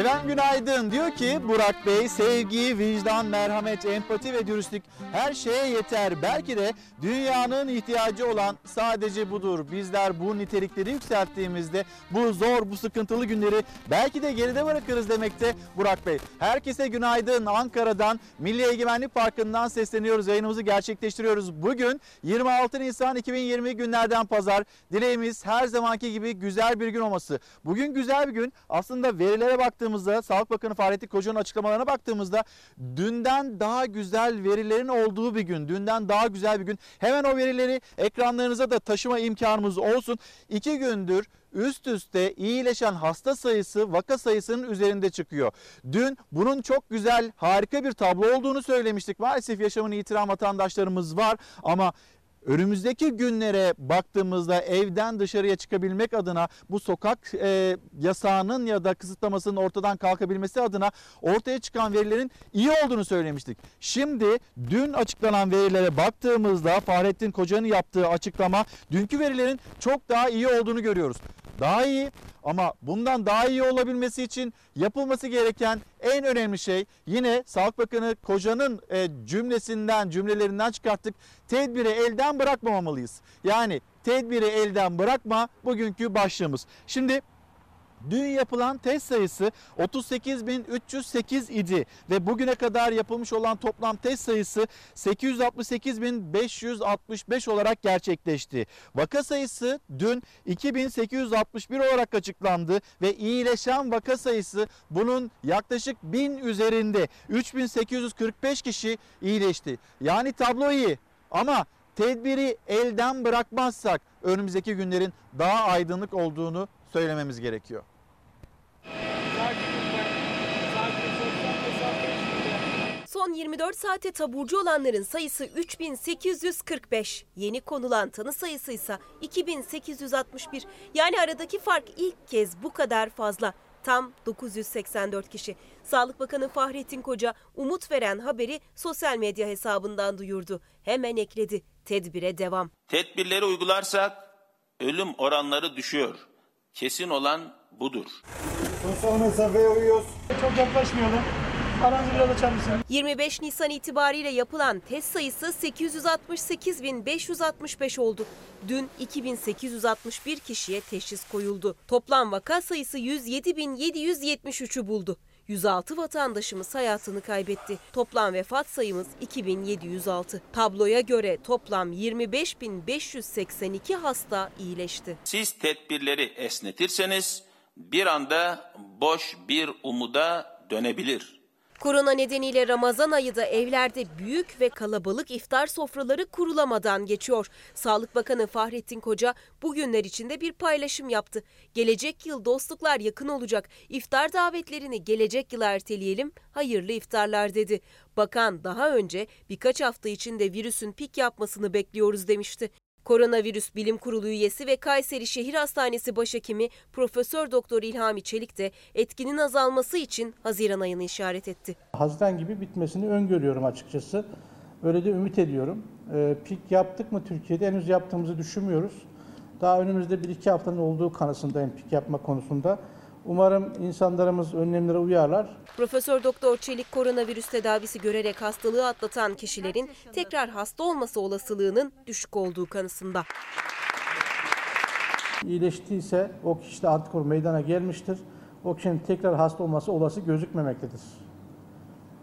Efendim günaydın. Diyor ki Burak Bey sevgi, vicdan, merhamet, empati ve dürüstlük her şeye yeter. Belki de dünyanın ihtiyacı olan sadece budur. Bizler bu nitelikleri yükselttiğimizde bu zor, bu sıkıntılı günleri belki de geride bırakırız demekte Burak Bey. Herkese günaydın. Ankara'dan Milli Egemenlik Parkı'ndan sesleniyoruz. Yayınımızı gerçekleştiriyoruz. Bugün 26 Nisan 2020 günlerden pazar. Dileğimiz her zamanki gibi güzel bir gün olması. Bugün güzel bir gün. Aslında verilere baktığımızda, Sağlık Bakanı Fahrettin Koca'nın açıklamalarına baktığımızda dünden daha güzel verilerin olduğu bir gün. Dünden daha güzel bir gün. Hemen o verileri ekranlarınıza da taşıma imkanımız olsun. İki gündür üst üste iyileşen hasta sayısı vaka sayısının üzerinde çıkıyor. Dün bunun çok güzel harika bir tablo olduğunu söylemiştik. Maalesef yaşamını yitiren vatandaşlarımız var ama Önümüzdeki günlere baktığımızda evden dışarıya çıkabilmek adına bu sokak e, yasağının ya da kısıtlamasının ortadan kalkabilmesi adına ortaya çıkan verilerin iyi olduğunu söylemiştik. Şimdi dün açıklanan verilere baktığımızda Fahrettin Koca'nın yaptığı açıklama dünkü verilerin çok daha iyi olduğunu görüyoruz. Daha iyi ama bundan daha iyi olabilmesi için yapılması gereken en önemli şey yine Sağlık Bakanı Koca'nın e, cümlesinden cümlelerinden çıkarttık. Tedbiri elden bırakmamalıyız. Yani tedbiri elden bırakma bugünkü başlığımız. Şimdi Dün yapılan test sayısı 38.308 idi ve bugüne kadar yapılmış olan toplam test sayısı 868.565 olarak gerçekleşti. Vaka sayısı dün 2861 olarak açıklandı ve iyileşen vaka sayısı bunun yaklaşık 1000 üzerinde 3845 kişi iyileşti. Yani tablo iyi ama tedbiri elden bırakmazsak önümüzdeki günlerin daha aydınlık olduğunu söylememiz gerekiyor. Son 24 saate taburcu olanların sayısı 3845. Yeni konulan tanı sayısı ise 2861. Yani aradaki fark ilk kez bu kadar fazla. Tam 984 kişi. Sağlık Bakanı Fahrettin Koca umut veren haberi sosyal medya hesabından duyurdu. Hemen ekledi. Tedbire devam. Tedbirleri uygularsak ölüm oranları düşüyor. Kesin olan budur. Sosyal mesafeye uyuyoruz. Çok yaklaşmayalım. Aranızı biraz açar mısınız? 25 Nisan itibariyle yapılan test sayısı 868.565 oldu. Dün 2861 kişiye teşhis koyuldu. Toplam vaka sayısı 107.773'ü buldu. 106 vatandaşımız hayatını kaybetti. Toplam vefat sayımız 2706. Tabloya göre toplam 25.582 hasta iyileşti. Siz tedbirleri esnetirseniz bir anda boş bir umuda dönebilir. Korona nedeniyle Ramazan ayı da evlerde büyük ve kalabalık iftar sofraları kurulamadan geçiyor. Sağlık Bakanı Fahrettin Koca bugünler içinde bir paylaşım yaptı. Gelecek yıl dostluklar yakın olacak. İftar davetlerini gelecek yıla erteleyelim. Hayırlı iftarlar dedi. Bakan daha önce birkaç hafta içinde virüsün pik yapmasını bekliyoruz demişti. Koronavirüs Bilim Kurulu üyesi ve Kayseri Şehir Hastanesi Başhekimi Profesör Doktor İlhami Çelik de etkinin azalması için Haziran ayını işaret etti. Haziran gibi bitmesini öngörüyorum açıkçası. Öyle de ümit ediyorum. Ee, pik yaptık mı Türkiye'de henüz yaptığımızı düşünmüyoruz. Daha önümüzde 1-2 haftanın olduğu kanısındayım pik yapma konusunda. Umarım insanlarımız önlemlere uyarlar. Profesör Doktor Çelik koronavirüs tedavisi görerek hastalığı atlatan kişilerin tekrar hasta olması olasılığının düşük olduğu kanısında. İyileştiyse o kişide antikor meydana gelmiştir. O kişinin tekrar hasta olması olası gözükmemektedir.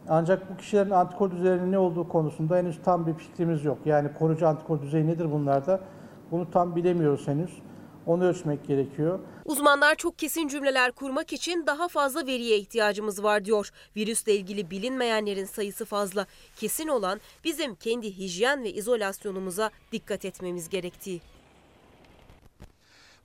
Ancak bu kişilerin antikor düzeyinin ne olduğu konusunda henüz tam bir fikrimiz yok. Yani koruyucu antikor düzeyi nedir bunlarda? Bunu tam bilemiyoruz henüz. Onu ölçmek gerekiyor. Uzmanlar çok kesin cümleler kurmak için daha fazla veriye ihtiyacımız var diyor. Virüsle ilgili bilinmeyenlerin sayısı fazla. Kesin olan bizim kendi hijyen ve izolasyonumuza dikkat etmemiz gerektiği.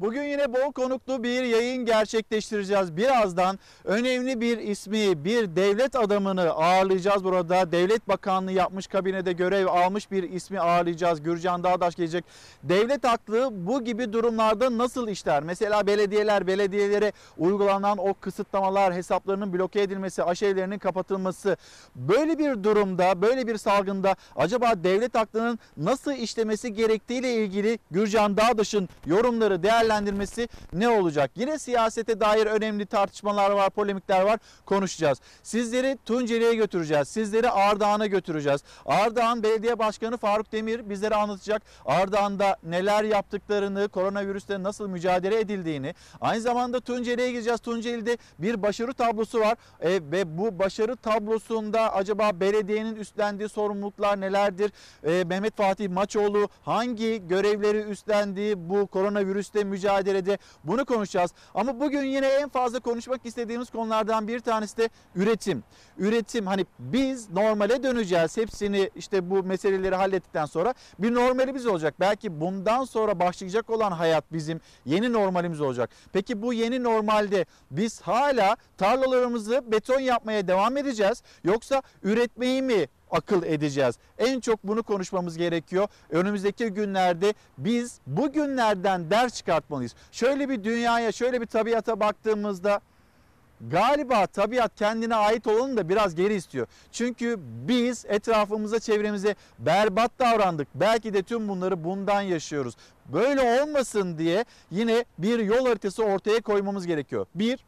Bugün yine bol konuklu bir yayın gerçekleştireceğiz. Birazdan önemli bir ismi, bir devlet adamını ağırlayacağız burada. Devlet Bakanlığı yapmış kabinede görev almış bir ismi ağırlayacağız. Gürcan Dağdaş gelecek. Devlet aklı bu gibi durumlarda nasıl işler? Mesela belediyeler, belediyelere uygulanan o kısıtlamalar, hesaplarının bloke edilmesi, aşevlerinin kapatılması. Böyle bir durumda, böyle bir salgında acaba devlet aklının nasıl işlemesi gerektiğiyle ilgili Gürcan Dağdaş'ın yorumları, değerlendirmeleri değerlendirmesi ne olacak? Yine siyasete dair önemli tartışmalar var, polemikler var. Konuşacağız. Sizleri Tunceli'ye götüreceğiz. Sizleri Ardahan'a götüreceğiz. Ardahan Belediye Başkanı Faruk Demir bizlere anlatacak. Ardahan'da neler yaptıklarını, koronavirüsle nasıl mücadele edildiğini. Aynı zamanda Tunceli'ye gideceğiz. Tunceli'de bir başarı tablosu var. E, ve bu başarı tablosunda acaba belediyenin üstlendiği sorumluluklar nelerdir? E, Mehmet Fatih Maçoğlu hangi görevleri üstlendiği bu koronavirüsle mücadelede bunu konuşacağız. Ama bugün yine en fazla konuşmak istediğimiz konulardan bir tanesi de üretim. Üretim hani biz normale döneceğiz. Hepsini işte bu meseleleri hallettikten sonra bir normalimiz olacak. Belki bundan sonra başlayacak olan hayat bizim yeni normalimiz olacak. Peki bu yeni normalde biz hala tarlalarımızı beton yapmaya devam edeceğiz yoksa üretmeyi mi akıl edeceğiz. En çok bunu konuşmamız gerekiyor. Önümüzdeki günlerde biz bu günlerden ders çıkartmalıyız. Şöyle bir dünyaya, şöyle bir tabiata baktığımızda galiba tabiat kendine ait olanı da biraz geri istiyor. Çünkü biz etrafımıza, çevremize berbat davrandık. Belki de tüm bunları bundan yaşıyoruz. Böyle olmasın diye yine bir yol haritası ortaya koymamız gerekiyor. Bir,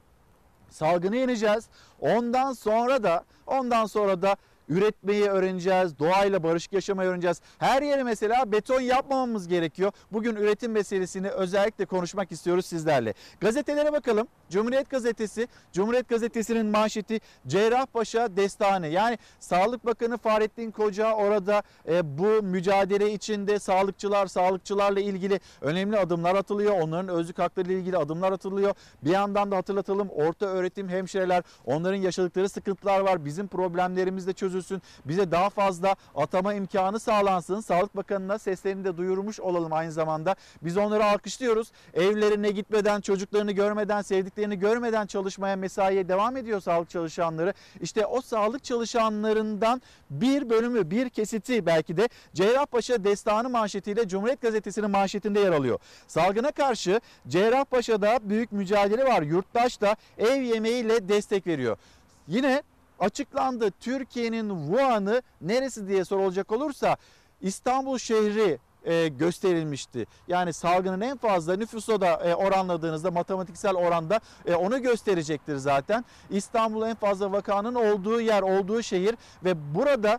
salgını yeneceğiz. Ondan sonra da ondan sonra da üretmeyi öğreneceğiz, doğayla barışık yaşamayı öğreneceğiz. Her yere mesela beton yapmamamız gerekiyor. Bugün üretim meselesini özellikle konuşmak istiyoruz sizlerle. Gazetelere bakalım. Cumhuriyet Gazetesi, Cumhuriyet Gazetesi'nin manşeti Cerrahpaşa Destanı. Yani Sağlık Bakanı Fahrettin Koca orada e, bu mücadele içinde sağlıkçılar, sağlıkçılarla ilgili önemli adımlar atılıyor. Onların özlük hakları ile ilgili adımlar atılıyor. Bir yandan da hatırlatalım orta öğretim hemşireler, onların yaşadıkları sıkıntılar var. Bizim problemlerimiz de çözülsün. Bize daha fazla atama imkanı sağlansın. Sağlık Bakanı'na seslerini de duyurmuş olalım aynı zamanda. Biz onları alkışlıyoruz. Evlerine gitmeden, çocuklarını görmeden, sevdiklerini görmeden çalışmaya, mesaiye devam ediyor sağlık çalışanları. İşte o sağlık çalışanlarından bir bölümü, bir kesiti belki de Cerrahpaşa Destanı manşetiyle Cumhuriyet Gazetesi'nin manşetinde yer alıyor. Salgına karşı Cerrahpaşa'da büyük mücadele var. Yurttaş da ev yemeğiyle destek veriyor. Yine açıklandı. Türkiye'nin Wuhan'ı neresi diye sorulacak olursa İstanbul şehri e, gösterilmişti. Yani salgının en fazla nüfusa da e, oranladığınızda matematiksel oranda e, onu gösterecektir zaten. İstanbul en fazla vakanın olduğu yer, olduğu şehir ve burada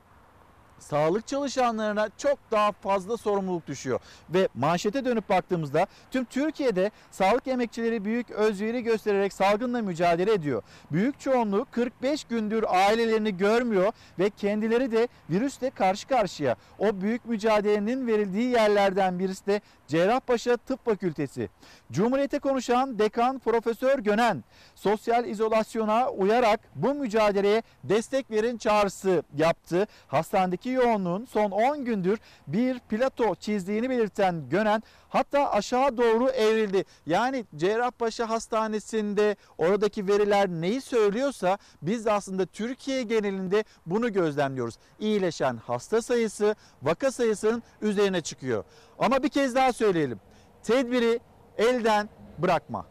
sağlık çalışanlarına çok daha fazla sorumluluk düşüyor. Ve manşete dönüp baktığımızda tüm Türkiye'de sağlık emekçileri büyük özveri göstererek salgınla mücadele ediyor. Büyük çoğunluğu 45 gündür ailelerini görmüyor ve kendileri de virüsle karşı karşıya. O büyük mücadelenin verildiği yerlerden birisi de Cerrahpaşa Tıp Fakültesi. Cumhuriyete konuşan dekan Profesör Gönen sosyal izolasyona uyarak bu mücadeleye destek verin çağrısı yaptı. Hastanedeki yoğunluğun son 10 gündür bir plato çizdiğini belirten Gönen hatta aşağı doğru evrildi. Yani Cerrahpaşa Hastanesi'nde oradaki veriler neyi söylüyorsa biz de aslında Türkiye genelinde bunu gözlemliyoruz. İyileşen hasta sayısı vaka sayısının üzerine çıkıyor. Ama bir kez daha söyleyelim. Tedbiri elden bırakma.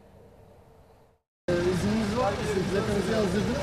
İzniniz var mı? Plakınızı yazdırdık.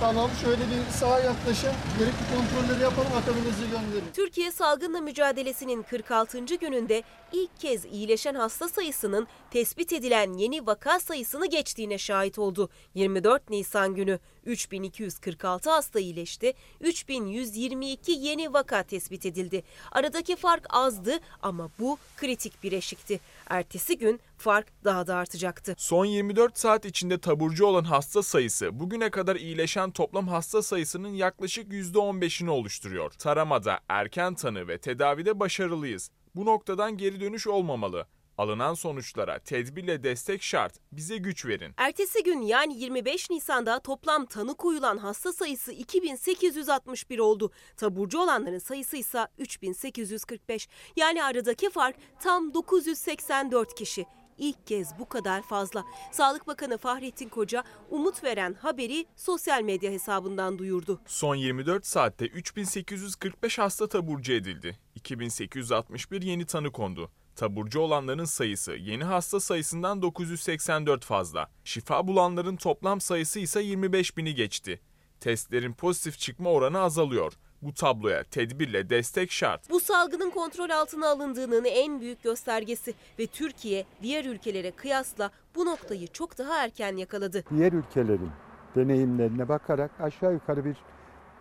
Tamam şöyle bir sağa yaklaşın. Gerekli kontrolleri yapalım akabinizi gönderin. Türkiye salgınla mücadelesinin 46. gününde ilk kez iyileşen hasta sayısının tespit edilen yeni vaka sayısını geçtiğine şahit oldu. 24 Nisan günü 3246 hasta iyileşti, 3122 yeni vaka tespit edildi. Aradaki fark azdı ama bu kritik bir eşikti. Ertesi gün fark daha da artacaktı. Son 24 saat içinde taburcu olan hasta sayısı bugüne kadar iyileşen toplam hasta sayısının yaklaşık %15'ini oluşturuyor. Taramada erken tanı ve tedavide başarılıyız. Bu noktadan geri dönüş olmamalı. Alınan sonuçlara tedbirle destek şart. Bize güç verin. Ertesi gün yani 25 Nisan'da toplam tanı koyulan hasta sayısı 2861 oldu. Taburcu olanların sayısı ise 3845. Yani aradaki fark tam 984 kişi. İlk kez bu kadar fazla. Sağlık Bakanı Fahrettin Koca umut veren haberi sosyal medya hesabından duyurdu. Son 24 saatte 3845 hasta taburcu edildi. 2861 yeni tanı kondu. Taburcu olanların sayısı yeni hasta sayısından 984 fazla. Şifa bulanların toplam sayısı ise 25 bini geçti. Testlerin pozitif çıkma oranı azalıyor. Bu tabloya tedbirle destek şart. Bu salgının kontrol altına alındığının en büyük göstergesi ve Türkiye diğer ülkelere kıyasla bu noktayı çok daha erken yakaladı. diğer ülkelerin deneyimlerine bakarak aşağı yukarı bir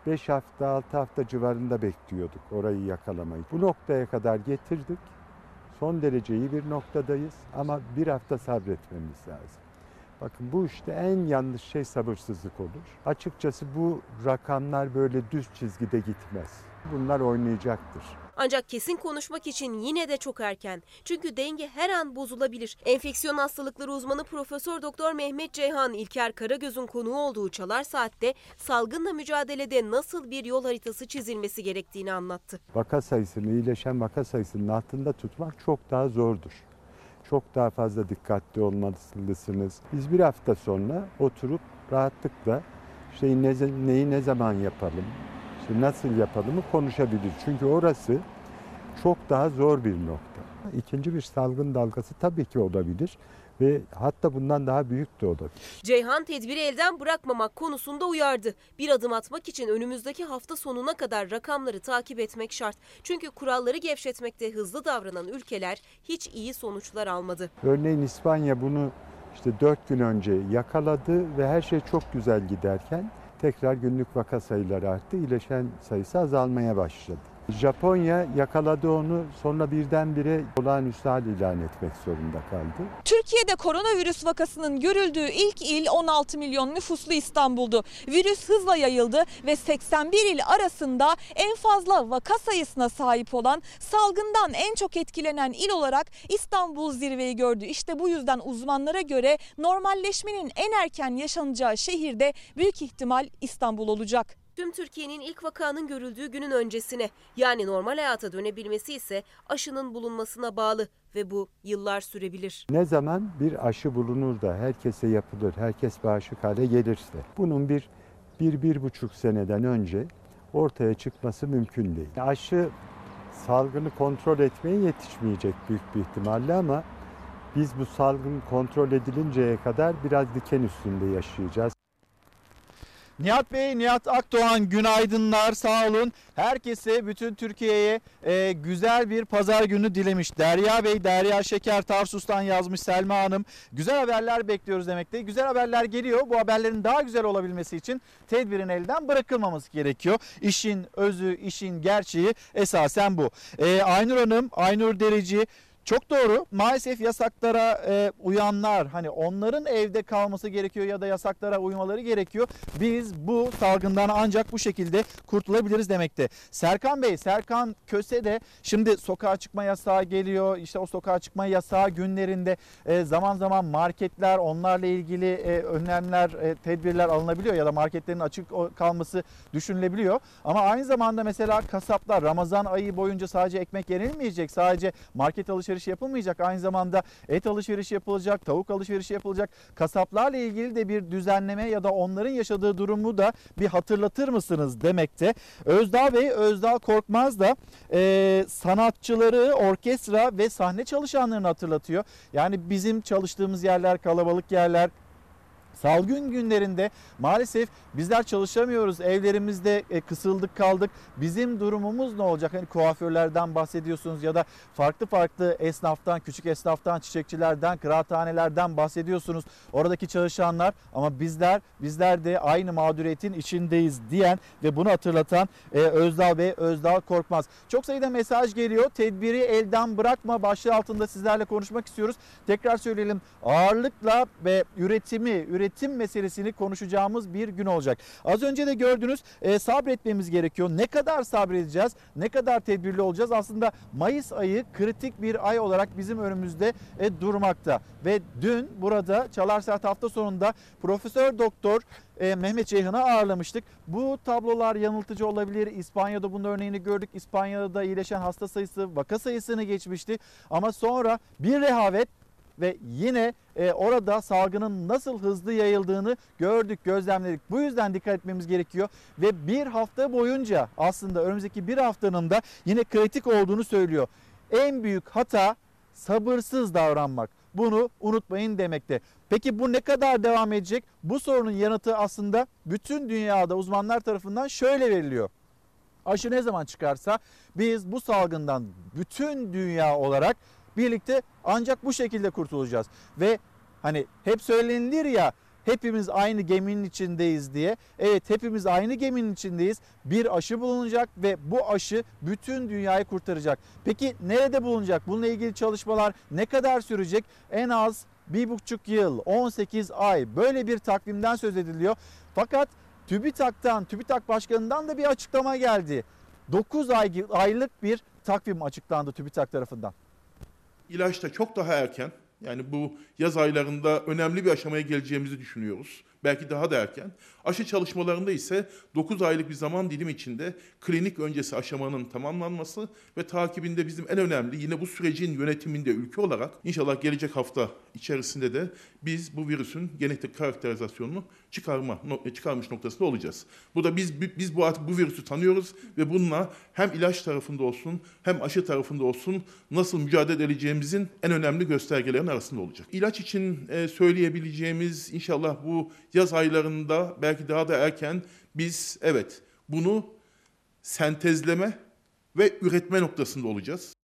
5 hafta 6 hafta civarında bekliyorduk orayı yakalamayı. Bu noktaya kadar getirdik. Son derece iyi bir noktadayız ama bir hafta sabretmemiz lazım. Bakın bu işte en yanlış şey sabırsızlık olur. Açıkçası bu rakamlar böyle düz çizgide gitmez. Bunlar oynayacaktır. Ancak kesin konuşmak için yine de çok erken. Çünkü denge her an bozulabilir. Enfeksiyon hastalıkları uzmanı Profesör Doktor Mehmet Ceyhan İlker Karagöz'ün konuğu olduğu Çalar Saat'te salgınla mücadelede nasıl bir yol haritası çizilmesi gerektiğini anlattı. Vaka sayısını, iyileşen vaka sayısının altında tutmak çok daha zordur. Çok daha fazla dikkatli olmalısınız. Biz bir hafta sonra oturup rahatlıkla işte ne, neyi ne zaman yapalım, işte nasıl yapalımı konuşabiliriz. Çünkü orası çok daha zor bir nokta. İkinci bir salgın dalgası tabii ki olabilir ve hatta bundan daha büyük de olabilir. Ceyhan tedbiri elden bırakmamak konusunda uyardı. Bir adım atmak için önümüzdeki hafta sonuna kadar rakamları takip etmek şart. Çünkü kuralları gevşetmekte hızlı davranan ülkeler hiç iyi sonuçlar almadı. Örneğin İspanya bunu işte 4 gün önce yakaladı ve her şey çok güzel giderken tekrar günlük vaka sayıları arttı. İyileşen sayısı azalmaya başladı. Japonya yakaladı onu sonra birdenbire olağanüstü hal ilan etmek zorunda kaldı. Türkiye'de koronavirüs vakasının görüldüğü ilk il 16 milyon nüfuslu İstanbul'du. Virüs hızla yayıldı ve 81 il arasında en fazla vaka sayısına sahip olan salgından en çok etkilenen il olarak İstanbul zirveyi gördü. İşte bu yüzden uzmanlara göre normalleşmenin en erken yaşanacağı şehirde büyük ihtimal İstanbul olacak. Tüm Türkiye'nin ilk vakanın görüldüğü günün öncesine yani normal hayata dönebilmesi ise aşının bulunmasına bağlı ve bu yıllar sürebilir. Ne zaman bir aşı bulunur da herkese yapılır, herkes bağışık hale gelirse bunun bir, bir, bir buçuk seneden önce ortaya çıkması mümkün değil. Aşı salgını kontrol etmeye yetişmeyecek büyük bir ihtimalle ama biz bu salgın kontrol edilinceye kadar biraz diken üstünde yaşayacağız. Nihat Bey, Nihat Akdoğan günaydınlar sağ olun. Herkese bütün Türkiye'ye e, güzel bir pazar günü dilemiş. Derya Bey, Derya Şeker Tarsus'tan yazmış Selma Hanım. Güzel haberler bekliyoruz demekte. Güzel haberler geliyor. Bu haberlerin daha güzel olabilmesi için tedbirin elden bırakılmaması gerekiyor. İşin özü, işin gerçeği esasen bu. E, Aynur Hanım, Aynur Derici çok doğru. Maalesef yasaklara e, uyanlar hani onların evde kalması gerekiyor ya da yasaklara uymaları gerekiyor. Biz bu salgından ancak bu şekilde kurtulabiliriz demekte. Serkan Bey, Serkan Köse de şimdi sokağa çıkma yasağı geliyor. İşte o sokağa çıkma yasağı günlerinde e, zaman zaman marketler onlarla ilgili e, önlemler, e, tedbirler alınabiliyor ya da marketlerin açık kalması düşünülebiliyor. Ama aynı zamanda mesela kasaplar Ramazan ayı boyunca sadece ekmek yenilmeyecek. Sadece market alışverişi yapılmayacak. Aynı zamanda et alışverişi yapılacak, tavuk alışverişi yapılacak. Kasaplarla ilgili de bir düzenleme ya da onların yaşadığı durumu da bir hatırlatır mısınız demekte. Özdağ Bey, Özdağ Korkmaz da e, sanatçıları, orkestra ve sahne çalışanlarını hatırlatıyor. Yani bizim çalıştığımız yerler kalabalık yerler, Salgın günlerinde maalesef bizler çalışamıyoruz. Evlerimizde e, kısıldık kaldık. Bizim durumumuz ne olacak? Hani kuaförlerden bahsediyorsunuz ya da farklı farklı esnaftan, küçük esnaftan, çiçekçilerden, kıraathanelerden bahsediyorsunuz. Oradaki çalışanlar ama bizler bizler de aynı mağduriyetin içindeyiz diyen ve bunu hatırlatan Özdağ ve Özdağ Korkmaz. Çok sayıda mesaj geliyor. Tedbiri elden bırakma başlığı altında sizlerle konuşmak istiyoruz. Tekrar söyleyelim. Ağırlıkla ve üretimi, üretimi üretim meselesini konuşacağımız bir gün olacak. Az önce de gördünüz e, sabretmemiz gerekiyor. Ne kadar sabredeceğiz? Ne kadar tedbirli olacağız? Aslında Mayıs ayı kritik bir ay olarak bizim önümüzde e, durmakta. Ve dün burada Çalar Saat hafta sonunda Profesör Doktor e, Mehmet Ceyhan'ı ağırlamıştık. Bu tablolar yanıltıcı olabilir. İspanya'da bunun örneğini gördük. İspanya'da iyileşen hasta sayısı vaka sayısını geçmişti. Ama sonra bir rehavet ve yine e, orada salgının nasıl hızlı yayıldığını gördük, gözlemledik. Bu yüzden dikkat etmemiz gerekiyor ve bir hafta boyunca aslında önümüzdeki bir haftanın da yine kritik olduğunu söylüyor. En büyük hata sabırsız davranmak. Bunu unutmayın demekte. Peki bu ne kadar devam edecek? Bu sorunun yanıtı aslında bütün dünyada uzmanlar tarafından şöyle veriliyor. Aşı ne zaman çıkarsa biz bu salgından bütün dünya olarak birlikte ancak bu şekilde kurtulacağız. Ve hani hep söylenilir ya hepimiz aynı geminin içindeyiz diye. Evet hepimiz aynı geminin içindeyiz. Bir aşı bulunacak ve bu aşı bütün dünyayı kurtaracak. Peki nerede bulunacak? Bununla ilgili çalışmalar ne kadar sürecek? En az bir buçuk yıl, 18 ay böyle bir takvimden söz ediliyor. Fakat TÜBİTAK'tan, TÜBİTAK Başkanı'ndan da bir açıklama geldi. 9 ay, aylık bir takvim açıklandı TÜBİTAK tarafından. İlaçta çok daha erken yani bu yaz aylarında önemli bir aşamaya geleceğimizi düşünüyoruz. Belki daha da erken. Aşı çalışmalarında ise 9 aylık bir zaman dilimi içinde klinik öncesi aşamanın tamamlanması ve takibinde bizim en önemli yine bu sürecin yönetiminde ülke olarak inşallah gelecek hafta içerisinde de biz bu virüsün genetik karakterizasyonunu çıkarma no- çıkarmış noktasında olacağız. Bu da biz biz bu artık bu virüsü tanıyoruz ve bununla hem ilaç tarafında olsun hem aşı tarafında olsun nasıl mücadele edeceğimizin en önemli göstergelerin arasında olacak. İlaç için e, söyleyebileceğimiz inşallah bu yaz aylarında belki daha da erken biz evet bunu sentezleme ve üretme noktasında olacağız.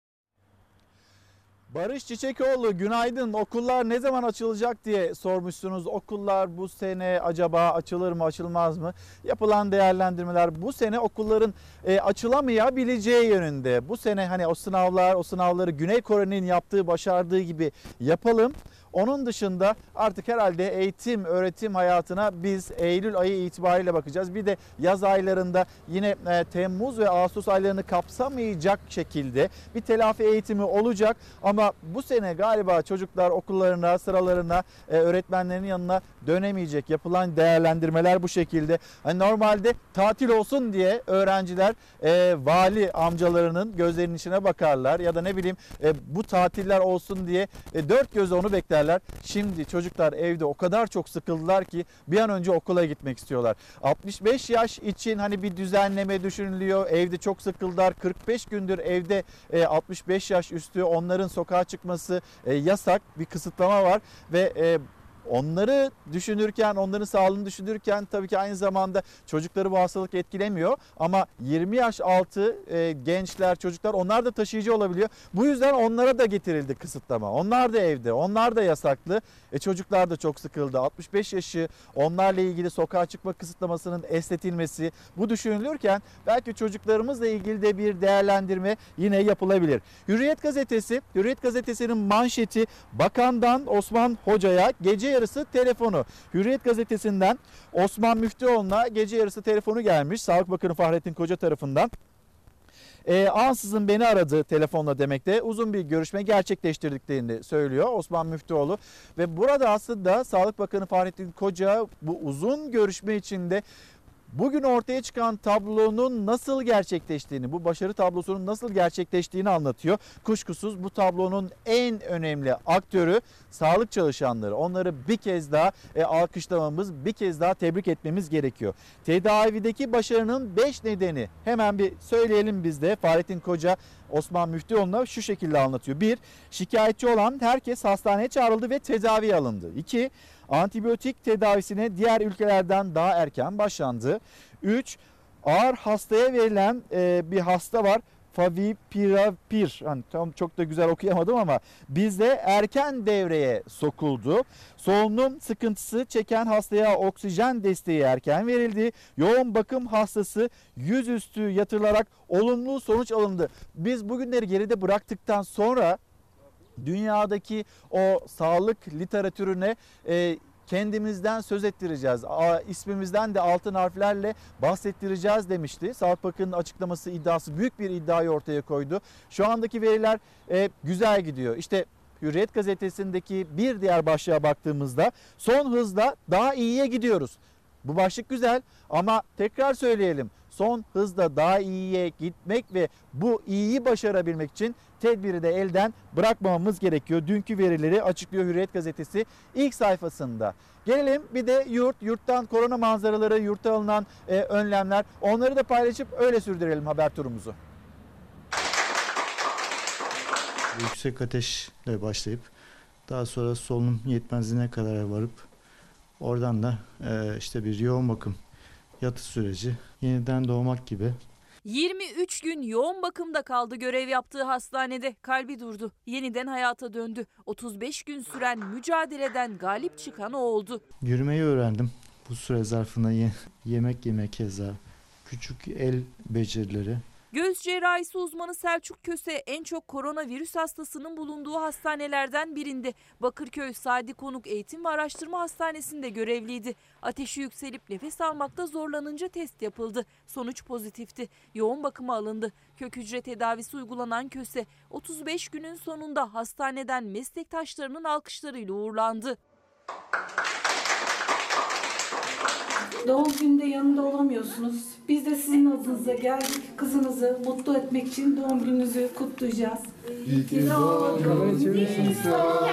Barış Çiçekoğlu günaydın. Okullar ne zaman açılacak diye sormuşsunuz. Okullar bu sene acaba açılır mı açılmaz mı? Yapılan değerlendirmeler bu sene okulların e, açılamayabileceği yönünde. Bu sene hani o sınavlar o sınavları Güney Kore'nin yaptığı başardığı gibi yapalım. Onun dışında artık herhalde eğitim, öğretim hayatına biz Eylül ayı itibariyle bakacağız. Bir de yaz aylarında yine e, Temmuz ve Ağustos aylarını kapsamayacak şekilde bir telafi eğitimi olacak. Ama bu sene galiba çocuklar okullarına, sıralarına, e, öğretmenlerin yanına dönemeyecek. Yapılan değerlendirmeler bu şekilde. Hani normalde tatil olsun diye öğrenciler e, vali amcalarının gözlerinin içine bakarlar ya da ne bileyim e, bu tatiller olsun diye e, dört gözle onu beklerler. Şimdi çocuklar evde o kadar çok sıkıldılar ki bir an önce okula gitmek istiyorlar. 65 yaş için hani bir düzenleme düşünülüyor. Evde çok sıkıldılar. 45 gündür evde e, 65 yaş üstü onların sokağa çıkması e, yasak. Bir kısıtlama var ve e, Onları düşünürken, onların sağlığını düşünürken tabii ki aynı zamanda çocukları bu hastalık etkilemiyor. Ama 20 yaş altı e, gençler, çocuklar onlar da taşıyıcı olabiliyor. Bu yüzden onlara da getirildi kısıtlama. Onlar da evde, onlar da yasaklı. E, çocuklar da çok sıkıldı. 65 yaşı onlarla ilgili sokağa çıkma kısıtlamasının esnetilmesi bu düşünülürken belki çocuklarımızla ilgili de bir değerlendirme yine yapılabilir. Hürriyet gazetesi, Hürriyet gazetesinin manşeti bakandan Osman Hoca'ya gece yarısı telefonu. Hürriyet gazetesinden Osman Müftüoğlu'na gece yarısı telefonu gelmiş Sağlık Bakanı Fahrettin Koca tarafından. E, ansızın beni aradı telefonla demekte. Uzun bir görüşme gerçekleştirdiklerini söylüyor Osman Müftüoğlu. Ve burada aslında Sağlık Bakanı Fahrettin Koca bu uzun görüşme içinde bugün ortaya çıkan tablonun nasıl gerçekleştiğini, bu başarı tablosunun nasıl gerçekleştiğini anlatıyor. Kuşkusuz bu tablonun en önemli aktörü sağlık çalışanları. Onları bir kez daha e, alkışlamamız, bir kez daha tebrik etmemiz gerekiyor. Tedavideki başarının 5 nedeni hemen bir söyleyelim biz de. Fahrettin Koca Osman Müftüoğlu'na şu şekilde anlatıyor. 1. Şikayetçi olan herkes hastaneye çağrıldı ve tedavi alındı. 2. Antibiyotik tedavisine diğer ülkelerden daha erken başlandı. 3. Ağır hastaya verilen e, bir hasta var. Favipiravir. Hani tam çok da güzel okuyamadım ama bizde erken devreye sokuldu. Solunum sıkıntısı çeken hastaya oksijen desteği erken verildi. Yoğun bakım hastası yüzüstü yatırılarak olumlu sonuç alındı. Biz bugünleri geride bıraktıktan sonra dünyadaki o sağlık literatürüne e, kendimizden söz ettireceğiz. A, ismimizden de altın harflerle bahsettireceğiz demişti. Sağlık Bakanı'nın açıklaması iddiası büyük bir iddiayı ortaya koydu. Şu andaki veriler e, güzel gidiyor. İşte Hürriyet gazetesindeki bir diğer başlığa baktığımızda son hızla daha iyiye gidiyoruz. Bu başlık güzel ama tekrar söyleyelim. Son hızla daha iyiye gitmek ve bu iyiyi başarabilmek için tedbiri de elden bırakmamamız gerekiyor. Dünkü verileri açıklıyor Hürriyet gazetesi ilk sayfasında. Gelelim bir de yurt, yurttan korona manzaraları, yurtta alınan e, önlemler onları da paylaşıp öyle sürdürelim haber turumuzu. yüksek ateşle başlayıp daha sonra solunum yetmezliğine kadar varıp oradan da e, işte bir yoğun bakım yatış süreci yeniden doğmak gibi 23 gün yoğun bakımda kaldı görev yaptığı hastanede. Kalbi durdu. Yeniden hayata döndü. 35 gün süren mücadeleden galip çıkan o oldu. Yürümeyi öğrendim. Bu süre zarfında ye- yemek yemek keza. Küçük el becerileri. Göğüs cerrahisi uzmanı Selçuk Köse en çok koronavirüs hastasının bulunduğu hastanelerden birinde. Bakırköy Sadi Konuk Eğitim ve Araştırma Hastanesi'nde görevliydi. Ateşi yükselip nefes almakta zorlanınca test yapıldı. Sonuç pozitifti. Yoğun bakıma alındı. Kök hücre tedavisi uygulanan Köse 35 günün sonunda hastaneden meslektaşlarının alkışlarıyla uğurlandı. Doğum günde yanında olamıyorsunuz. Biz de sizin adınıza geldik. Kızınızı mutlu etmek için doğum gününüzü kutlayacağız. İyi ki doğdun Nisa.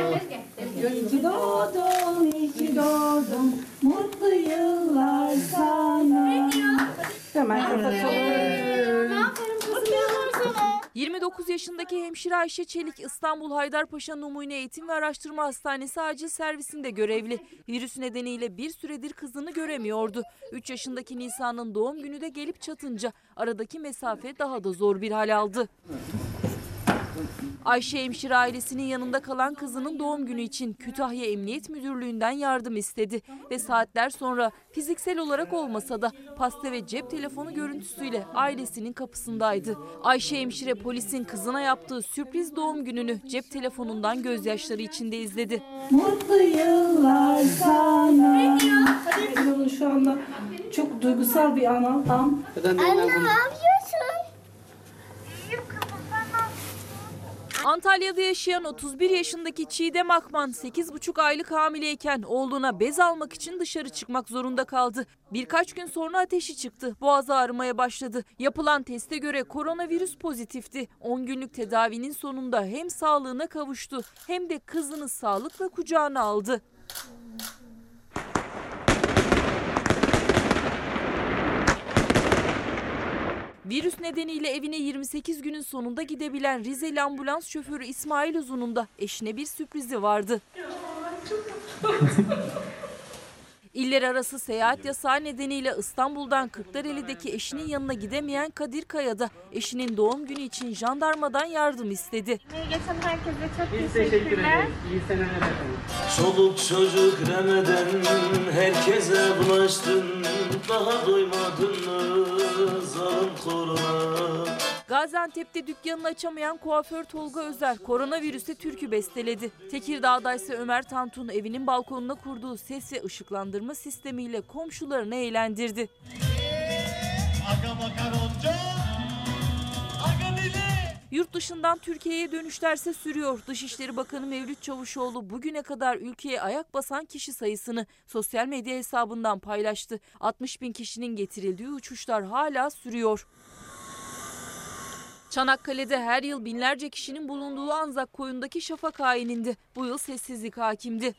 İyi ki doğdun, iyi ki doğdun. Mutlu yıllar sana. Hemen kapatalım. 29 yaşındaki hemşire Ayşe Çelik İstanbul Haydarpaşa Numune Eğitim ve Araştırma Hastanesi acil servisinde görevli. Virüs nedeniyle bir süredir kızını göremiyordu. 3 yaşındaki Nisa'nın doğum günü de gelip çatınca aradaki mesafe daha da zor bir hal aldı. Ayşe hemşire ailesinin yanında kalan kızının doğum günü için Kütahya Emniyet Müdürlüğü'nden yardım istedi. Ve saatler sonra fiziksel olarak olmasa da pasta ve cep telefonu görüntüsüyle ailesinin kapısındaydı. Ayşe hemşire polisin kızına yaptığı sürpriz doğum gününü cep telefonundan gözyaşları içinde izledi. Mutlu yıllar sana. Onun şu anda çok duygusal bir an. an. Antalya'da yaşayan 31 yaşındaki Çiğdem Akman 8,5 aylık hamileyken oğluna bez almak için dışarı çıkmak zorunda kaldı. Birkaç gün sonra ateşi çıktı. Boğazı ağrımaya başladı. Yapılan teste göre koronavirüs pozitifti. 10 günlük tedavinin sonunda hem sağlığına kavuştu hem de kızını sağlıkla kucağına aldı. Virüs nedeniyle evine 28 günün sonunda gidebilen Rizeli ambulans şoförü İsmail Uzun'un da eşine bir sürprizi vardı. İller arası seyahat yasağı nedeniyle İstanbul'dan Kırklareli'deki eşinin yanına gidemeyen Kadir Kaya da eşinin doğum günü için jandarmadan yardım istedi. Geçen herkese çok teşekkürler. Çoluk çocuk demeden herkese bulaştın. Daha doymadın mı? Zalim korona Gaziantep'te dükkanını açamayan kuaför Tolga Özer koronavirüse türkü besteledi. Tekirdağ'da ise Ömer Tantun evinin balkonuna kurduğu ses ve ışıklandırma sistemiyle komşularını eğlendirdi. Yurt dışından Türkiye'ye dönüşlerse sürüyor. Dışişleri Bakanı Mevlüt Çavuşoğlu bugüne kadar ülkeye ayak basan kişi sayısını sosyal medya hesabından paylaştı. 60 bin kişinin getirildiği uçuşlar hala sürüyor. Çanakkale'de her yıl binlerce kişinin bulunduğu Anzak koyundaki şafak ayininde. Bu yıl sessizlik hakimdi.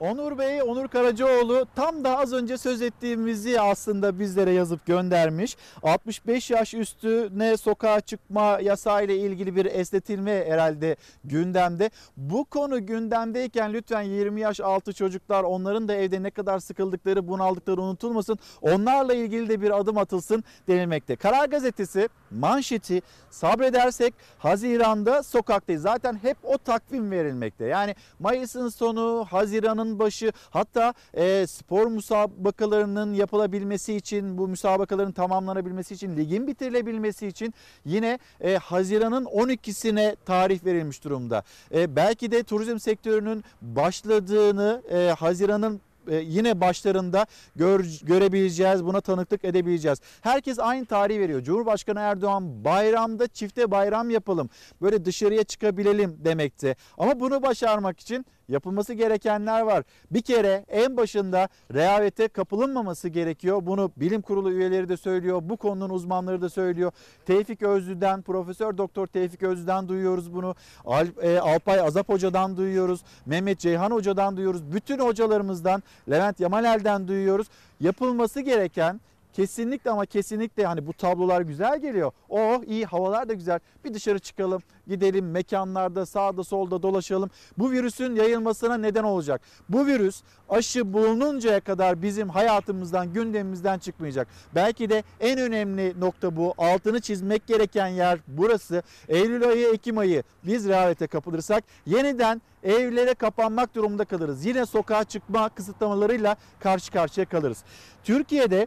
Onur Bey, Onur Karacaoğlu tam da az önce söz ettiğimizi aslında bizlere yazıp göndermiş. 65 yaş üstüne sokağa çıkma yasağı ile ilgili bir esnetilme herhalde gündemde. Bu konu gündemdeyken lütfen 20 yaş altı çocuklar onların da evde ne kadar sıkıldıkları, bunaldıkları unutulmasın. Onlarla ilgili de bir adım atılsın denilmekte. Karar Gazetesi manşeti sabredersek Haziran'da sokaktayız. Zaten hep o takvim verilmekte. Yani Mayıs'ın sonu, Haziran'ın başı hatta e, spor müsabakalarının yapılabilmesi için bu müsabakaların tamamlanabilmesi için ligin bitirilebilmesi için yine e, Haziran'ın 12'sine tarih verilmiş durumda. E, belki de turizm sektörünün başladığını e, Haziran'ın yine başlarında gör, görebileceğiz, buna tanıklık edebileceğiz. Herkes aynı tarihi veriyor. Cumhurbaşkanı Erdoğan bayramda çifte bayram yapalım, böyle dışarıya çıkabilelim demekti. Ama bunu başarmak için yapılması gerekenler var. Bir kere en başında rehavete kapılınmaması gerekiyor. Bunu bilim kurulu üyeleri de söylüyor. Bu konunun uzmanları da söylüyor. Tevfik Özlü'den, Profesör Doktor Tevfik Özlü'den duyuyoruz bunu. Al, e, Alpay Azap Hoca'dan duyuyoruz. Mehmet Ceyhan Hoca'dan duyuyoruz. Bütün hocalarımızdan, Levent Yamalel'den duyuyoruz. Yapılması gereken kesinlikle ama kesinlikle hani bu tablolar güzel geliyor. Oh iyi havalar da güzel. Bir dışarı çıkalım, gidelim mekanlarda sağda solda dolaşalım. Bu virüsün yayılmasına neden olacak. Bu virüs aşı bulununcaya kadar bizim hayatımızdan, gündemimizden çıkmayacak. Belki de en önemli nokta bu. Altını çizmek gereken yer burası. Eylül ayı, Ekim ayı biz rehavete kapılırsak yeniden evlere kapanmak durumunda kalırız. Yine sokağa çıkma kısıtlamalarıyla karşı karşıya kalırız. Türkiye'de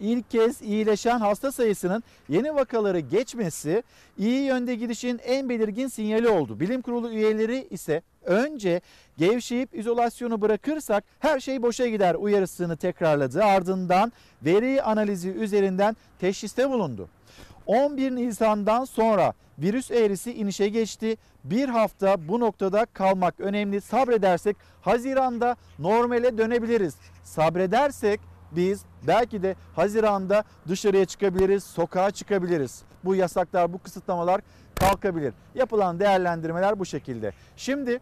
ilk kez iyileşen hasta sayısının yeni vakaları geçmesi iyi yönde gidişin en belirgin sinyali oldu. Bilim kurulu üyeleri ise önce gevşeyip izolasyonu bırakırsak her şey boşa gider uyarısını tekrarladı. Ardından veri analizi üzerinden teşhiste bulundu. 11 Nisan'dan sonra virüs eğrisi inişe geçti. Bir hafta bu noktada kalmak önemli. Sabredersek Haziran'da normale dönebiliriz. Sabredersek biz belki de Haziran'da dışarıya çıkabiliriz, sokağa çıkabiliriz. Bu yasaklar, bu kısıtlamalar kalkabilir. Yapılan değerlendirmeler bu şekilde. Şimdi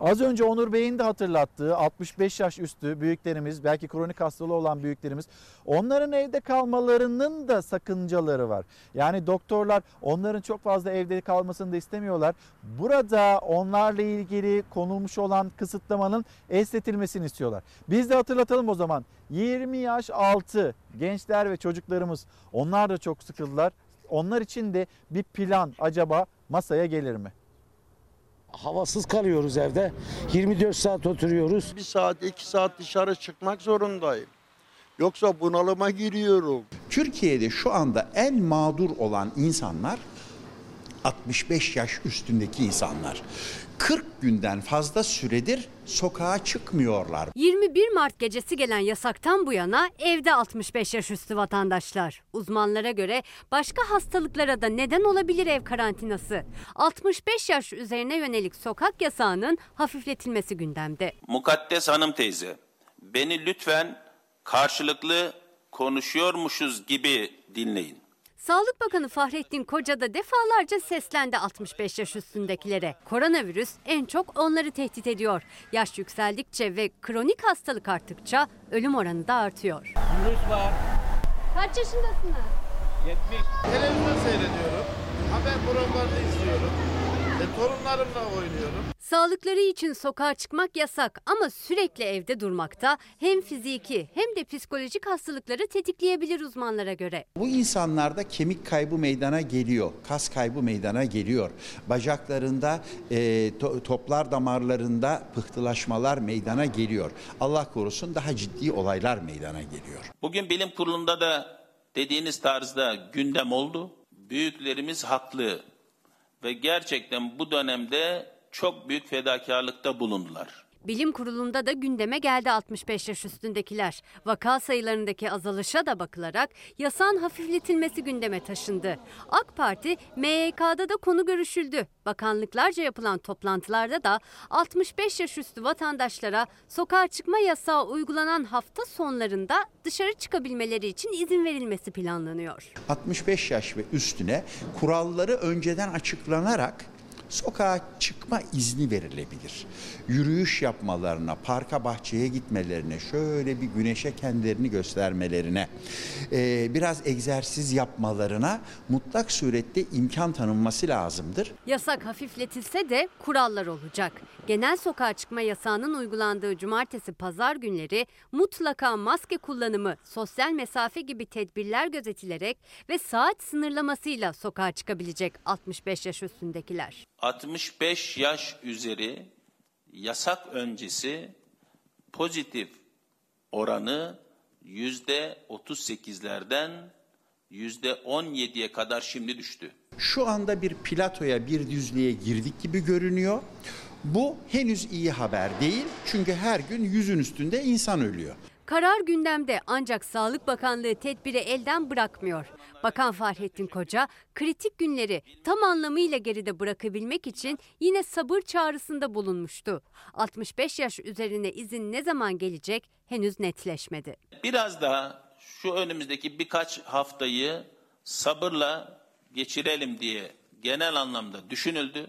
Az önce Onur Bey'in de hatırlattığı 65 yaş üstü büyüklerimiz, belki kronik hastalığı olan büyüklerimiz, onların evde kalmalarının da sakıncaları var. Yani doktorlar onların çok fazla evde kalmasını da istemiyorlar. Burada onlarla ilgili konulmuş olan kısıtlamanın esnetilmesini istiyorlar. Biz de hatırlatalım o zaman. 20 yaş altı gençler ve çocuklarımız onlar da çok sıkıldılar. Onlar için de bir plan acaba masaya gelir mi? Havasız kalıyoruz evde. 24 saat oturuyoruz. Bir saat, iki saat dışarı çıkmak zorundayım. Yoksa bunalıma giriyorum. Türkiye'de şu anda en mağdur olan insanlar 65 yaş üstündeki insanlar. 40 günden fazla süredir sokağa çıkmıyorlar. 21 Mart gecesi gelen yasaktan bu yana evde 65 yaş üstü vatandaşlar. Uzmanlara göre başka hastalıklara da neden olabilir ev karantinası. 65 yaş üzerine yönelik sokak yasağının hafifletilmesi gündemde. Mukaddes hanım teyze, beni lütfen karşılıklı konuşuyormuşuz gibi dinleyin. Sağlık Bakanı Fahrettin Koca da defalarca seslendi 65 yaş üstündekilere. Koronavirüs en çok onları tehdit ediyor. Yaş yükseldikçe ve kronik hastalık arttıkça ölüm oranı da artıyor. Virüs var. Kaç yaşındasınız? 70. Televizyon seyrediyorum. Haber programlarını izliyorum. Torunlarımla oynuyorum. Sağlıkları için sokağa çıkmak yasak ama sürekli evde durmakta hem fiziki hem de psikolojik hastalıkları tetikleyebilir uzmanlara göre. Bu insanlarda kemik kaybı meydana geliyor, kas kaybı meydana geliyor. Bacaklarında, e, to- toplar damarlarında pıhtılaşmalar meydana geliyor. Allah korusun daha ciddi olaylar meydana geliyor. Bugün bilim kurulunda da dediğiniz tarzda gündem oldu. Büyüklerimiz haklı ve gerçekten bu dönemde çok büyük fedakarlıkta bulundular. Bilim kurulunda da gündeme geldi 65 yaş üstündekiler. Vaka sayılarındaki azalışa da bakılarak yasağın hafifletilmesi gündeme taşındı. AK Parti MYK'da da konu görüşüldü. Bakanlıklarca yapılan toplantılarda da 65 yaş üstü vatandaşlara sokağa çıkma yasağı uygulanan hafta sonlarında dışarı çıkabilmeleri için izin verilmesi planlanıyor. 65 yaş ve üstüne kuralları önceden açıklanarak sokağa çıkma izni verilebilir. Yürüyüş yapmalarına, parka bahçeye gitmelerine, şöyle bir güneşe kendilerini göstermelerine, e, biraz egzersiz yapmalarına mutlak surette imkan tanınması lazımdır. Yasak hafifletilse de kurallar olacak. Genel sokağa çıkma yasağının uygulandığı cumartesi pazar günleri mutlaka maske kullanımı, sosyal mesafe gibi tedbirler gözetilerek ve saat sınırlamasıyla sokağa çıkabilecek 65 yaş üstündekiler. 65 yaş üzeri yasak öncesi pozitif oranı yüzde 38'lerden yüzde 17'ye kadar şimdi düştü. Şu anda bir platoya, bir düzlüğe girdik gibi görünüyor. Bu henüz iyi haber değil çünkü her gün yüzün üstünde insan ölüyor. Karar gündemde ancak Sağlık Bakanlığı tedbiri elden bırakmıyor. Bakan Fahrettin Koca kritik günleri tam anlamıyla geride bırakabilmek için yine sabır çağrısında bulunmuştu. 65 yaş üzerine izin ne zaman gelecek henüz netleşmedi. Biraz daha şu önümüzdeki birkaç haftayı sabırla geçirelim diye genel anlamda düşünüldü.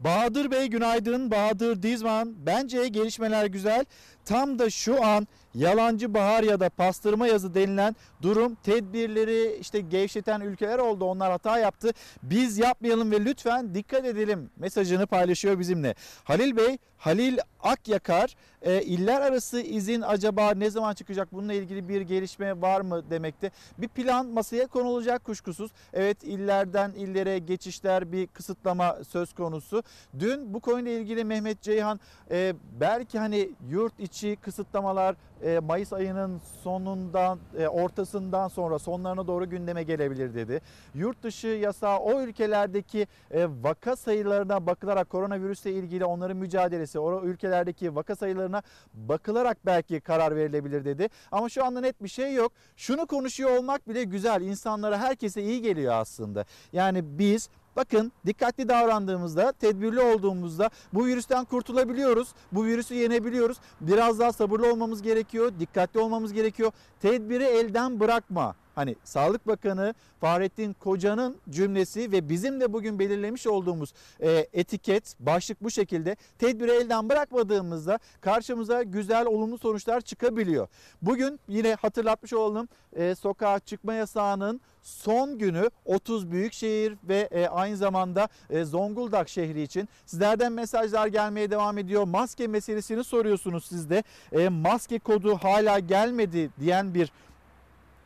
Bahadır Bey günaydın. Bahadır Dizman. Bence gelişmeler güzel. Tam da şu an yalancı bahar ya da pastırma yazı denilen durum tedbirleri işte gevşeten ülkeler oldu. Onlar hata yaptı. Biz yapmayalım ve lütfen dikkat edelim mesajını paylaşıyor bizimle. Halil Bey, Halil Akyakar e, iller arası izin acaba ne zaman çıkacak bununla ilgili bir gelişme var mı demekte. Bir plan masaya konulacak kuşkusuz. Evet illerden illere geçişler bir kısıtlama söz konusu. Dün bu konuyla ilgili Mehmet Ceyhan e, belki hani yurt içi kısıtlamalar e, Mayıs ayının sonundan e, ortasından sonra sonlarına doğru gündeme gelebilir dedi. Yurt dışı yasağı o ülkelerdeki e, vaka sayılarına bakılarak koronavirüsle ilgili onların mücadelesi, o ülkelerdeki vaka sayılarına bakılarak belki karar verilebilir dedi. Ama şu anda net bir şey yok. Şunu konuşuyor olmak bile güzel. İnsanlara herkese iyi geliyor aslında. Yani biz Bakın dikkatli davrandığımızda, tedbirli olduğumuzda bu virüsten kurtulabiliyoruz. Bu virüsü yenebiliyoruz. Biraz daha sabırlı olmamız gerekiyor, dikkatli olmamız gerekiyor. Tedbiri elden bırakma. Hani Sağlık Bakanı Fahrettin Koca'nın cümlesi ve bizim de bugün belirlemiş olduğumuz e, etiket, başlık bu şekilde. Tedbiri elden bırakmadığımızda karşımıza güzel, olumlu sonuçlar çıkabiliyor. Bugün yine hatırlatmış olalım e, sokağa çıkma yasağının son günü 30 büyükşehir ve e, aynı zamanda e, Zonguldak şehri için sizlerden mesajlar gelmeye devam ediyor. Maske meselesini soruyorsunuz siz de. E, maske kodu hala gelmedi diyen bir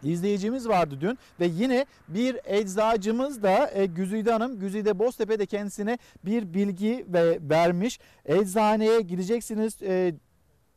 izleyicimiz vardı dün ve yine bir eczacımız da e, Güzide Hanım Güzide Boztepe de kendisine bir bilgi ve vermiş. Eczaneye gideceksiniz. E,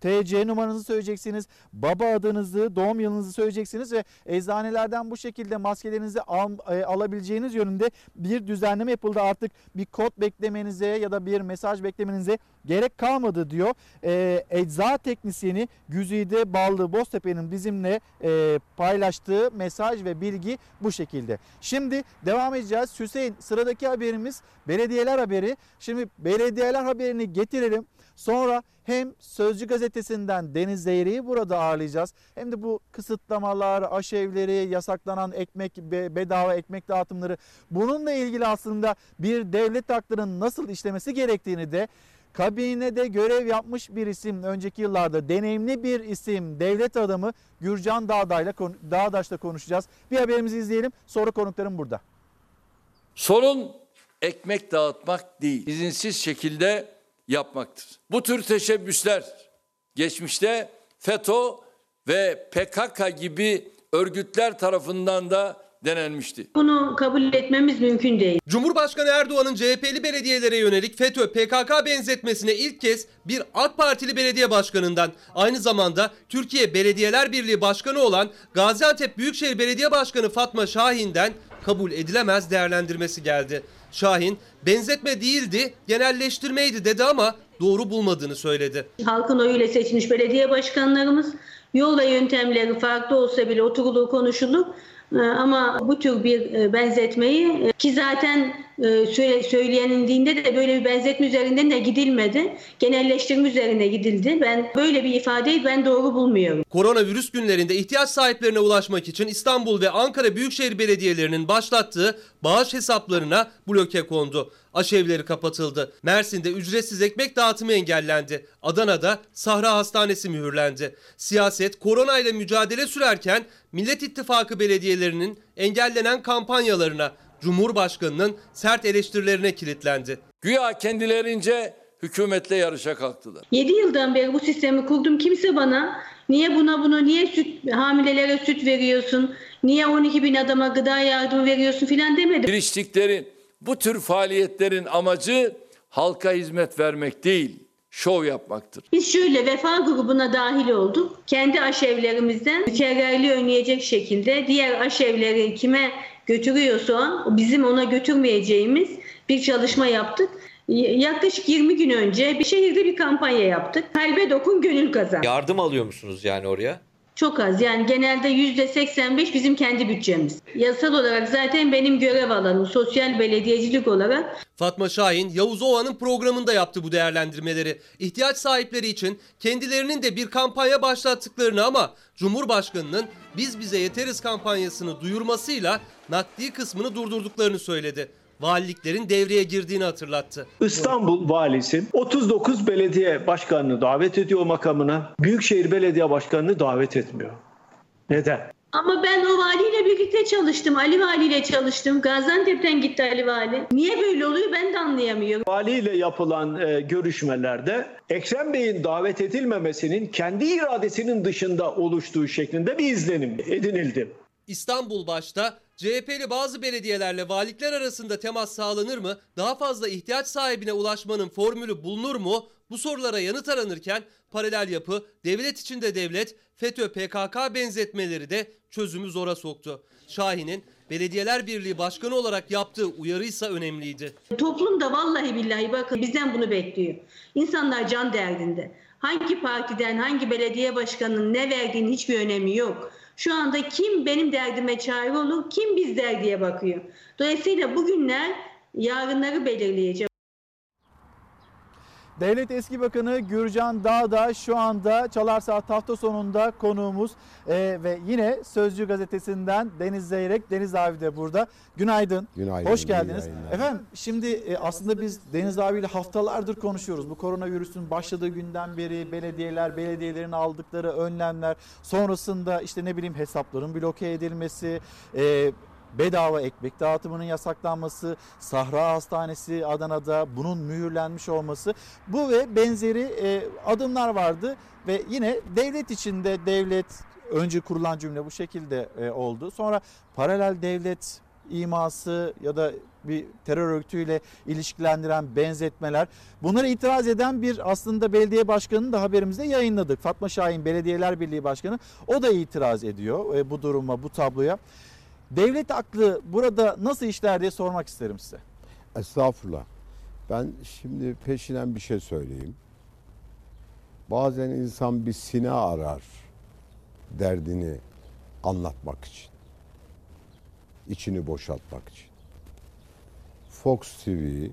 TC numaranızı söyleyeceksiniz, baba adınızı, doğum yılınızı söyleyeceksiniz ve eczanelerden bu şekilde maskelerinizi al, e, alabileceğiniz yönünde bir düzenleme yapıldı. Artık bir kod beklemenize ya da bir mesaj beklemenize gerek kalmadı diyor. E, ecza teknisyeni Güzide Ballı Boztepe'nin bizimle e, paylaştığı mesaj ve bilgi bu şekilde. Şimdi devam edeceğiz. Hüseyin sıradaki haberimiz belediyeler haberi. Şimdi belediyeler haberini getirelim. Sonra hem Sözcü gazetesinden Deniz Zeyre'yi burada ağırlayacağız. Hem de bu kısıtlamalar, aşevleri, yasaklanan ekmek, bedava ekmek dağıtımları bununla ilgili aslında bir devlet aklının nasıl işlemesi gerektiğini de kabinede görev yapmış bir isim önceki yıllarda deneyimli bir isim devlet adamı Gürcan Dağdaş'la Dağdaş'la konuşacağız. Bir haberimizi izleyelim sonra konuklarım burada. Sorun ekmek dağıtmak değil, izinsiz şekilde yapmaktır. Bu tür teşebbüsler geçmişte FETÖ ve PKK gibi örgütler tarafından da denenmişti. Bunu kabul etmemiz mümkün değil. Cumhurbaşkanı Erdoğan'ın CHP'li belediyelere yönelik FETÖ PKK benzetmesine ilk kez bir AK Partili belediye başkanından aynı zamanda Türkiye Belediyeler Birliği Başkanı olan Gaziantep Büyükşehir Belediye Başkanı Fatma Şahin'den kabul edilemez değerlendirmesi geldi. Şahin benzetme değildi, genelleştirmeydi dedi ama doğru bulmadığını söyledi. Halkın oyuyla seçilmiş belediye başkanlarımız yol ve yöntemleri farklı olsa bile oturulur konuşulur. Ee, ama bu tür bir e, benzetmeyi e, ki zaten e, söyleyenin dinde de böyle bir benzetme üzerinden de gidilmedi. Genelleştirme üzerine gidildi. Ben böyle bir ifadeyi ben doğru bulmuyorum. Koronavirüs günlerinde ihtiyaç sahiplerine ulaşmak için İstanbul ve Ankara Büyükşehir Belediyelerinin başlattığı bağış hesaplarına bloke kondu. Aşevleri kapatıldı. Mersin'de ücretsiz ekmek dağıtımı engellendi. Adana'da Sahra Hastanesi mühürlendi. Siyaset koronayla mücadele sürerken Millet İttifakı belediyelerinin engellenen kampanyalarına Cumhurbaşkanının sert eleştirilerine kilitlendi. Güya kendilerince hükümetle yarışa kalktılar. 7 yıldan beri bu sistemi kurdum. Kimse bana niye buna bunu niye süt hamilelere süt veriyorsun? Niye 12 bin adama gıda yardımı veriyorsun filan demedi. Giriştikleri bu tür faaliyetlerin amacı halka hizmet vermek değil, şov yapmaktır. Biz şöyle vefa grubuna dahil olduk. Kendi aşevlerimizden mükerrerliği önleyecek şekilde diğer aşevleri kime götürüyorsa bizim ona götürmeyeceğimiz bir çalışma yaptık. Yaklaşık 20 gün önce bir şehirde bir kampanya yaptık. Kalbe dokun gönül kazan. Yardım alıyor musunuz yani oraya? Çok az yani genelde %85 bizim kendi bütçemiz. Yasal olarak zaten benim görev alanım sosyal belediyecilik olarak. Fatma Şahin Yavuz Ova'nın programında yaptı bu değerlendirmeleri. İhtiyaç sahipleri için kendilerinin de bir kampanya başlattıklarını ama Cumhurbaşkanının biz bize yeteriz kampanyasını duyurmasıyla nakdi kısmını durdurduklarını söyledi. Valiliklerin devreye girdiğini hatırlattı. İstanbul valisi 39 belediye başkanını davet ediyor makamına. Büyükşehir Belediye Başkanı'nı davet etmiyor. Neden? Ama ben o valiyle birlikte çalıştım. Ali valiyle çalıştım. Gaziantep'ten gitti Ali vali. Niye böyle oluyor ben de anlayamıyorum. Valiyle yapılan e, görüşmelerde Ekrem Bey'in davet edilmemesinin kendi iradesinin dışında oluştuğu şeklinde bir izlenim edinildi. İstanbul başta CHP'li bazı belediyelerle valilikler arasında temas sağlanır mı? Daha fazla ihtiyaç sahibine ulaşmanın formülü bulunur mu? Bu sorulara yanıt aranırken paralel yapı, devlet içinde devlet, FETÖ PKK benzetmeleri de çözümü zora soktu. Şahin'in Belediyeler Birliği Başkanı olarak yaptığı uyarıysa önemliydi. Toplum da vallahi billahi bakın bizden bunu bekliyor. İnsanlar can derdinde. Hangi partiden, hangi belediye başkanının ne verdiğinin hiçbir önemi yok. Şu anda kim benim derdime çare olur, kim biz derdiye bakıyor. Dolayısıyla bugünler yarınları belirleyecek. Devlet Eski Bakanı Gürcan Dağda şu anda Çalar Saat hafta sonunda konuğumuz Ee, ve yine Sözcü gazetesinden Deniz Zeyrek, Deniz abi de burada. Günaydın. Günaydın, Hoş geldiniz. yayınlar. Efendim şimdi e, aslında biz Deniz abiyle haftalardır konuşuyoruz. Bu koronavirüsün başladığı günden beri belediyeler, belediyelerin aldıkları önlemler, sonrasında işte ne bileyim hesapların bloke edilmesi, e, bedava ekmek dağıtımının yasaklanması, Sahra Hastanesi Adana'da bunun mühürlenmiş olması bu ve benzeri e, adımlar vardı ve yine devlet içinde devlet önce kurulan cümle bu şekilde e, oldu. Sonra paralel devlet iması ya da bir terör örgütüyle ilişkilendiren benzetmeler. Bunlara itiraz eden bir aslında belediye başkanını da haberimizde yayınladık. Fatma Şahin Belediyeler Birliği Başkanı o da itiraz ediyor e, bu duruma, bu tabloya. Devlet aklı burada nasıl işler diye sormak isterim size. Estağfurullah. Ben şimdi peşinen bir şey söyleyeyim. Bazen insan bir sine arar derdini anlatmak için. içini boşaltmak için. Fox TV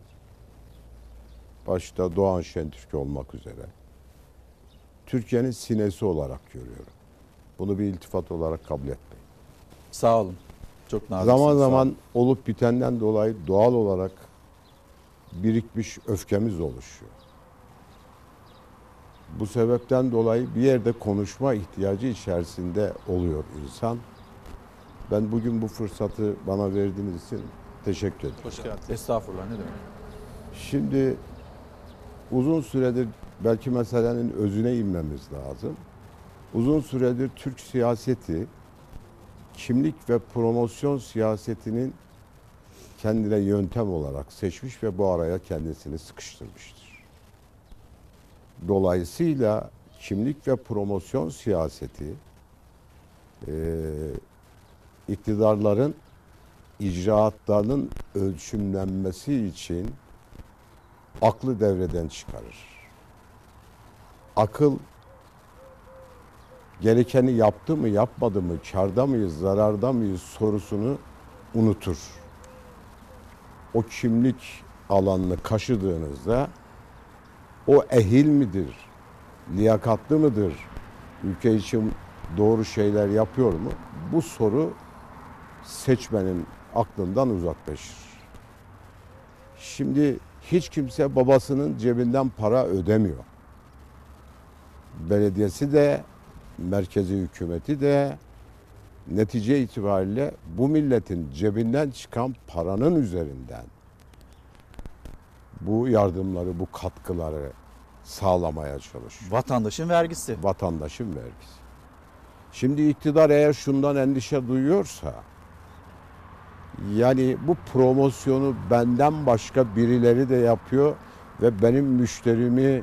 başta Doğan Şentürk olmak üzere Türkiye'nin sinesi olarak görüyorum. Bunu bir iltifat olarak kabul etmeyin. Sağ olun. Çok naziksiniz. Zaman zaman olup bitenden dolayı doğal olarak birikmiş öfkemiz oluşuyor. Bu sebepten dolayı bir yerde konuşma ihtiyacı içerisinde oluyor insan. Ben bugün bu fırsatı bana verdiğiniz için teşekkür ederim. Hoş geldiniz. Estağfurullah ne demek. Şimdi uzun süredir belki meselenin özüne inmemiz lazım. Uzun süredir Türk siyaseti kimlik ve promosyon siyasetinin kendine yöntem olarak seçmiş ve bu araya kendisini sıkıştırmıştır. Dolayısıyla kimlik ve promosyon siyaseti eee, iktidarların icraatlarının ölçümlenmesi için aklı devreden çıkarır. Akıl gerekeni yaptı mı yapmadı mı, karda mıyız, zararda mıyız sorusunu unutur. O kimlik alanını kaşıdığınızda o ehil midir, liyakatlı mıdır, ülke için doğru şeyler yapıyor mu? Bu soru seçmenin aklından uzaklaşır. Şimdi hiç kimse babasının cebinden para ödemiyor. Belediyesi de, merkezi hükümeti de netice itibariyle bu milletin cebinden çıkan paranın üzerinden bu yardımları, bu katkıları sağlamaya çalışıyor. Vatandaşın vergisi. Vatandaşın vergisi. Şimdi iktidar eğer şundan endişe duyuyorsa yani bu promosyonu benden başka birileri de yapıyor ve benim müşterimi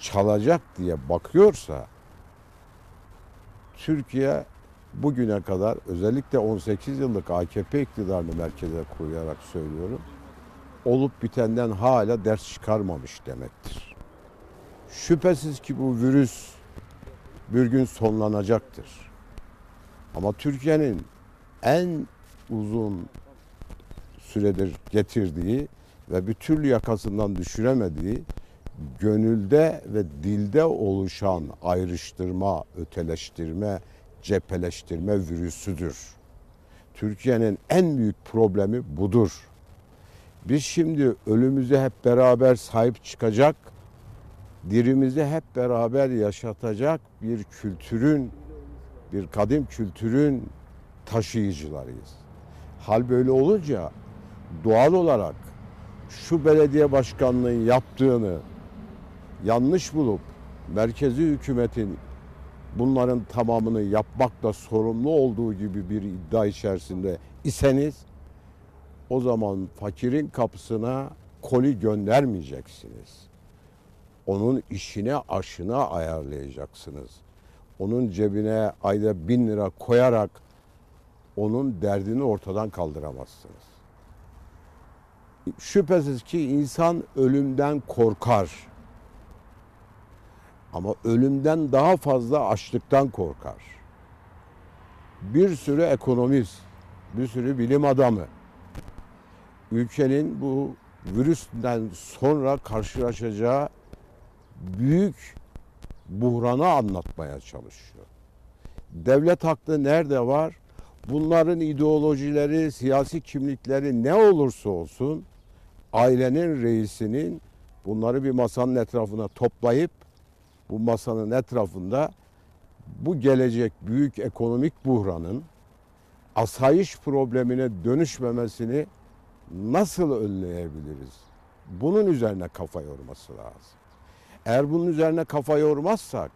çalacak diye bakıyorsa Türkiye bugüne kadar özellikle 18 yıllık AKP iktidarını merkeze koyarak söylüyorum. Olup bitenden hala ders çıkarmamış demektir. Şüphesiz ki bu virüs bir gün sonlanacaktır. Ama Türkiye'nin en uzun süredir getirdiği ve bir türlü yakasından düşüremediği gönülde ve dilde oluşan ayrıştırma, öteleştirme, cepheleştirme virüsüdür. Türkiye'nin en büyük problemi budur. Biz şimdi ölümüze hep beraber sahip çıkacak, dirimizi hep beraber yaşatacak bir kültürün, bir kadim kültürün taşıyıcılarıyız. Hal böyle olunca doğal olarak şu belediye başkanlığının yaptığını yanlış bulup merkezi hükümetin bunların tamamını yapmakla sorumlu olduğu gibi bir iddia içerisinde iseniz o zaman fakirin kapısına koli göndermeyeceksiniz. Onun işine aşına ayarlayacaksınız. Onun cebine ayda bin lira koyarak onun derdini ortadan kaldıramazsınız. Şüphesiz ki insan ölümden korkar. Ama ölümden daha fazla açlıktan korkar. Bir sürü ekonomist, bir sürü bilim adamı ülkenin bu virüsten sonra karşılaşacağı büyük buhranı anlatmaya çalışıyor. Devlet haklı nerede var? Bunların ideolojileri, siyasi kimlikleri ne olursa olsun ailenin reisinin bunları bir masanın etrafına toplayıp bu masanın etrafında bu gelecek büyük ekonomik buhranın asayiş problemine dönüşmemesini nasıl önleyebiliriz? Bunun üzerine kafa yorması lazım. Eğer bunun üzerine kafa yormazsak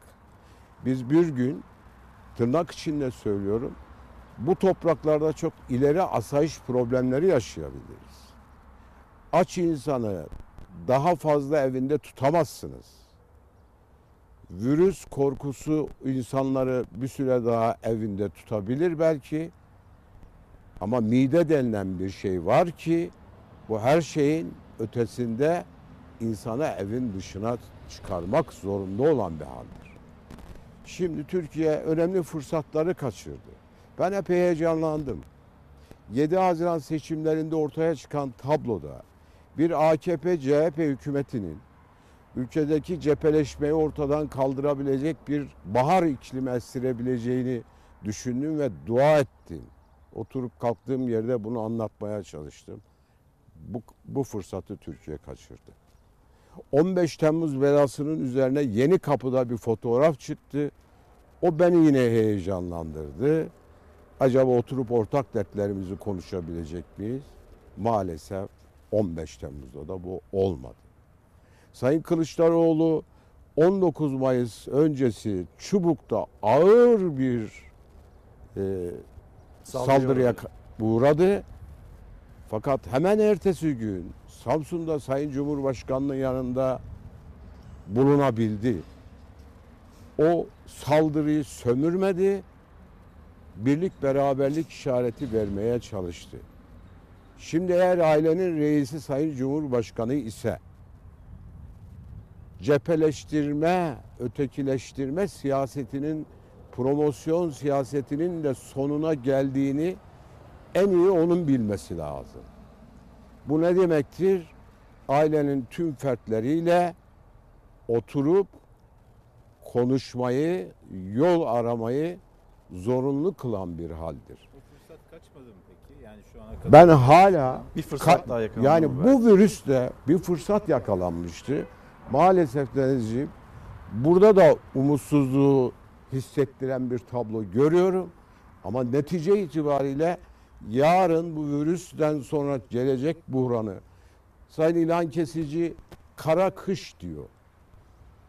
biz bir gün tırnak içinde söylüyorum bu topraklarda çok ileri asayiş problemleri yaşayabiliriz. Aç insanı daha fazla evinde tutamazsınız. Virüs korkusu insanları bir süre daha evinde tutabilir belki. Ama mide denilen bir şey var ki bu her şeyin ötesinde insana evin dışına çıkarmak zorunda olan bir haldir. Şimdi Türkiye önemli fırsatları kaçırdı. Ben epey heyecanlandım. 7 Haziran seçimlerinde ortaya çıkan tabloda bir AKP-CHP hükümetinin ülkedeki cepheleşmeyi ortadan kaldırabilecek bir bahar iklimi estirebileceğini düşündüm ve dua ettim. Oturup kalktığım yerde bunu anlatmaya çalıştım. Bu, bu fırsatı Türkiye kaçırdı. 15 Temmuz belasının üzerine yeni kapıda bir fotoğraf çıktı. O beni yine heyecanlandırdı. Acaba oturup ortak dertlerimizi konuşabilecek miyiz? Maalesef 15 Temmuz'da da bu olmadı. Sayın Kılıçdaroğlu 19 Mayıs öncesi Çubuk'ta ağır bir e, Saldırıya saldırıya uğradı. Fakat hemen ertesi gün Samsun'da Sayın Cumhurbaşkanı'nın yanında bulunabildi. O saldırıyı sömürmedi, birlik beraberlik işareti vermeye çalıştı. Şimdi eğer ailenin reisi Sayın Cumhurbaşkanı ise cepheleştirme, ötekileştirme siyasetinin promosyon siyasetinin de sonuna geldiğini en iyi onun bilmesi lazım. Bu ne demektir? Ailenin tüm fertleriyle oturup konuşmayı, yol aramayı zorunlu kılan bir haldir. fırsat kaçmadı mı peki? Yani şu ana kadar Ben hala bir fırsat daha yakalandı yani bu virüste bir fırsat yakalanmıştı. Maalesef Denizciğim burada da umutsuzluğu hissettiren bir tablo görüyorum. Ama netice itibariyle yarın bu virüsten sonra gelecek buhranı Sayın İlhan Kesici kara kış diyor.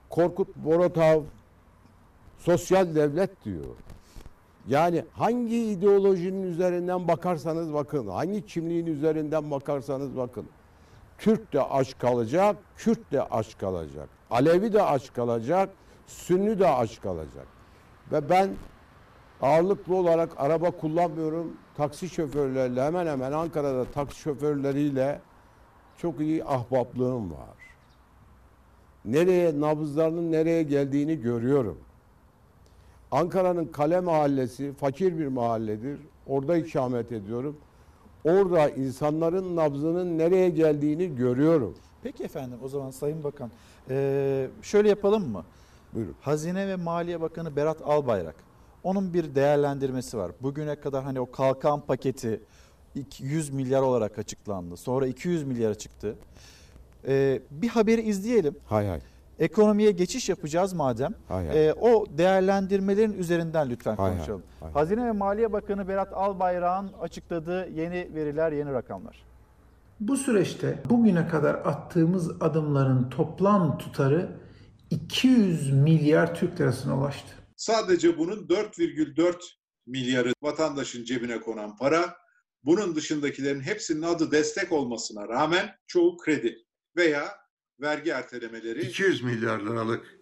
Korkut Boratav sosyal devlet diyor. Yani hangi ideolojinin üzerinden bakarsanız bakın, hangi kimliğin üzerinden bakarsanız bakın. Türk de aç kalacak, Kürt de aç kalacak. Alevi de aç kalacak, Sünni de aç kalacak. Ve ben ağırlıklı olarak araba kullanmıyorum. Taksi şoförleriyle hemen hemen Ankara'da taksi şoförleriyle çok iyi ahbaplığım var. Nereye nabızlarının nereye geldiğini görüyorum. Ankara'nın Kale Mahallesi fakir bir mahalledir. Orada ikamet ediyorum. Orada insanların nabzının nereye geldiğini görüyorum. Peki efendim o zaman Sayın Bakan eee, şöyle yapalım mı? Buyurun. Hazine ve Maliye Bakanı Berat Albayrak onun bir değerlendirmesi var. Bugüne kadar hani o kalkan paketi 100 milyar olarak açıklandı. Sonra 200 milyara çıktı. Ee, bir haberi izleyelim. Hay hay. Ekonomiye geçiş yapacağız madem. Hay hay. Ee, o değerlendirmelerin üzerinden lütfen Hay hay, konuşalım. hay. Hazine ve Maliye Bakanı Berat Albayrak'ın açıkladığı yeni veriler, yeni rakamlar. Bu süreçte bugüne kadar attığımız adımların toplam tutarı 200 milyar Türk lirasına ulaştı. Sadece bunun 4,4 milyarı vatandaşın cebine konan para. Bunun dışındakilerin hepsinin adı destek olmasına rağmen çoğu kredi veya vergi ertelemeleri 200 milyar liralık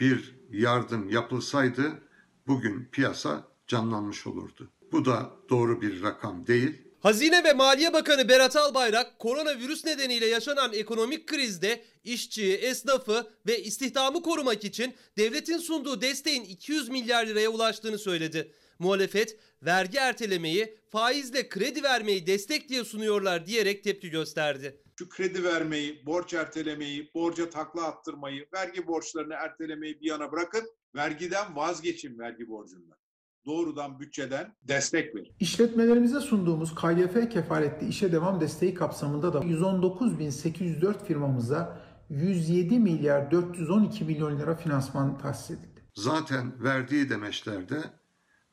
bir yardım yapılsaydı bugün piyasa canlanmış olurdu. Bu da doğru bir rakam değil. Hazine ve Maliye Bakanı Berat Albayrak koronavirüs nedeniyle yaşanan ekonomik krizde işçiyi, esnafı ve istihdamı korumak için devletin sunduğu desteğin 200 milyar liraya ulaştığını söyledi. Muhalefet vergi ertelemeyi, faizle kredi vermeyi destek diye sunuyorlar diyerek tepki gösterdi. Şu kredi vermeyi, borç ertelemeyi, borca takla attırmayı, vergi borçlarını ertelemeyi bir yana bırakın. Vergiden vazgeçin vergi borcundan. Doğrudan bütçeden destek verin. İşletmelerimize sunduğumuz KYF kefaletli işe devam desteği kapsamında da 119.804 firmamıza 107 milyar 412 milyon lira finansman tahsis edildi. Zaten verdiği demeçlerde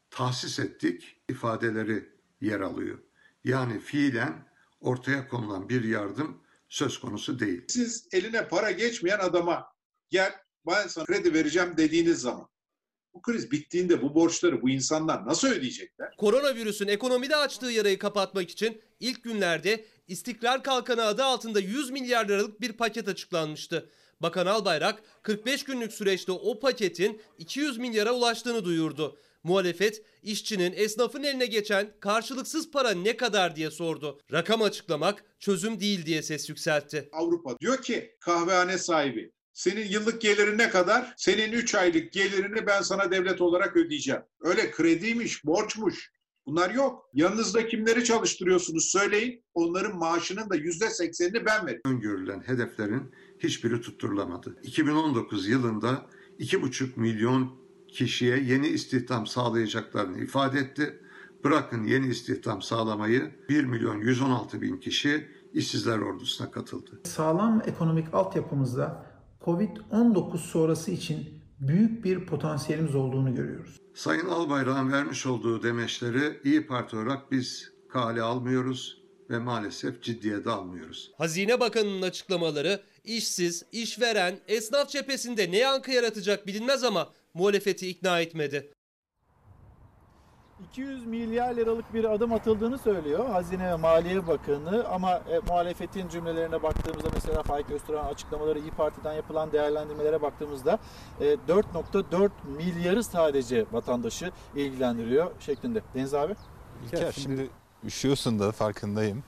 tahsis ettik ifadeleri yer alıyor. Yani fiilen ortaya konulan bir yardım söz konusu değil. Siz eline para geçmeyen adama gel ben sana kredi vereceğim dediğiniz zaman bu kriz bittiğinde bu borçları bu insanlar nasıl ödeyecekler? Koronavirüsün ekonomide açtığı yarayı kapatmak için ilk günlerde İstikrar Kalkanı adı altında 100 milyar liralık bir paket açıklanmıştı. Bakan Albayrak 45 günlük süreçte o paketin 200 milyara ulaştığını duyurdu. Muhalefet işçinin, esnafın eline geçen karşılıksız para ne kadar diye sordu. Rakam açıklamak çözüm değil diye ses yükseltti. Avrupa diyor ki kahvehane sahibi senin yıllık gelirin ne kadar? Senin 3 aylık gelirini ben sana devlet olarak ödeyeceğim. Öyle krediymiş, borçmuş. Bunlar yok. Yanınızda kimleri çalıştırıyorsunuz söyleyin. Onların maaşının da yüzde seksenini ben veririm. Öngörülen hedeflerin hiçbiri tutturulamadı. 2019 yılında 2,5 milyon kişiye yeni istihdam sağlayacaklarını ifade etti. Bırakın yeni istihdam sağlamayı 1 milyon 116 bin kişi işsizler ordusuna katıldı. Sağlam ekonomik altyapımızda Covid-19 sonrası için büyük bir potansiyelimiz olduğunu görüyoruz. Sayın Albayrak'ın vermiş olduğu demeçleri İyi Parti olarak biz kale almıyoruz ve maalesef ciddiye de almıyoruz. Hazine Bakanı'nın açıklamaları işsiz, işveren, esnaf cephesinde ne yankı yaratacak bilinmez ama muhalefeti ikna etmedi. 200 milyar liralık bir adım atıldığını söylüyor Hazine ve Maliye Bakanı ama e, muhalefetin cümlelerine baktığımızda mesela Faik Öztürk'ün açıklamaları İyi Parti'den yapılan değerlendirmelere baktığımızda e, 4.4 milyarı sadece vatandaşı ilgilendiriyor şeklinde. Deniz abi? İlker şimdi üşüyorsun da farkındayım.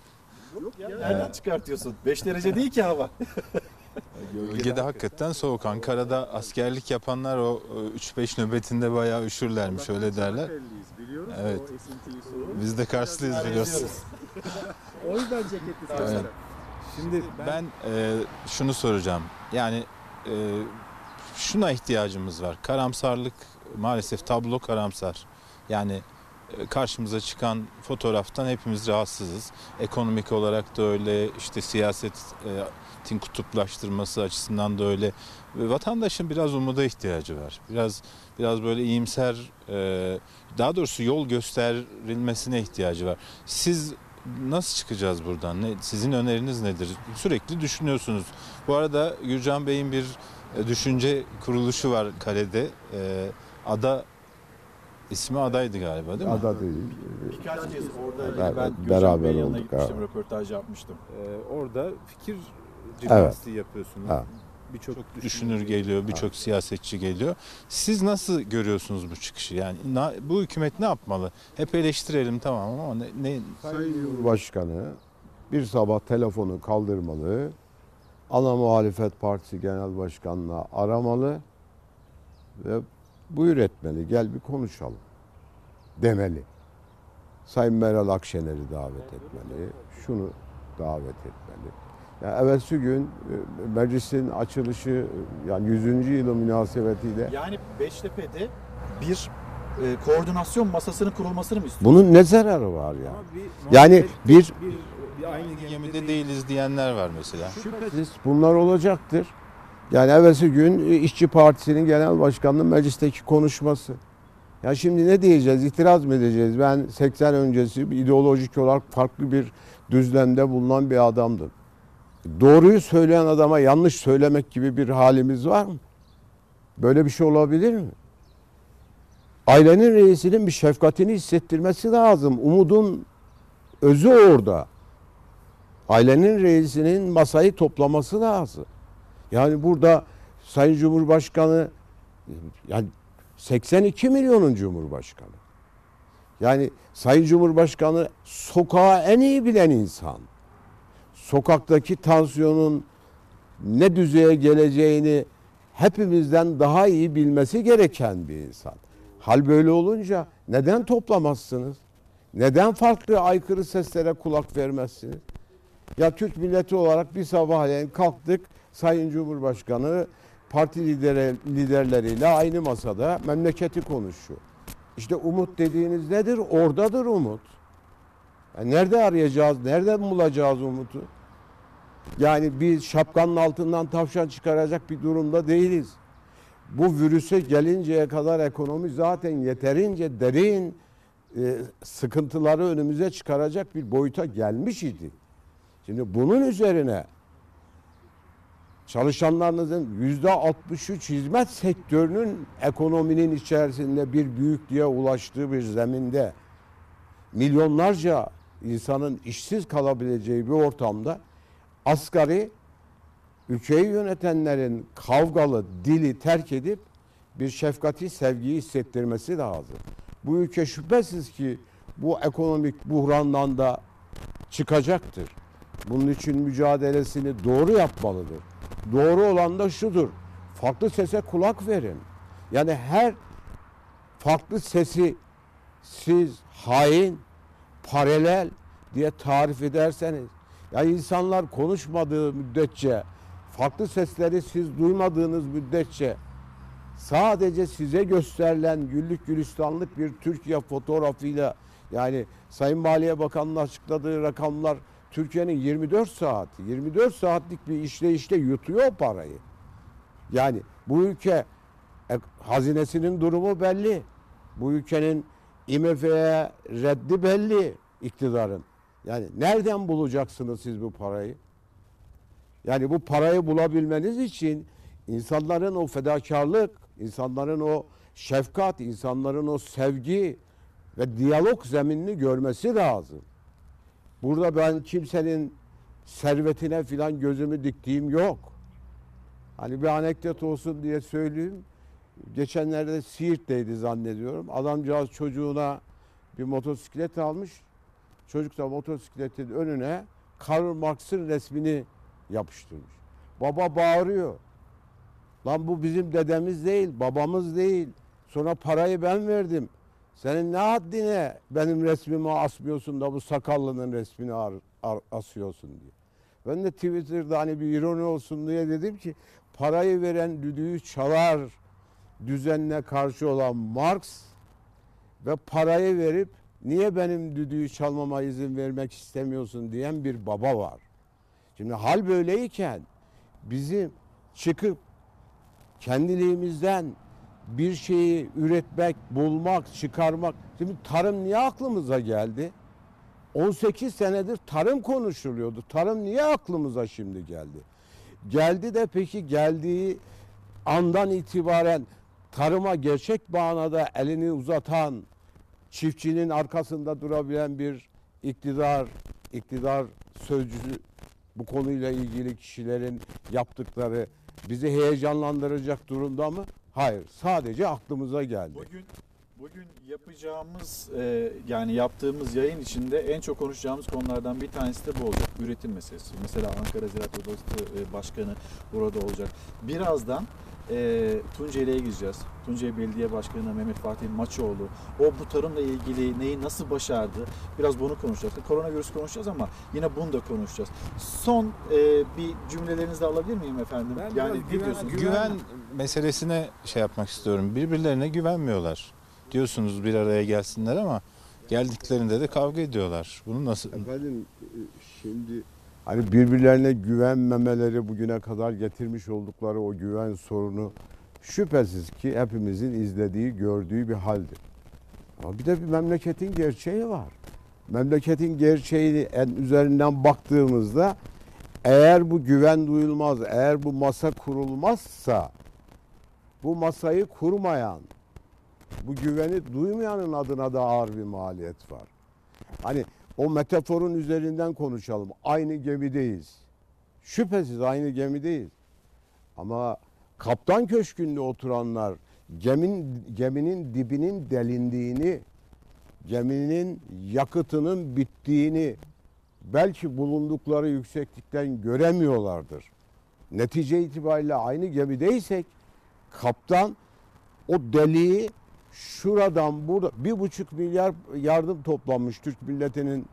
Nereden çıkartıyorsun? 5 derece değil ki hava. Bölgede hakikaten soğuk. Ankara'da askerlik yapanlar o e, 3-5 nöbetinde bayağı üşürlermiş öyle derler. Evet. Biz de Karslıyız biliyorsun. o yüzden ceketli Evet. Şimdi ben e, şunu soracağım. Yani e, şuna ihtiyacımız var. Karamsarlık maalesef tablo karamsar. Yani e, karşımıza çıkan fotoğraftan hepimiz rahatsızız. Ekonomik olarak da öyle, işte siyasetin kutuplaştırması açısından da öyle. Vatandaşın biraz umuda ihtiyacı var. Biraz biraz böyle iyimser, e, daha doğrusu yol gösterilmesine ihtiyacı var. Siz nasıl çıkacağız buradan? Ne, sizin öneriniz nedir? Sürekli düşünüyorsunuz. Bu arada Gürcan Bey'in bir e, düşünce kuruluşu var kalede. E, Ada ismi adaydı galiba değil mi? Ada değil. Birkaç kez orada Evet, ben beraber Bey'in yanına olduk, gitmiştim, evet. röportaj yapmıştım. Ee, orada fikir Evet. jimnastiği yapıyorsunuz. Evet. Birçok düşünür geliyor, birçok siyasetçi geliyor. Siz nasıl görüyorsunuz bu çıkışı? Yani na- bu hükümet ne yapmalı? Hep eleştirelim tamam ama ne, ne Sayın Cumhurbaşkanı bir sabah telefonu kaldırmalı, ana muhalefet partisi genel başkanına aramalı ve buyur etmeli, gel bir konuşalım demeli. Sayın Meral Akşener'i davet etmeli, şunu davet etmeli. Yani evvelsi gün e, meclisin açılışı e, yani 100. yılı münasebetiyle Yani Beştepe'de bir e, koordinasyon masasının kurulmasını mı istiyorsunuz? Bunun ne zararı var ya? Yani bir Aynı gemide değiliz diyenler var mesela. Şüphesiz bunlar olacaktır. Yani evvelsi gün İşçi Partisi'nin genel başkanının meclisteki konuşması. Ya şimdi ne diyeceğiz? İtiraz mı edeceğiz? Ben 80 öncesi ideolojik olarak farklı bir düzlemde bulunan bir adamdım. Doğruyu söyleyen adama yanlış söylemek gibi bir halimiz var mı? Böyle bir şey olabilir mi? Ailenin reisinin bir şefkatini hissettirmesi lazım. Umudun özü orada. Ailenin reisinin masayı toplaması lazım. Yani burada Sayın Cumhurbaşkanı yani 82 milyonun Cumhurbaşkanı. Yani Sayın Cumhurbaşkanı sokağı en iyi bilen insan. Sokaktaki tansiyonun ne düzeye geleceğini hepimizden daha iyi bilmesi gereken bir insan. Hal böyle olunca neden toplamazsınız? Neden farklı aykırı seslere kulak vermezsiniz? Ya Türk milleti olarak bir sabahleyin kalktık Sayın Cumhurbaşkanı parti lideri, liderleriyle aynı masada memleketi konuşuyor. İşte umut dediğiniz nedir? Oradadır umut. Yani nerede arayacağız, nereden bulacağız umutu? Yani bir şapkanın altından tavşan çıkaracak bir durumda değiliz. Bu virüse gelinceye kadar ekonomi zaten yeterince derin e, sıkıntıları önümüze çıkaracak bir boyuta gelmiş idi. Şimdi bunun üzerine çalışanlarınızın yüzde 63 hizmet sektörünün ekonominin içerisinde bir büyüklüğe ulaştığı bir zeminde milyonlarca insanın işsiz kalabileceği bir ortamda asgari ülkeyi yönetenlerin kavgalı dili terk edip bir şefkati, sevgiyi hissettirmesi lazım. Bu ülke şüphesiz ki bu ekonomik buhrandan da çıkacaktır. Bunun için mücadelesini doğru yapmalıdır. Doğru olan da şudur. Farklı sese kulak verin. Yani her farklı sesi siz hain, paralel diye tarif ederseniz ya insanlar konuşmadığı müddetçe farklı sesleri siz duymadığınız müddetçe sadece size gösterilen güllük gülistanlık bir Türkiye fotoğrafıyla yani Sayın Maliye Bakanı'nın açıkladığı rakamlar Türkiye'nin 24 saati, 24 saatlik bir işleyişte yutuyor parayı. Yani bu ülke e, hazinesinin durumu belli. Bu ülkenin IMF'ye reddi belli iktidarın. Yani nereden bulacaksınız siz bu parayı? Yani bu parayı bulabilmeniz için insanların o fedakarlık, insanların o şefkat, insanların o sevgi ve diyalog zeminini görmesi lazım. Burada ben kimsenin servetine filan gözümü diktiğim yok. Hani bir anekdot olsun diye söyleyeyim. Geçenlerde Siirt'teydi zannediyorum. Adamcağız çocuğuna bir motosiklet almış. Çocuk da motosikletin önüne Karl Marx'ın resmini yapıştırmış. Baba bağırıyor. Lan bu bizim dedemiz değil, babamız değil. Sonra parayı ben verdim. Senin ne haddine benim resmimi asmıyorsun da bu sakallının resmini ar, ar, asıyorsun diye. Ben de Twitter'da hani bir ironi olsun diye dedim ki parayı veren düdüğü çalar düzenine karşı olan Marx ve parayı verip niye benim düdüğü çalmama izin vermek istemiyorsun diyen bir baba var. Şimdi hal böyleyken bizim çıkıp kendiliğimizden bir şeyi üretmek, bulmak, çıkarmak. Şimdi tarım niye aklımıza geldi? 18 senedir tarım konuşuluyordu. Tarım niye aklımıza şimdi geldi? Geldi de peki geldiği andan itibaren tarıma gerçek manada elini uzatan, çiftçinin arkasında durabilen bir iktidar, iktidar sözcüsü bu konuyla ilgili kişilerin yaptıkları bizi heyecanlandıracak durumda mı? Hayır. Sadece aklımıza geldi. Bugün bugün yapacağımız e, yani yaptığımız yayın içinde en çok konuşacağımız konulardan bir tanesi de bu olacak. Üretim meselesi. Mesela Ankara Ziraat Odası e, Başkanı burada olacak. Birazdan e, Tunceli'ye gideceğiz. Tunceli Belediye Başkanı Mehmet Fatih Maçoğlu. O bu tarımla ilgili neyi nasıl başardı? Biraz bunu konuşacağız. Koronavirüs konuşacağız ama yine bunu da konuşacağız. Son e, bir cümlelerinizi alabilir miyim efendim? yani ne diyorsunuz? Güven meselesine şey yapmak istiyorum. Birbirlerine güvenmiyorlar. diyorsunuz bir araya gelsinler ama geldiklerinde de kavga ediyorlar. Bunu nasıl Efendim e, şimdi hani birbirlerine güvenmemeleri bugüne kadar getirmiş oldukları o güven sorunu şüphesiz ki hepimizin izlediği, gördüğü bir haldir. Ama bir de bir memleketin gerçeği var. Memleketin gerçeğini en üzerinden baktığımızda eğer bu güven duyulmaz, eğer bu masa kurulmazsa bu masayı kurmayan, bu güveni duymayanın adına da ağır bir maliyet var. Hani o metaforun üzerinden konuşalım. Aynı gemideyiz. Şüphesiz aynı gemideyiz. Ama kaptan köşkünde oturanlar gemin, geminin dibinin delindiğini, geminin yakıtının bittiğini belki bulundukları yükseklikten göremiyorlardır. Netice itibariyle aynı gemideysek kaptan o deliği şuradan burada bir buçuk milyar yardım toplanmış Türk milletinin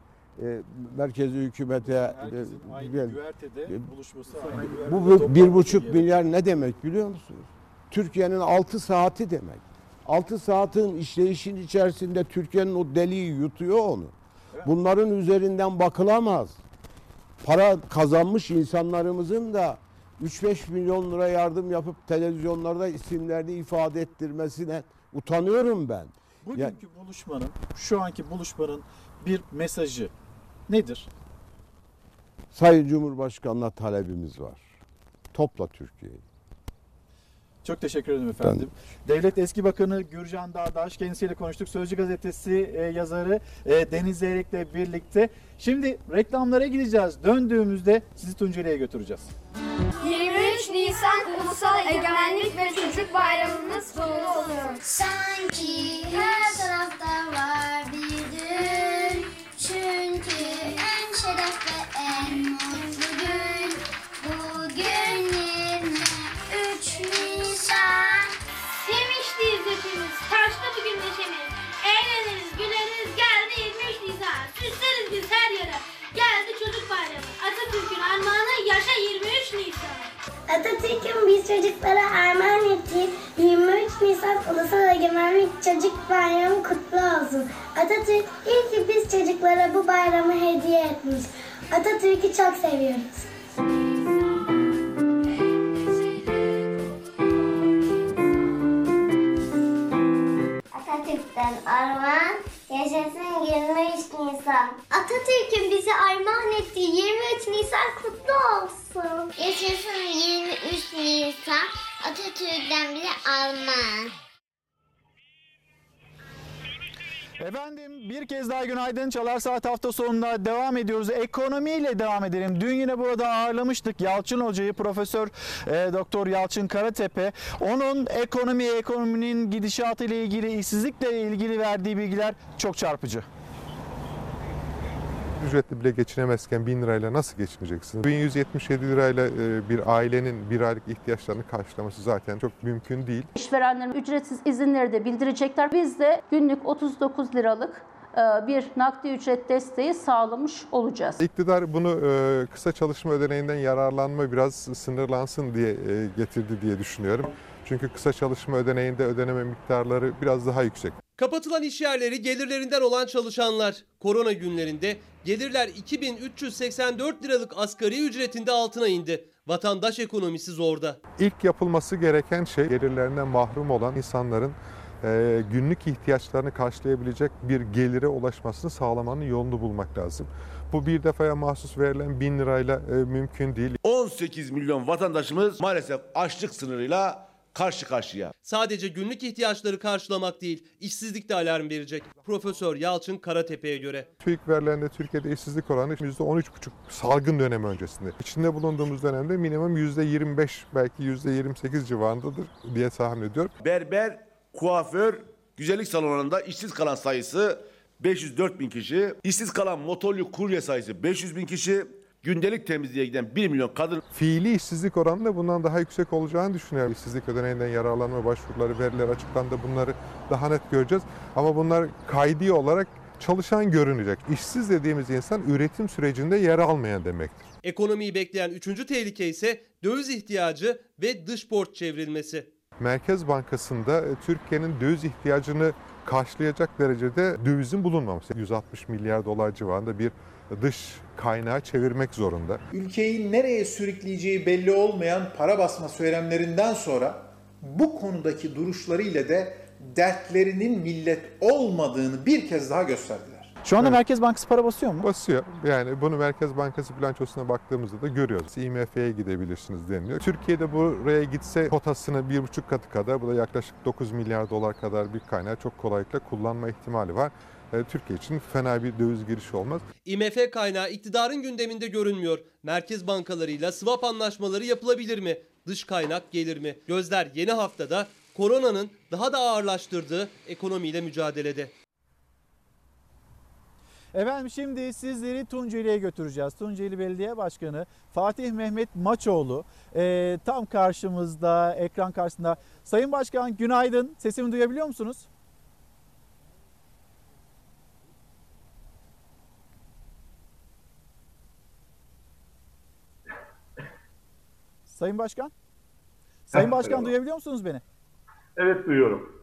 e, merkezi hükümete e, bir- buluşması. bu bu bir buçuk milyar ne demek biliyor musunuz? Türkiye'nin 6 saati demek. 6 saatin işleyişin içerisinde Türkiye'nin o deliği yutuyor onu. Bunların üzerinden bakılamaz. Para kazanmış insanlarımızın da 3-5 milyon lira yardım yapıp televizyonlarda isimlerini ifade ettirmesine utanıyorum ben. Bugünkü buluşmanın, şu anki buluşmanın bir mesajı nedir? Sayın Cumhurbaşkanı'na talebimiz var. Topla Türkiye'yi. Çok teşekkür ederim efendim. Devlet Eski Bakanı Gürcan Dağdaş kendisiyle konuştuk. Sözcü gazetesi e, yazarı e, Deniz Zeyrek'le birlikte. Şimdi reklamlara gideceğiz. Döndüğümüzde sizi Tunceli'ye götüreceğiz. 23 Nisan Ulusal Egemenlik ve Çocuk Bayramımız kutlu oluyor. Sanki her tarafta var bir düğün Çünkü en şeref ve en mutlu gün Bugün 23 Nisan Sevinçliyiz hepimiz, taşta bugün neşemiz. Eğleniriz, güleriz, geldi 23 Nisan. Süsleriz biz her yere. Atatürk'ün armağanı yaşa 23 Nisan. Atatürk'ün biz çocuklara armağan ettiği 23 Nisan Ulusal Egemenlik Çocuk Bayramı kutlu olsun. Atatürk iyi ki biz çocuklara bu bayramı hediye etmiş. Atatürk'ü çok seviyoruz. Atatürk'ten armağan yaşasın 23 Nisan. Atatürk'ün bize armağan ettiği 23 Nisan kutlu olsun. Yaşasın 23 Nisan Atatürk'ten bize armağan. Efendim bir kez daha günaydın. Çalar Saat hafta sonunda devam ediyoruz. Ekonomiyle devam edelim. Dün yine burada ağırlamıştık Yalçın Hoca'yı, Profesör e, Doktor Yalçın Karatepe. Onun ekonomi, ekonominin gidişatı ile ilgili, işsizlikle ilgili verdiği bilgiler çok çarpıcı. Ücretli bile geçinemezken 1000 lirayla nasıl geçineceksin? 1177 lirayla e, bir ailenin bir aylık ihtiyaçlarını karşılaması zaten çok mümkün değil. İşverenlerin ücretsiz izinleri de bildirecekler. Biz de günlük 39 liralık e, bir nakdi ücret desteği sağlamış olacağız. İktidar bunu e, kısa çalışma ödeneğinden yararlanma biraz sınırlansın diye getirdi diye düşünüyorum. Çünkü kısa çalışma ödeneğinde ödeneme miktarları biraz daha yüksek. Kapatılan iş yerleri gelirlerinden olan çalışanlar. Korona günlerinde gelirler 2384 liralık asgari ücretinde altına indi. Vatandaş ekonomisi zorda. İlk yapılması gereken şey gelirlerinden mahrum olan insanların e, günlük ihtiyaçlarını karşılayabilecek bir gelire ulaşmasını sağlamanın yolunu bulmak lazım. Bu bir defaya mahsus verilen 1000 lirayla e, mümkün değil. 18 milyon vatandaşımız maalesef açlık sınırıyla karşı karşıya. Sadece günlük ihtiyaçları karşılamak değil, işsizlik de alarm verecek. Profesör Yalçın Karatepe'ye göre. TÜİK verilerinde Türkiye'de işsizlik oranı %13,5 salgın dönemi öncesinde. İçinde bulunduğumuz dönemde minimum %25 belki %28 civarındadır diye tahmin ediyorum. Berber, kuaför, güzellik salonlarında işsiz kalan sayısı 504 bin kişi. İşsiz kalan motorlu kurye sayısı 500 bin kişi. Gündelik temizliğe giden 1 milyon kadın Fiili işsizlik oranı da bundan daha yüksek olacağını düşünüyorum. İşsizlik ödeneğinden yararlanma başvuruları, veriler açıklandı. Bunları daha net göreceğiz. Ama bunlar kaydi olarak çalışan görünecek. İşsiz dediğimiz insan üretim sürecinde yer almayan demektir. Ekonomiyi bekleyen üçüncü tehlike ise döviz ihtiyacı ve dış borç çevrilmesi. Merkez Bankası'nda e, Türkiye'nin döviz ihtiyacını karşılayacak derecede dövizin bulunmaması. 160 milyar dolar civarında bir dış kaynağı çevirmek zorunda. Ülkeyi nereye sürükleyeceği belli olmayan para basma söylemlerinden sonra bu konudaki duruşlarıyla de dertlerinin millet olmadığını bir kez daha gösterdiler. Şu anda Evet. Merkez Bankası para basıyor mu? Basıyor. Yani bunu Merkez Bankası bilançosuna baktığımızda da görüyoruz. IMF'ye gidebilirsiniz deniliyor. Türkiye'de buraya gitse kotasını bir buçuk katı kadar, bu da yaklaşık 9 milyar dolar kadar bir kaynağı çok kolaylıkla kullanma ihtimali var. E, Türkiye için fena bir döviz girişi olmaz. IMF kaynağı iktidarın gündeminde görünmüyor. Merkez bankalarıyla swap anlaşmaları yapılabilir mi? Dış kaynak gelir mi? Gözler yeni haftada koronanın daha da ağırlaştırdığı ekonomiyle mücadelede. Efendim şimdi sizleri Tunceli'ye götüreceğiz. Tunceli Belediye Başkanı Fatih Mehmet Maçoğlu e, tam karşımızda, ekran karşısında. Sayın Başkan günaydın. Sesimi duyabiliyor musunuz? Sayın Başkan? Sayın Başkan merhaba. duyabiliyor musunuz beni? Evet duyuyorum.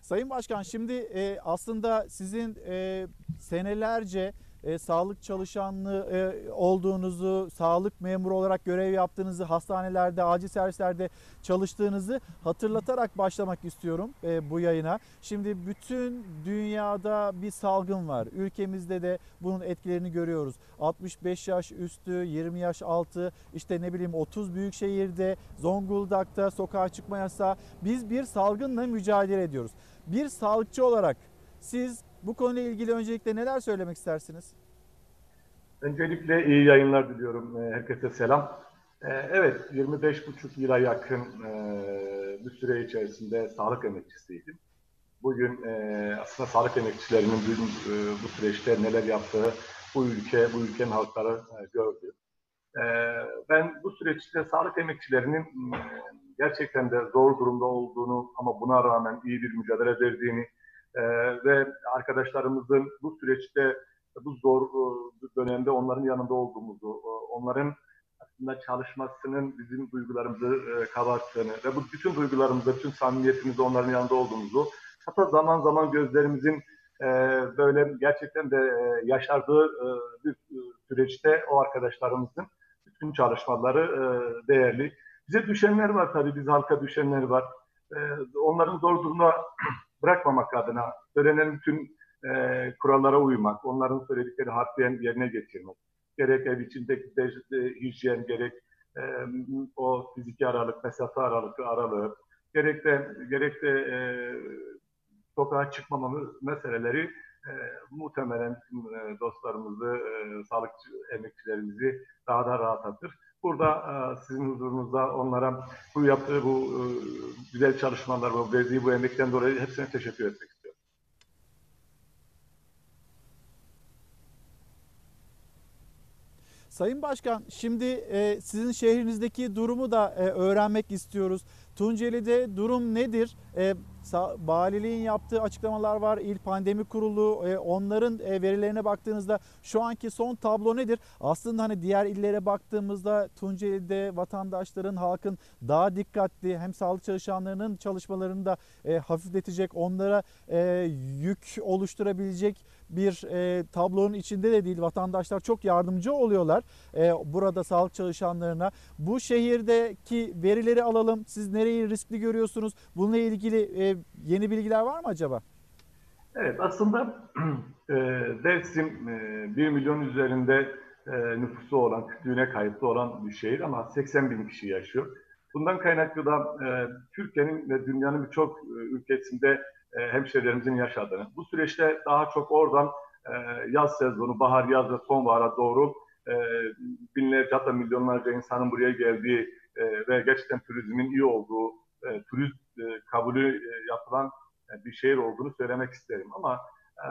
Sayın Başkan şimdi e, aslında sizin e, senelerce e, sağlık çalışanlığı e, olduğunuzu, sağlık memuru olarak görev yaptığınızı, hastanelerde, acil servislerde çalıştığınızı hatırlatarak başlamak istiyorum e, bu yayına. Şimdi bütün dünyada bir salgın var. Ülkemizde de bunun etkilerini görüyoruz. 65 yaş üstü, 20 yaş altı, işte ne bileyim 30 büyük şehirde, Zonguldak'ta sokağa çıkma yasağı. Biz bir salgınla mücadele ediyoruz. Bir sağlıkçı olarak siz bu konuyla ilgili öncelikle neler söylemek istersiniz? Öncelikle iyi yayınlar diliyorum. Ee, Herkese selam. Ee, Evet, 25,5 yıla yakın e, bir süre içerisinde sağlık emekçisiydim. Bugün e, aslında sağlık emekçilerinin bugün, e, bu süreçte neler yaptığı bu ülke, bu ülkenin halkları e, gördü. Ben bu süreçte sağlık emekçilerinin e, gerçekten de zor durumda olduğunu ama buna rağmen iyi bir mücadele verdiğini e, ve arkadaşlarımızın bu süreçte bu zor e, dönemde onların yanında olduğumuzu, e, onların aslında çalışmasının bizim duygularımızı e, kabarttığını ve bu bütün duygularımızı, bütün samimiyetimizde onların yanında olduğumuzu, hatta zaman zaman gözlerimizin e, böyle gerçekten de e, yaşardığı e, bir e, süreçte o arkadaşlarımızın bütün çalışmaları e, değerli. Bize düşenler var tabii, biz halka düşenler var. E, onların zor durumda bırakmamak adına söylenen bütün e, kurallara uymak, onların söyledikleri harfiyen yerine getirmek. Gerek ev içindeki de, de, hijyen, gerek e, o fiziki aralık, mesafe aralığı, aralığı, gerek de, gerek de e, sokağa çıkmamamız meseleleri e, muhtemelen e, dostlarımızı, e, sağlıkçı emekçilerimizi daha da rahatlatır. Burada e, sizin huzurunuzda onlara bu yaptığı bu e, güzel çalışmalar, bu verdiği bu emekten dolayı hepsine teşekkür etmek istiyorum. Sayın Başkan şimdi e, sizin şehrinizdeki durumu da öğrenmek istiyoruz. Tunceli'de durum nedir? E, valiliğin yaptığı açıklamalar var. İl Pandemi Kurulu e, onların e, verilerine baktığınızda şu anki son tablo nedir? Aslında hani diğer illere baktığımızda Tunceli'de vatandaşların, halkın daha dikkatli hem sağlık çalışanlarının çalışmalarını da e, hafifletecek, onlara e, yük oluşturabilecek bir e, tablonun içinde de değil. Vatandaşlar çok yardımcı oluyorlar e, burada sağlık çalışanlarına. Bu şehirdeki verileri alalım. Siz nereyi riskli görüyorsunuz? Bununla ilgili e, yeni bilgiler var mı acaba? Evet aslında e, Dersim e, 1 milyon üzerinde e, nüfusu olan, kütlüğüne kayıtlı olan bir şehir ama 80 bin kişi yaşıyor. Bundan kaynaklı da e, Türkiye'nin ve dünyanın birçok e, ülkesinde e, hemşehrilerimizin yaşadığını, bu süreçte daha çok oradan e, yaz sezonu, bahar, yaz ve sonbahara doğru e, binlerce hatta milyonlarca insanın buraya geldiği e, ve gerçekten turizmin iyi olduğu, e, turist e, kabulü e, yapılan e, bir şehir olduğunu söylemek isterim. Ama e,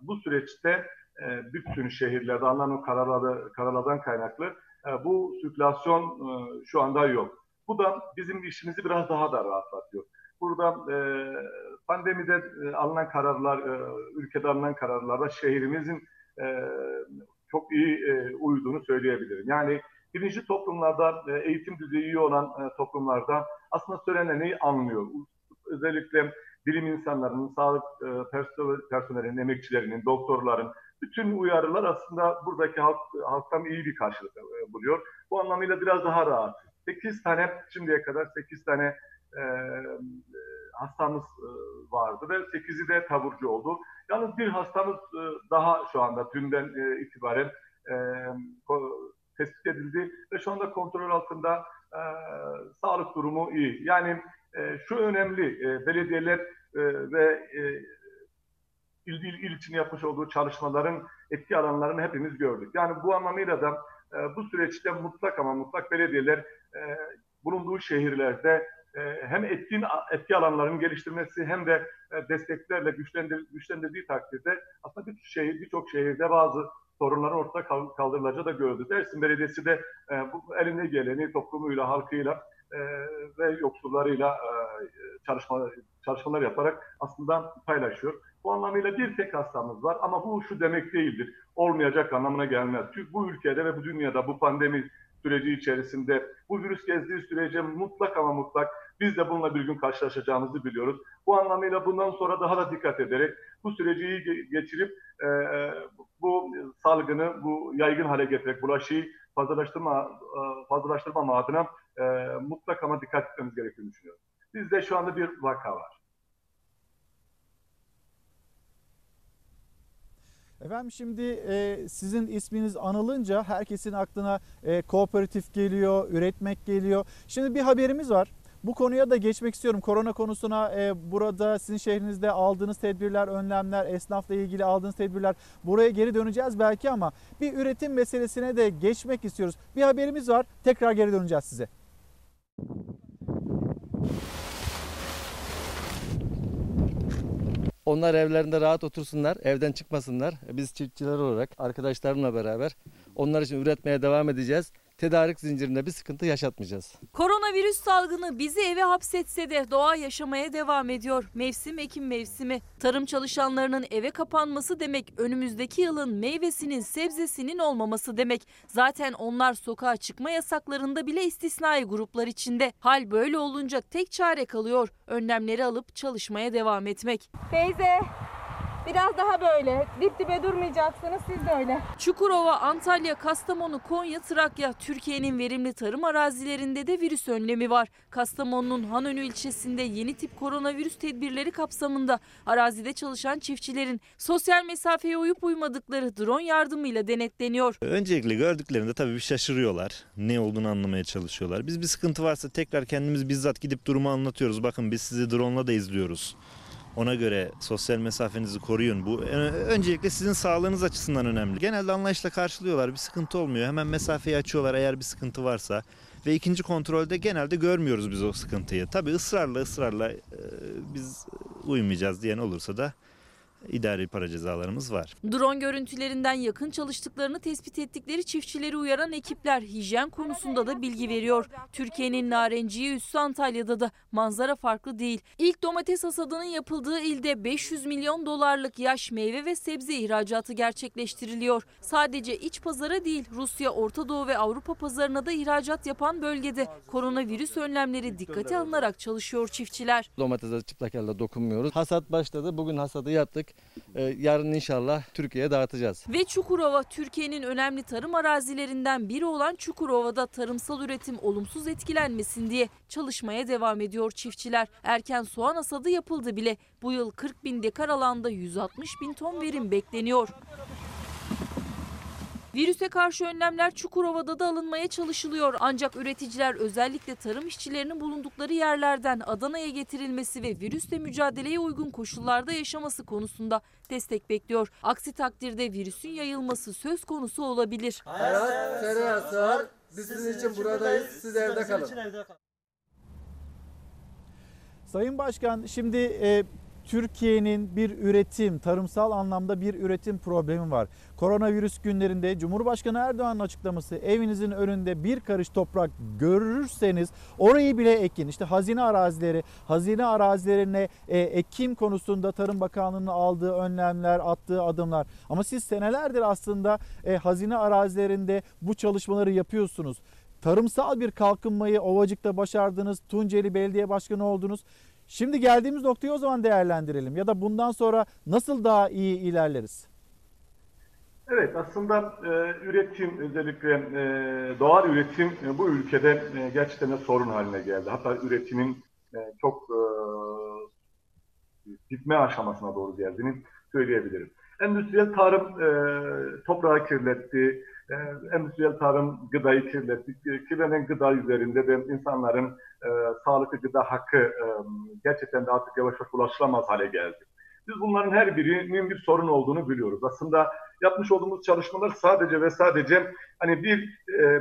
bu süreçte e, bütün şehirlerde alınan kararları, kararlardan kaynaklı e, bu sirkülasyon e, şu anda yok. Bu da bizim işimizi biraz daha da rahatlatıyor. Burada e, pandemide e, alınan kararlar, e, ülkede alınan kararlarda şehrimizin e, çok iyi e, uyduğunu söyleyebilirim. Yani Birinci toplumlarda, e, eğitim düzeyi iyi olan e, toplumlarda aslında söyleneni anlıyor. Özellikle bilim insanlarının, sağlık e, perso- personelinin, emekçilerinin, doktorların bütün uyarılar aslında buradaki halk, halktan iyi bir karşılık e, buluyor. Bu anlamıyla biraz daha rahat. 8 tane, şimdiye kadar 8 tane e, hastamız e, vardı ve 8'i de taburcu oldu. Yalnız bir hastamız e, daha şu anda dünden e, itibaren e, tespit edildi ve şu anda kontrol altında e, sağlık durumu iyi. Yani e, şu önemli, e, belediyeler e, ve e, il, il, il için yapmış olduğu çalışmaların etki alanlarını hepimiz gördük. Yani bu anlamıyla da e, bu süreçte mutlak ama mutlak belediyeler e, bulunduğu şehirlerde hem etkin etki alanlarının geliştirmesi hem de e, desteklerle güçlendir, güçlendirdiği takdirde aslında birçok şehir birçok şehirde bazı sorunların ortadan kal- kaldırılacağı da gördü. Dersim Belediyesi de e, bu eline geleni toplumuyla, halkıyla e, ve yoksullarıyla çalışma, çalışmalar yaparak aslında paylaşıyor. Bu anlamıyla bir tek hastamız var ama bu şu demek değildir. Olmayacak anlamına gelmez. Çünkü bu ülkede ve bu dünyada bu pandemi süreci içerisinde bu virüs gezdiği sürece mutlak ama mutlak biz de bununla bir gün karşılaşacağımızı biliyoruz. Bu anlamıyla bundan sonra daha da dikkat ederek bu süreci iyi ge- geçirip e, bu salgını bu yaygın hale getirerek bulaşıyı fazlalaştırma e, fazlalaştırmama adına e, mutlak ama dikkat etmemiz gerektiğini düşünüyorum. Bizde şu anda bir vaka var. Efendim şimdi e, sizin isminiz anılınca herkesin aklına e, kooperatif geliyor, üretmek geliyor. Şimdi bir haberimiz var. Bu konuya da geçmek istiyorum. Korona konusuna e, burada sizin şehrinizde aldığınız tedbirler, önlemler, esnafla ilgili aldığınız tedbirler buraya geri döneceğiz belki ama bir üretim meselesine de geçmek istiyoruz. Bir haberimiz var. Tekrar geri döneceğiz size. Onlar evlerinde rahat otursunlar, evden çıkmasınlar. Biz çiftçiler olarak arkadaşlarımla beraber onlar için üretmeye devam edeceğiz. Tedarik zincirinde bir sıkıntı yaşatmayacağız. Koronavirüs salgını bizi eve hapsetse de doğa yaşamaya devam ediyor. Mevsim ekim mevsimi. Tarım çalışanlarının eve kapanması demek önümüzdeki yılın meyvesinin sebzesinin olmaması demek. Zaten onlar sokağa çıkma yasaklarında bile istisnai gruplar içinde. Hal böyle olunca tek çare kalıyor. Önlemleri alıp çalışmaya devam etmek. Teyze biraz daha böyle dip dibe durmayacaksınız siz de öyle. Çukurova, Antalya, Kastamonu, Konya, Trakya Türkiye'nin verimli tarım arazilerinde de virüs önlemi var. Kastamonu'nun Hanönü ilçesinde yeni tip koronavirüs tedbirleri kapsamında arazide çalışan çiftçilerin sosyal mesafeye uyup uymadıkları drone yardımıyla denetleniyor. Öncelikle gördüklerinde tabii bir şaşırıyorlar. Ne olduğunu anlamaya çalışıyorlar. Biz bir sıkıntı varsa tekrar kendimiz bizzat gidip durumu anlatıyoruz. Bakın biz sizi drone'la da izliyoruz. Ona göre sosyal mesafenizi koruyun. Bu ö- öncelikle sizin sağlığınız açısından önemli. Genelde anlayışla karşılıyorlar. Bir sıkıntı olmuyor. Hemen mesafeyi açıyorlar eğer bir sıkıntı varsa. Ve ikinci kontrolde genelde görmüyoruz biz o sıkıntıyı. Tabii ısrarla ısrarla e, biz uymayacağız diyen olursa da idari para cezalarımız var. Drone görüntülerinden yakın çalıştıklarını tespit ettikleri çiftçileri uyaran ekipler hijyen konusunda da bilgi veriyor. Türkiye'nin narenciye üssü Antalya'da da manzara farklı değil. İlk domates hasadının yapıldığı ilde 500 milyon dolarlık yaş meyve ve sebze ihracatı gerçekleştiriliyor. Sadece iç pazara değil Rusya, Orta Doğu ve Avrupa pazarına da ihracat yapan bölgede koronavirüs önlemleri dikkate alınarak çalışıyor çiftçiler. Domatese çıplak elde dokunmuyoruz. Hasat başladı. Bugün hasadı yaptık. Ee, yarın inşallah Türkiye'ye dağıtacağız. Ve Çukurova Türkiye'nin önemli tarım arazilerinden biri olan Çukurova'da tarımsal üretim olumsuz etkilenmesin diye çalışmaya devam ediyor çiftçiler. Erken soğan hasadı yapıldı bile. Bu yıl 40 bin dekar alanda 160 bin ton verim bekleniyor. Virüse karşı önlemler Çukurova'da da alınmaya çalışılıyor. Ancak üreticiler özellikle tarım işçilerinin bulundukları yerlerden Adana'ya getirilmesi ve virüsle mücadeleye uygun koşullarda yaşaması konusunda destek bekliyor. Aksi takdirde virüsün yayılması söz konusu olabilir. Hayat sığar. Biz sizin için buradayız. Siz evde kalın. Sayın Başkan şimdi e, Türkiye'nin bir üretim, tarımsal anlamda bir üretim problemi var. Koronavirüs günlerinde Cumhurbaşkanı Erdoğan'ın açıklaması evinizin önünde bir karış toprak görürseniz orayı bile ekin. İşte hazine arazileri, hazine arazilerine e, ekim konusunda Tarım Bakanlığı'nın aldığı önlemler, attığı adımlar. Ama siz senelerdir aslında e, hazine arazilerinde bu çalışmaları yapıyorsunuz. Tarımsal bir kalkınmayı Ovacık'ta başardınız. Tunceli Belediye Başkanı oldunuz. Şimdi geldiğimiz noktayı o zaman değerlendirelim ya da bundan sonra nasıl daha iyi ilerleriz? Evet aslında e, üretim özellikle e, doğal üretim e, bu ülkede e, gerçekten de sorun haline geldi. Hatta üretimin e, çok e, bitme aşamasına doğru geldiğini söyleyebilirim. Endüstriyel tarım e, toprağı kirletti, e, endüstriyel tarım gıdayı kirletti. E, Kirlenen gıda üzerinde de insanların e, sağlıklı gıda hakkı e, gerçekten de artık yavaş yavaş ulaşılamaz hale geldi. Biz bunların her birinin bir sorun olduğunu biliyoruz. Aslında yapmış olduğumuz çalışmalar sadece ve sadece hani bir e,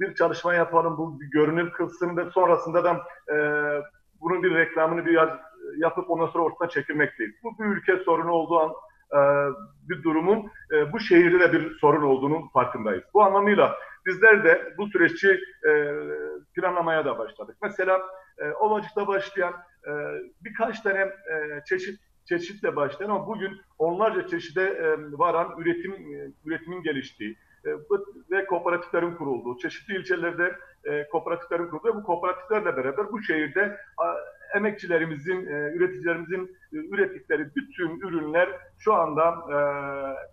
bir çalışma yapalım, bu görünür kılsın ve sonrasında da e, bunun bir reklamını bir yapıp ondan sonra ortadan çekilmek değil. Bu bir ülke sorunu olduğu an e, bir durumun e, bu şehirde de bir sorun olduğunun farkındayız. Bu anlamıyla bizler de bu süreçi e, planlamaya da başladık. Mesela e, Ovacık'ta başlayan birkaç tane çeşit çeşitle başlayan ama bugün onlarca çeşide varan üretim üretimin geliştiği ve kooperatiflerin kurulduğu, çeşitli ilçelerde kooperatiflerin kurulduğu ve bu kooperatiflerle beraber bu şehirde emekçilerimizin, üreticilerimizin ürettikleri bütün ürünler şu anda e,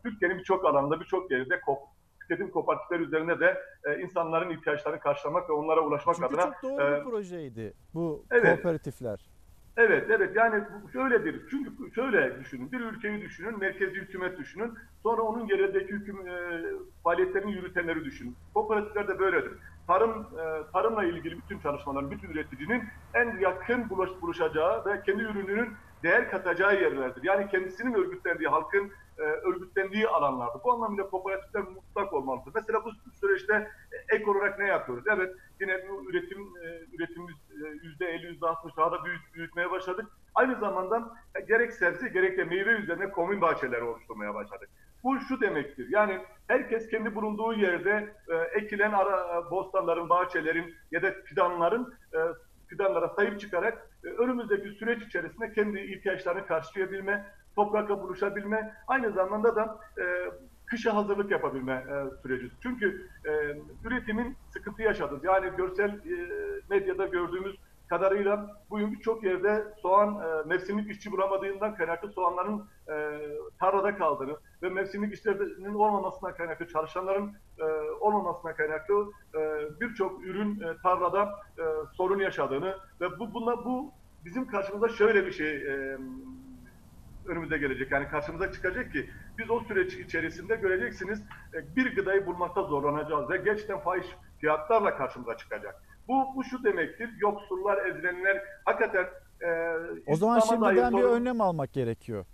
Türkiye'nin birçok alanda, birçok yerinde ko tüketim kooperatifleri üzerine de e, insanların ihtiyaçlarını karşılamak ve onlara ulaşmak Çünkü adına. çok doğru e, bir projeydi bu evet. kooperatifler. Evet, evet. Yani şöyledir. Çünkü şöyle düşünün. Bir ülkeyi düşünün, merkezi hükümet düşünün. Sonra onun yerindeki hüküm e, faaliyetlerini yürütenleri düşünün. Kooperatifler de böyledir. Tarım e, tarımla ilgili bütün çalışmaların, bütün üreticinin en yakın buluş, buluşacağı ve kendi ürününün değer katacağı yerlerdir. Yani kendisinin örgütlendiği, halkın e, örgütlendiği alanlardır. Bu anlamda kooperatifler mutlak olmalıdır. Mesela bu süreçte e, ek olarak ne yapıyoruz? Evet, yine bu üretim e, üretimimiz e, yüzde 50, yüzde 60 daha da büyüt, büyütmeye başladık. Aynı zamanda e, gerek sebze gerek de meyve üzerine komün bahçeleri oluşturmaya başladık. Bu şu demektir. Yani herkes kendi bulunduğu yerde e, ekilen ara, bostanların, bahçelerin ya da fidanların e, fidanlara sahip çıkarak e, önümüzdeki süreç içerisinde kendi ihtiyaçlarını karşılayabilme, toprakla buluşabilme, aynı zamanda da e, kışa hazırlık yapabilme e, süreci. Çünkü e, üretimin sıkıntı yaşadı. Yani görsel e, medyada gördüğümüz kadarıyla bugün birçok yerde soğan e, mevsimlik işçi bulamadığından kaynaklı soğanların e, tarlada kaldığını ve mevsimlik işlerinin olmamasından kaynaklı çalışanların e, olmamasından kaynaklı e, birçok ürün e, tarlada e, sorun yaşadığını ve bu bunla bu bizim karşımıza şöyle bir şey e, önümüze gelecek. Yani karşımıza çıkacak ki biz o süreç içerisinde göreceksiniz e, bir gıdayı bulmakta zorlanacağız ve gerçekten fahiş fiyatlarla karşımıza çıkacak. Bu, bu şu demektir. Yoksullar, ezilenler hakikaten e, O zaman şimdiden bir sorun- önlem almak gerekiyor.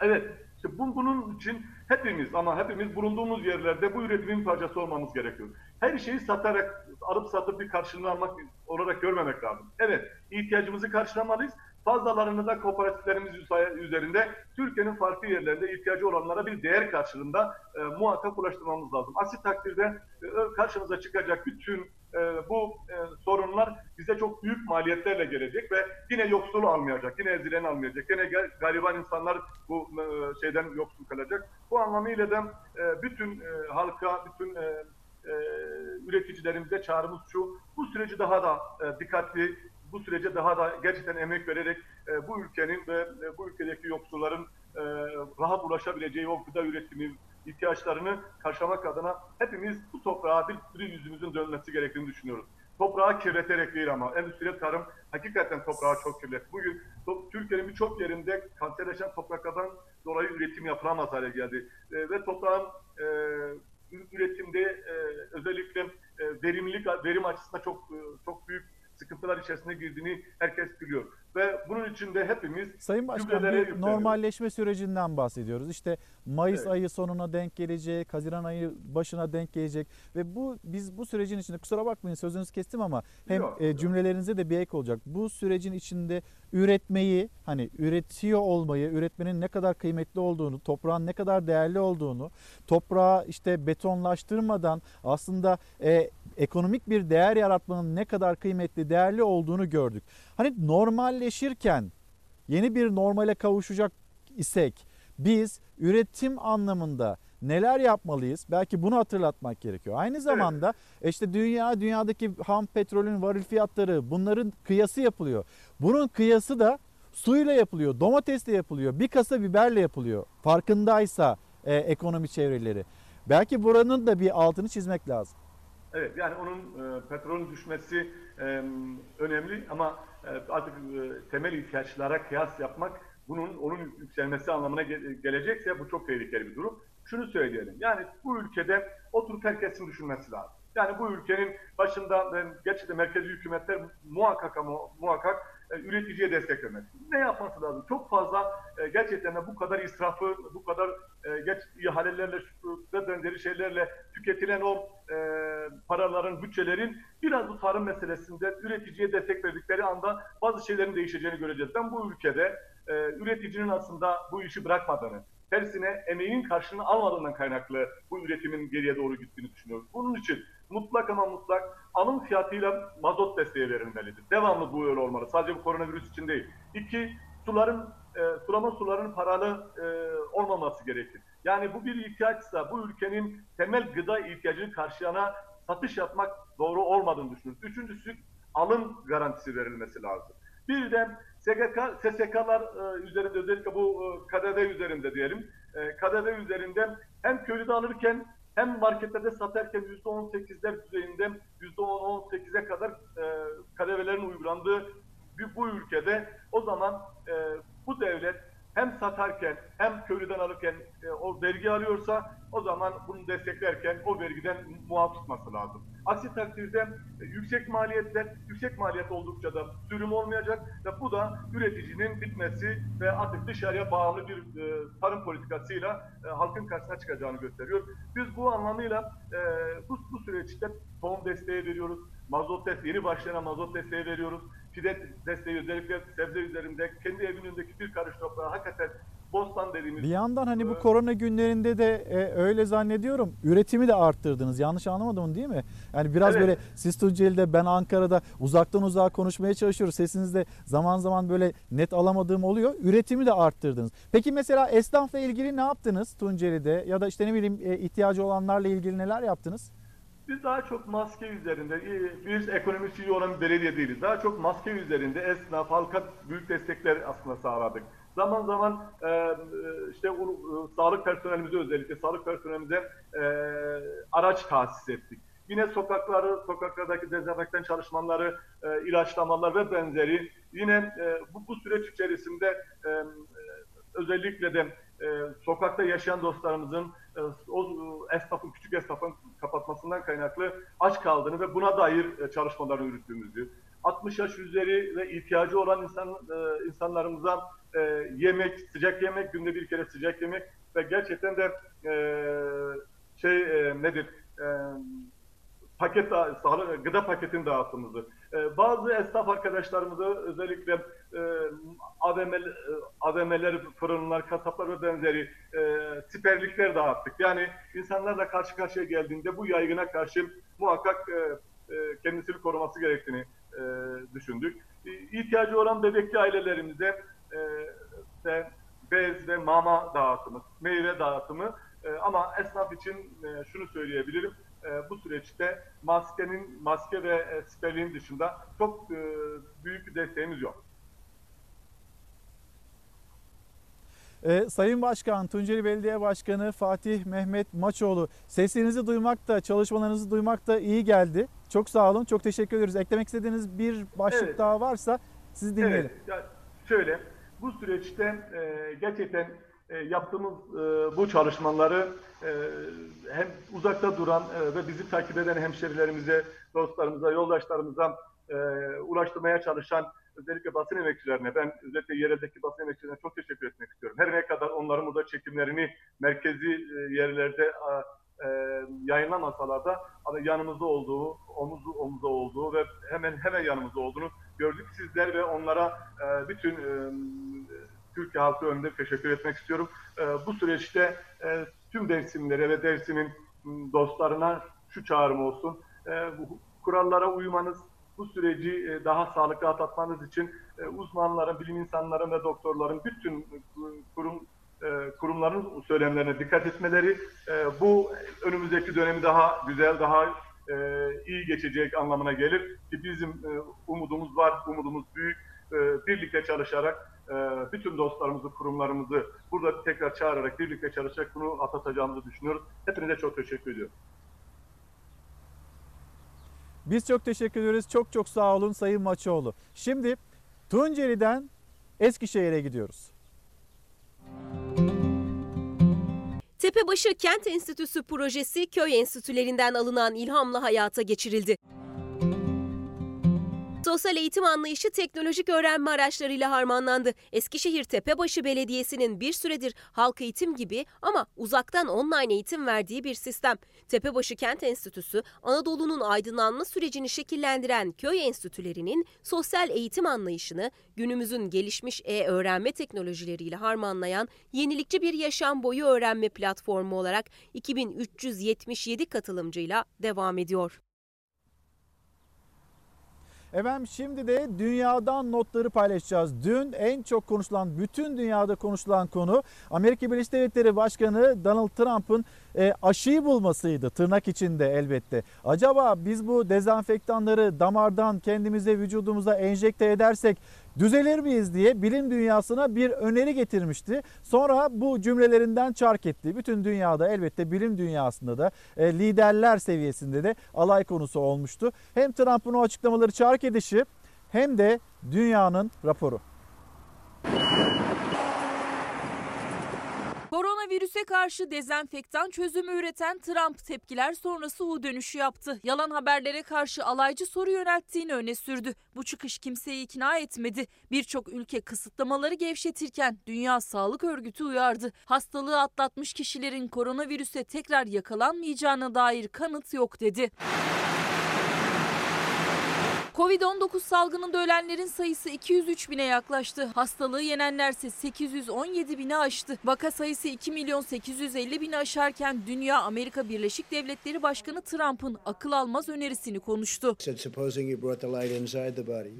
Evet. İşte bu, bunun için hepimiz ama hepimiz bulunduğumuz yerlerde bu üretimin parçası olmamız gerekiyor. Her şeyi satarak, alıp satıp bir karşılığını almak olarak görmemek lazım. Evet, ihtiyacımızı karşılamalıyız. Fazlalarını da kooperatiflerimiz üzerinde Türkiye'nin farklı yerlerinde ihtiyacı olanlara bir değer karşılığında e, muhatap ulaştırmamız lazım. Aksi takdirde e, karşımıza çıkacak bütün e, bu e, sorunlar bize çok büyük maliyetlerle gelecek ve yine yoksulu almayacak, yine ezilen almayacak, yine ga- gariban insanlar bu e, şeyden yoksul kalacak. Bu anlamıyla da e, bütün e, halka, bütün e, e, üreticilerimize çağrımız şu, bu süreci daha da e, dikkatli, bu sürece daha da gerçekten emek vererek e, bu ülkenin ve e, bu ülkedeki yoksulların e, rahat ulaşabileceği o gıda üretimi ihtiyaçlarını karşılamak adına hepimiz bu toprağa bir, bir yüzümüzün dönmesi gerektiğini düşünüyoruz. Toprağı kirleterek değil ama endüstriyel tarım hakikaten toprağı çok kirletti. Bugün Türkiye'nin birçok yerinde kanserleşen topraklardan dolayı üretim yapılamaz hale geldi. E, ve toprağın e, üretimde e, özellikle e, verimlilik verim açısından çok e, çok büyük sıkıntılar içerisine girdiğini herkes biliyor. Ve bunun için de hepimiz Sayın Başkan bir normalleşme sürecinden bahsediyoruz. İşte Mayıs Evet. ayı sonuna denk gelecek, Haziran ayı başına denk gelecek ve bu biz bu sürecin içinde kusura bakmayın sözünüzü kestim ama hem Yok, e, cümlelerinize de bir ek olacak. Bu sürecin içinde üretmeyi hani üretiyor olmayı, üretmenin ne kadar kıymetli olduğunu, toprağın ne kadar değerli olduğunu, toprağı işte betonlaştırmadan aslında e, ekonomik bir değer yaratmanın ne kadar kıymetli, değerli olduğunu gördük. Hani normalleşirken yeni bir normale kavuşacak isek biz üretim anlamında neler yapmalıyız? Belki bunu hatırlatmak gerekiyor. Aynı zamanda işte dünya dünyadaki ham petrolün varil fiyatları bunların kıyası yapılıyor. Bunun kıyası da suyla yapılıyor, domatesle yapılıyor, bir kasa biberle yapılıyor. Farkındaysa e, ekonomi çevreleri. Belki buranın da bir altını çizmek lazım. Evet yani onun e, petrolün düşmesi e, önemli ama e, artık e, temel ihtiyaçlara kıyas yapmak bunun onun yükselmesi anlamına ge- gelecekse bu çok tehlikeli bir durum. Şunu söyleyelim yani bu ülkede oturup herkesin düşünmesi lazım. Yani bu ülkenin başında ben gerçekten merkezi hükümetler muhakkak ama muhakkak üreticiye destek vermesi. Ne yapması lazım? Çok fazla e, gerçekten de bu kadar israfı, bu kadar e, ihalelerle ve benzeri şeylerle tüketilen o e, paraların, bütçelerin biraz bu tarım meselesinde üreticiye destek verdikleri anda bazı şeylerin değişeceğini göreceğiz. Ben bu ülkede e, üreticinin aslında bu işi bırakmadığını, tersine emeğinin karşılığını almadığından kaynaklı bu üretimin geriye doğru gittiğini düşünüyorum. Bunun için mutlak ama mutlak alım fiyatıyla mazot desteği verilmelidir. Devamlı bu öyle olmalı. Sadece bu koronavirüs için değil. İki, suların, e, sulama sularının paralı e, olmaması gerekir. Yani bu bir ihtiyaçsa bu ülkenin temel gıda ihtiyacını karşılayana satış yapmak doğru olmadığını düşünüyoruz. Üçüncüsü alım garantisi verilmesi lazım. Bir de SGK, SSK'lar e, üzerinde özellikle bu e, KDV üzerinde diyelim. E, KDV üzerinden hem köylüde alırken hem marketlerde satarken %18'ler düzeyinde %10-18'e kadar e, KDV'lerin uygulandığı bir, bu ülkede o zaman e, bu devlet hem satarken hem köylüden alırken e, o vergi alıyorsa o zaman bunu desteklerken o vergiden muaf tutması lazım. Aksi takdirde e, yüksek maliyetler, yüksek maliyet oldukça da sürüm olmayacak ve bu da üreticinin bitmesi ve artık dışarıya bağımlı bir e, tarım politikasıyla e, halkın karşısına çıkacağını gösteriyor. Biz bu anlamıyla e, bu, bu süreçte tohum desteği veriyoruz, mazot desteği, yeni başlayan mazot desteği veriyoruz. Fide desteği özellikle sebze üzerinde kendi evin önündeki bir karış toprağı hakikaten bostan dediğimiz Bir yandan hani bu korona günlerinde de e, öyle zannediyorum üretimi de arttırdınız. Yanlış anlamadım değil mi? Yani biraz Evet. böyle siz Tunceli'de ben Ankara'da uzaktan uzağa konuşmaya çalışıyoruz. Sesinizde zaman zaman böyle net alamadığım oluyor. Üretimi de arttırdınız. Peki mesela esnafla ilgili ne yaptınız Tunceli'de ya da işte ne bileyim e, ihtiyacı olanlarla ilgili neler yaptınız? Biz daha çok maske üzerinde, e, biz ekonomisi iyi olan bir belediye değiliz. Daha çok maske üzerinde esnaf, halka büyük destekler aslında sağladık. Zaman zaman e, işte o, e, sağlık personelimize özellikle sağlık personelimize e, araç tahsis ettik. Yine sokakları, sokaklardaki dezenfektan çalışmaları, e, ilaçlamalar ve benzeri. Yine e, bu, bu süreç içerisinde e, özellikle de e, sokakta yaşayan dostlarımızın e, o e, esnafın, küçük esnafın kapatmasından kaynaklı aç kaldığını ve buna dair e, çalışmalar yürüttüğümüzü, 60 yaş üzeri ve ihtiyacı olan insan e, insanlarımıza e, yemek, sıcak yemek, günde bir kere sıcak yemek ve gerçekten de e, şey e, nedir? E, paket sağlık gıda paketini dağıttığımızı. Ee, bazı esnaf arkadaşlarımızı özellikle e, AVM, e, AVM'ler, fırınlar, kasaplar ve benzeri e, siperlikler dağıttık. Yani insanlarla karşı karşıya geldiğinde bu yaygına karşı muhakkak e, e, kendisini koruması gerektiğini e, düşündük. E, İhtiyacı olan bebekli ailelerimize e, bez ve mama dağıtımı, meyve dağıtımı e, ama esnaf için e, şunu söyleyebilirim. E, bu süreçte maskenin, maske ve e, siperliğin dışında çok e, büyük bir desteğimiz yok. Ee, Sayın Başkan, Tunceli Belediye Başkanı Fatih Mehmet Maçoğlu sesinizi duymak da çalışmalarınızı duymak da iyi geldi. Çok sağ olun, çok teşekkür ederiz. Eklemek istediğiniz bir başlık Evet. daha varsa sizi dinleyelim. Evet, ya şöyle bu süreçte e, gerçekten e, yaptığımız e, bu çalışmaları e, hem uzakta duran e, ve bizi takip eden hemşerilerimize, dostlarımıza, yoldaşlarımıza e, ulaştırmaya çalışan özellikle basın emekçilerine, ben özellikle yereldeki basın emekçilerine çok teşekkür etmek istiyorum. Her ne kadar onların burada çekimlerini merkezi e, yerlerde e, yayınlamasalar da ama yanımızda olduğu, omuz omuza olduğu ve hemen hemen yanımızda olduğunu gördük. Sizler ve onlara e, bütün e, Türkiye halkı önünde teşekkür etmek istiyorum. E, bu süreçte e, tüm Dersimlere ve Dersim'in dostlarına şu çağrım olsun. E, bu kurallara uymanız, bu süreci e, daha sağlıklı atlatmanız için e, uzmanların, bilim insanların ve doktorların bütün kurum e, kurumların söylemlerine dikkat etmeleri e, bu önümüzdeki dönemi daha güzel, daha e, iyi geçecek anlamına gelir ki bizim e, umudumuz var, umudumuz büyük. E, birlikte çalışarak e, bütün dostlarımızı, kurumlarımızı burada tekrar çağırarak birlikte çalışarak bunu atlatacağımızı düşünüyoruz. Hepinize çok teşekkür ediyorum. Biz çok teşekkür ediyoruz. Çok çok sağ olun Sayın Maçoğlu. Şimdi Tunceli'den Eskişehir'e gidiyoruz. Tepebaşı Kent Enstitüsü projesi köy enstitülerinden alınan ilhamla hayata geçirildi. Sosyal eğitim anlayışı teknolojik öğrenme araçlarıyla harmanlandı. Eskişehir Tepebaşı Belediyesi'nin bir süredir halk eğitim gibi ama uzaktan online eğitim verdiği bir sistem. Tepebaşı Kent Enstitüsü, Anadolu'nun aydınlanma sürecini şekillendiren köy enstitülerinin sosyal eğitim anlayışını günümüzün gelişmiş e-öğrenme teknolojileriyle harmanlayan yenilikçi bir yaşam boyu öğrenme platformu olarak 2377 katılımcıyla devam ediyor. Efendim şimdi de dünyadan notları paylaşacağız. Dün en çok konuşulan, bütün dünyada konuşulan konu Amerika Birleşik Devletleri Başkanı Donald Trump'ın e, aşıyı bulmasıydı tırnak içinde elbette. Acaba biz bu dezenfektanları damardan kendimize vücudumuza enjekte edersek düzelir miyiz diye bilim dünyasına bir öneri getirmişti. Sonra bu cümlelerinden çark etti. Bütün dünyada elbette bilim dünyasında da e, liderler seviyesinde de alay konusu olmuştu. Hem Trump'ın o açıklamaları çark edişi hem de dünyanın raporu. Koronavirüse karşı dezenfektan çözümü üreten Trump tepkiler sonrası U dönüşü yaptı. Yalan haberlere karşı alaycı soru yönelttiğini öne sürdü. Bu çıkış kimseyi ikna etmedi. Birçok ülke kısıtlamaları gevşetirken Dünya Sağlık Örgütü uyardı. Hastalığı atlatmış kişilerin koronavirüse tekrar yakalanmayacağına dair kanıt yok dedi. Covid-19 salgınında ölenlerin sayısı 203 bine yaklaştı. Hastalığı yenenlerse 817 bine aştı. Vaka sayısı 2 milyon 850 bini aşarken Dünya Amerika Birleşik Devletleri Başkanı Trump'ın akıl almaz önerisini konuştu.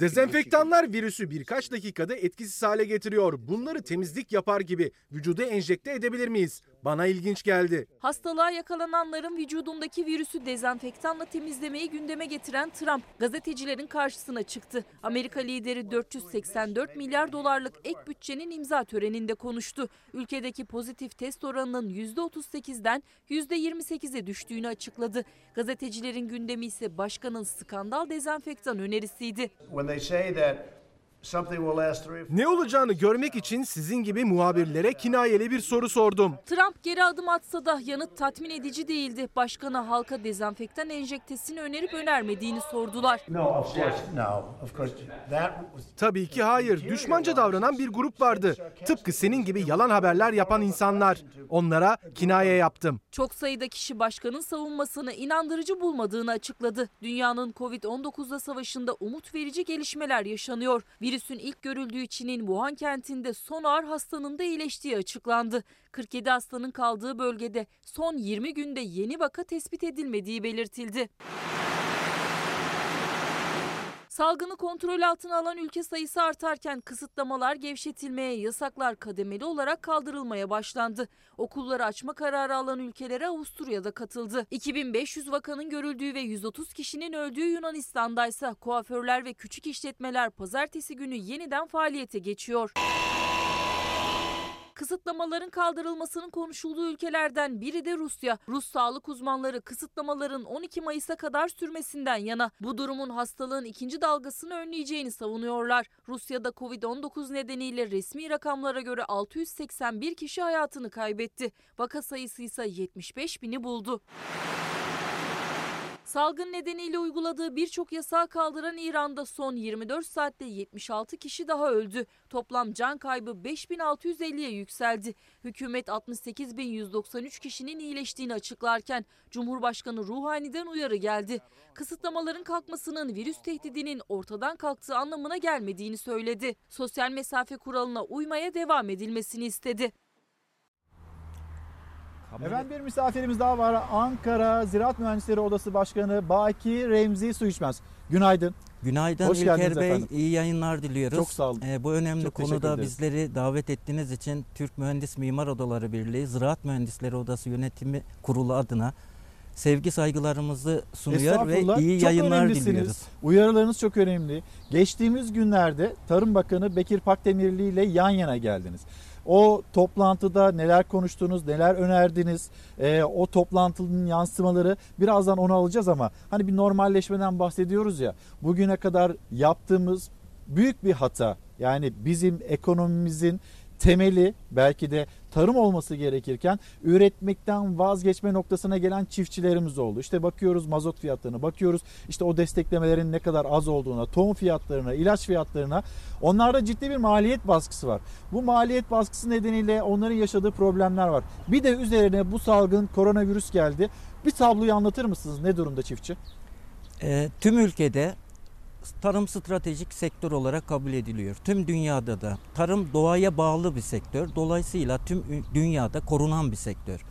Dezenfektanlar virüsü birkaç dakikada etkisiz hale getiriyor. Bunları temizlik yapar gibi vücuda enjekte edebilir miyiz? Bana ilginç geldi. Hastalığa yakalananların vücudundaki virüsü dezenfektanla temizlemeyi gündeme getiren Trump gazetecilerin karşısına çıktı. Amerika lideri 484 milyar dolarlık ek bütçenin imza töreninde konuştu. Ülkedeki pozitif test oranının %38'den %28'e düştüğünü açıkladı. Gazetecilerin gündemi ise başkanın skandal dezenfektan önerisiydi. Ne olacağını görmek için sizin gibi muhabirlere kinayeli bir soru sordum. Trump geri adım atsa da yanıt tatmin edici değildi. Başkana halka dezenfektan enjektesini önerip önermediğini sordular. Tabii ki hayır. Düşmanca davranan bir grup vardı. Tıpkı senin gibi yalan haberler yapan insanlar. Onlara kinaye yaptım. Çok sayıda kişi başkanın savunmasını inandırıcı bulmadığını açıkladı. Dünyanın Covid-19'la savaşında umut verici gelişmeler yaşanıyor. Virüsün ilk görüldüğü Çin'in Wuhan kentinde son ağır hastanın da iyileştiği açıklandı. 47 hastanın kaldığı bölgede son 20 günde yeni vaka tespit edilmediği belirtildi. Salgını kontrol altına alan ülke sayısı artarken kısıtlamalar gevşetilmeye, yasaklar kademeli olarak kaldırılmaya başlandı. Okulları açma kararı alan ülkelere Avusturya'da katıldı. 2500 vakanın görüldüğü ve 130 kişinin öldüğü Yunanistan'da ise kuaförler ve küçük işletmeler pazartesi günü yeniden faaliyete geçiyor. Kısıtlamaların kaldırılmasının konuşulduğu ülkelerden biri de Rusya. Rus sağlık uzmanları kısıtlamaların 12 Mayıs'a kadar sürmesinden yana. Bu durumun hastalığın ikinci dalgasını önleyeceğini savunuyorlar. Rusya'da Covid-19 nedeniyle resmi rakamlara göre 681 kişi hayatını kaybetti. Vaka sayısı ise 75 bini buldu. Salgın nedeniyle uyguladığı birçok yasağı kaldıran İran'da son 24 saatte 76 kişi daha öldü. Toplam can kaybı 5650'ye yükseldi. Hükümet 68.193 kişinin iyileştiğini açıklarken Cumhurbaşkanı Ruhani'den uyarı geldi. Kısıtlamaların kalkmasının virüs tehdidinin ortadan kalktığı anlamına gelmediğini söyledi. Sosyal mesafe kuralına uymaya devam edilmesini istedi. Efendim bir misafirimiz daha var. Ankara Ziraat Mühendisleri Odası Başkanı Baki Remzi Su İçmez. Günaydın. Günaydın Hoş İlker geldiniz Bey. efendim. İyi yayınlar diliyoruz. Çok sağ olun. Ee, bu önemli Çok konuda bizleri davet ettiğiniz için Türk Mühendis Mimar Odaları Birliği Ziraat Mühendisleri Odası Yönetimi Kurulu adına sevgi saygılarımızı sunuyor ve iyi Çok yayınlar diliyoruz. Uyarılarınız çok önemli. Geçtiğimiz günlerde Tarım Bakanı Bekir Pakdemirli ile yan yana geldiniz. O toplantıda neler konuştunuz, neler önerdiniz, Ee, o toplantının yansımaları birazdan onu alacağız ama hani bir normalleşmeden bahsediyoruz ya. Bugüne kadar yaptığımız büyük bir hata. Yani bizim ekonomimizin temeli belki de tarım olması gerekirken üretmekten vazgeçme noktasına gelen çiftçilerimiz oldu. İşte bakıyoruz mazot fiyatlarına, bakıyoruz işte o desteklemelerin ne kadar az olduğuna, tohum fiyatlarına, ilaç fiyatlarına. Onlarda ciddi bir maliyet baskısı var. Bu maliyet baskısı nedeniyle onların yaşadığı problemler var. Bir de üzerine bu salgın koronavirüs geldi. Bir tabloyu anlatır mısınız? Ne durumda çiftçi? Ee, tüm ülkede tarım stratejik sektör olarak kabul ediliyor. Tüm dünyada da tarım doğaya bağlı bir sektör. Dolayısıyla tüm dünyada korunan bir sektör.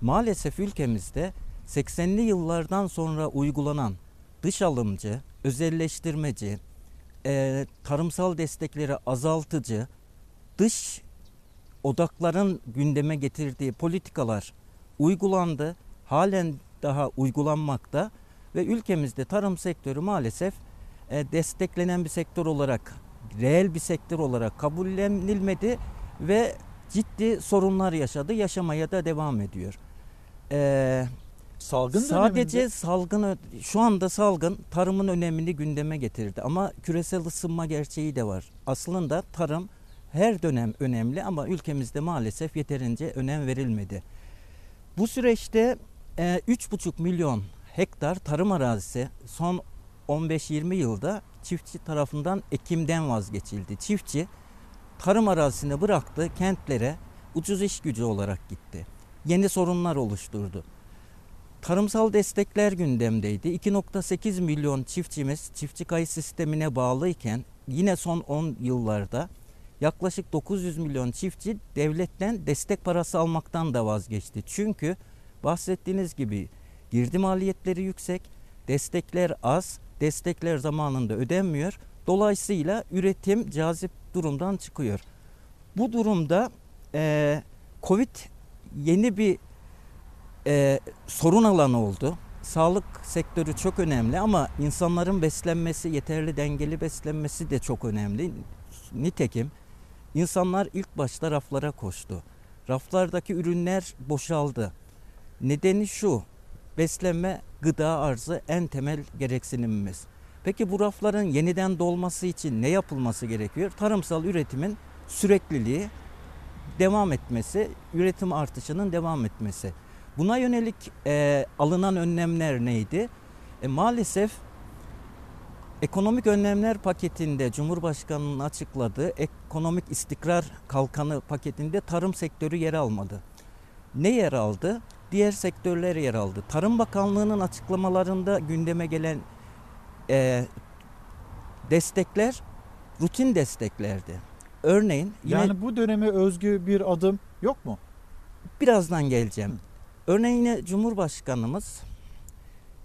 Maalesef ülkemizde 80'li yıllardan sonra uygulanan dış alımcı, özelleştirmeci, e, tarımsal destekleri azaltıcı, dış odakların gündeme getirdiği politikalar uygulandı. Halen daha uygulanmakta ve ülkemizde tarım sektörü maalesef desteklenen bir sektör olarak, reel bir sektör olarak kabullenilmedi ve ciddi sorunlar yaşadı. Yaşamaya da devam ediyor. E, Salgın Sadece döneminde- salgın şu anda salgın tarımın önemini gündeme getirdi ama küresel ısınma gerçeği de var. Aslında tarım her dönem önemli ama ülkemizde maalesef yeterince önem verilmedi. Bu süreçte e, 3,5 milyon hektar tarım arazisi son 15-20 yılda çiftçi tarafından ekimden vazgeçildi. Çiftçi tarım arazisini bıraktı, kentlere ucuz iş gücü olarak gitti. Yeni sorunlar oluşturdu. Tarımsal destekler gündemdeydi. 2.8 milyon çiftçimiz çiftçi kayıt sistemine bağlıyken yine son 10 yıllarda yaklaşık 900 milyon çiftçi devletten destek parası almaktan da vazgeçti. Çünkü bahsettiğiniz gibi girdi maliyetleri yüksek, destekler az, destekler zamanında ödenmiyor. Dolayısıyla üretim cazip durumdan çıkıyor. Bu durumda eee Covid yeni bir e, sorun alanı oldu. Sağlık sektörü çok önemli ama insanların beslenmesi, yeterli dengeli beslenmesi de çok önemli. Nitekim insanlar ilk başta raflara koştu. Raflardaki ürünler boşaldı. Nedeni şu, beslenme, gıda arzı en temel gereksinimimiz. Peki bu rafların yeniden dolması için ne yapılması gerekiyor? Tarımsal üretimin sürekliliği, devam etmesi, üretim artışının devam etmesi. Buna yönelik e, alınan önlemler neydi? E, maalesef ekonomik önlemler paketinde Cumhurbaşkanı'nın açıkladığı ekonomik istikrar kalkanı paketinde tarım sektörü yer almadı. Ne yer aldı? Diğer sektörler yer aldı. Tarım Bakanlığı'nın açıklamalarında gündeme gelen e, destekler rutin desteklerdi. Örneğin yine Yani bu döneme özgü bir adım yok mu? Birazdan geleceğim. Örneğin yine Cumhurbaşkanımız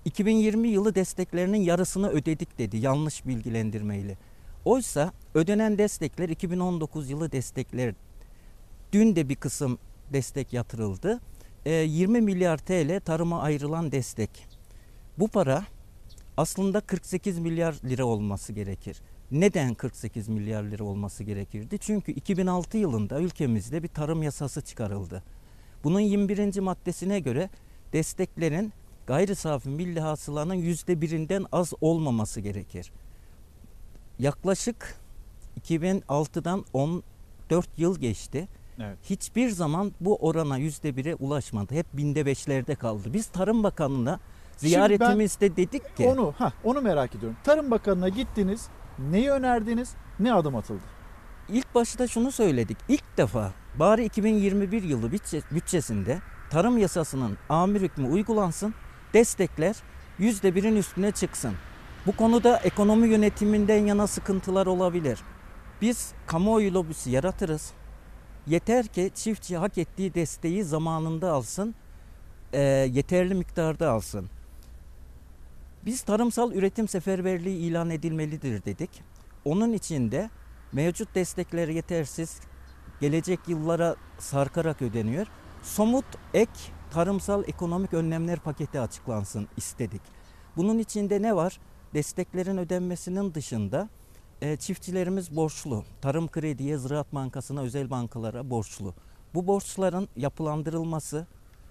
2020 yılı desteklerinin yarısını ödedik dedi yanlış bilgilendirmeyle. Oysa ödenen destekler 2019 yılı destekler. Dün de bir kısım destek yatırıldı. Ee, 20 milyar TL tarıma ayrılan destek. Bu para aslında 48 milyar lira olması gerekir. Neden 48 milyar lira olması gerekirdi? Çünkü 2006 yılında ülkemizde bir tarım yasası çıkarıldı. Bunun 21. maddesine göre desteklerin gayri safi milli hasılanın yüzde birinden az olmaması gerekir. Yaklaşık 2006'dan 14 yıl geçti. Evet. Hiçbir zaman bu orana yüzde bire ulaşmadı. Hep binde beşlerde kaldı. Biz Tarım Bakanlığı'na Ziyaretimizde dedik ki Onu, ha, onu merak ediyorum. Tarım Bakanı'na gittiniz, neyi önerdiniz, ne adım atıldı? İlk başta şunu söyledik. İlk defa bari 2021 yılı bütçe- bütçesinde tarım yasasının amir hükmü uygulansın. Destekler %1'in üstüne çıksın. Bu konuda ekonomi yönetiminden yana sıkıntılar olabilir. Biz kamuoyu lobisi yaratırız. Yeter ki çiftçi hak ettiği desteği zamanında alsın, e, yeterli miktarda alsın. Biz tarımsal üretim seferberliği ilan edilmelidir dedik. Onun için de mevcut destekler yetersiz, gelecek yıllara sarkarak ödeniyor. Somut ek tarımsal ekonomik önlemler paketi açıklansın istedik. Bunun içinde ne var? Desteklerin ödenmesinin dışında e, çiftçilerimiz borçlu. Tarım krediye, Ziraat Bankası'na, özel bankalara borçlu. Bu borçların yapılandırılması,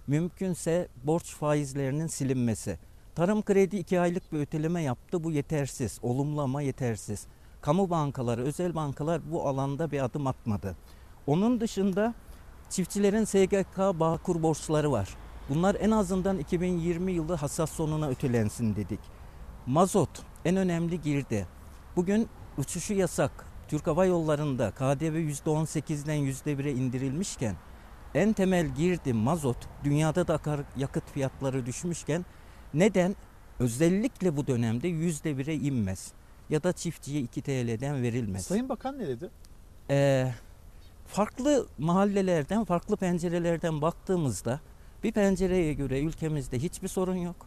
mümkünse borç faizlerinin silinmesi. Tarım kredi iki aylık bir öteleme yaptı. Bu yetersiz. Olumlu ama yetersiz. Kamu bankaları, özel bankalar bu alanda bir adım atmadı. Onun dışında çiftçilerin SGK Bağkur borçları var. Bunlar en azından 2020 yılı hasat sonuna ötelensin dedik. Mazot en önemli girdi. Bugün uçuşu yasak. Türk Hava Yolları'nda KDV %18'den %1'e indirilmişken en temel girdi mazot dünyada da yakıt fiyatları düşmüşken neden özellikle bu dönemde %1'e inmez ya da çiftçiye 2 TL'den verilmez. Sayın Bakan ne dedi? Ee, farklı mahallelerden, farklı pencerelerden baktığımızda bir pencereye göre ülkemizde hiçbir sorun yok.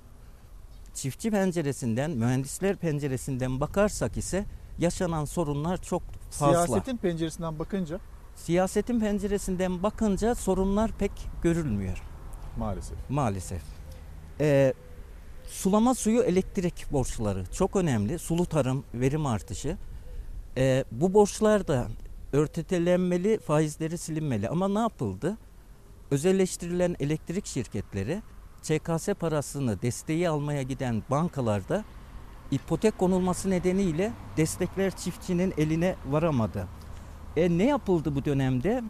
Çiftçi penceresinden, mühendisler penceresinden bakarsak ise yaşanan sorunlar çok fazla. Siyasetin penceresinden bakınca Siyasetin penceresinden bakınca sorunlar pek görülmüyor maalesef. maalesef. Ee, sulama suyu elektrik borçları çok önemli. Sulu tarım, verim artışı. Ee, bu borçlar da örtetelenmeli, faizleri silinmeli. Ama ne yapıldı? Özelleştirilen elektrik şirketleri ÇKS parasını desteği almaya giden bankalarda ipotek konulması nedeniyle destekler çiftçinin eline varamadı. E ne yapıldı bu dönemde?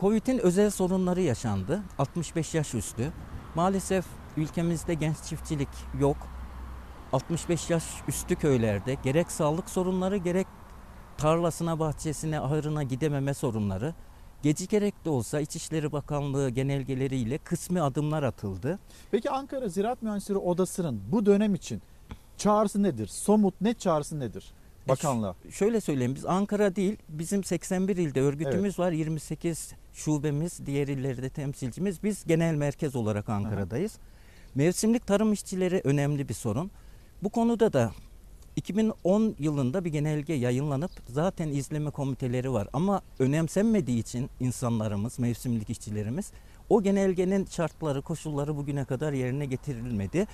Covid'in özel sorunları yaşandı. 65 yaş üstü. Maalesef ülkemizde genç çiftçilik yok. 65 yaş üstü köylerde gerek sağlık sorunları gerek tarlasına, bahçesine, ahırına gidememe sorunları gecikerek de olsa İçişleri Bakanlığı genelgeleriyle kısmi adımlar atıldı. Peki Ankara Ziraat Mühendisleri Odası'nın bu dönem için çağrısı nedir? Somut net çağrısı nedir? Bakanlığa. E, şöyle söyleyeyim biz Ankara değil bizim 81 ilde örgütümüz var 28 şubemiz diğer illerde temsilcimiz biz genel merkez olarak Ankara'dayız. Mevsimlik tarım işçileri önemli bir sorun. Bu konuda da 2010 yılında bir genelge yayınlanıp zaten izleme komiteleri var ama önemsenmediği için insanlarımız, mevsimlik işçilerimiz o genelgenin şartları, koşulları bugüne kadar yerine getirilmedi.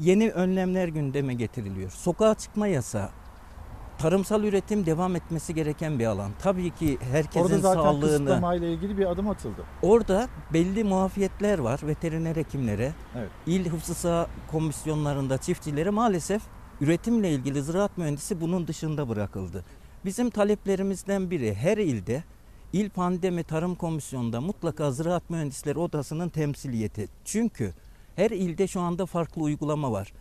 Yeni önlemler gündeme getiriliyor. Sokağa çıkma yasağı, tarımsal üretim devam etmesi gereken bir alan. Tabii ki herkesin Orada zaten sağlığını kısıtlamayla ilgili bir adım atıldı. Orada belli muafiyetler var veteriner hekimlere, Evet. il hıfzı saha komisyonlarında çiftçilere maalesef üretimle ilgili ziraat mühendisi bunun dışında bırakıldı. Bizim taleplerimizden biri her ilde il pandemi tarım komisyonunda mutlaka ziraat mühendisleri odasının temsiliyeti. Çünkü her ilde şu anda farklı uygulama var.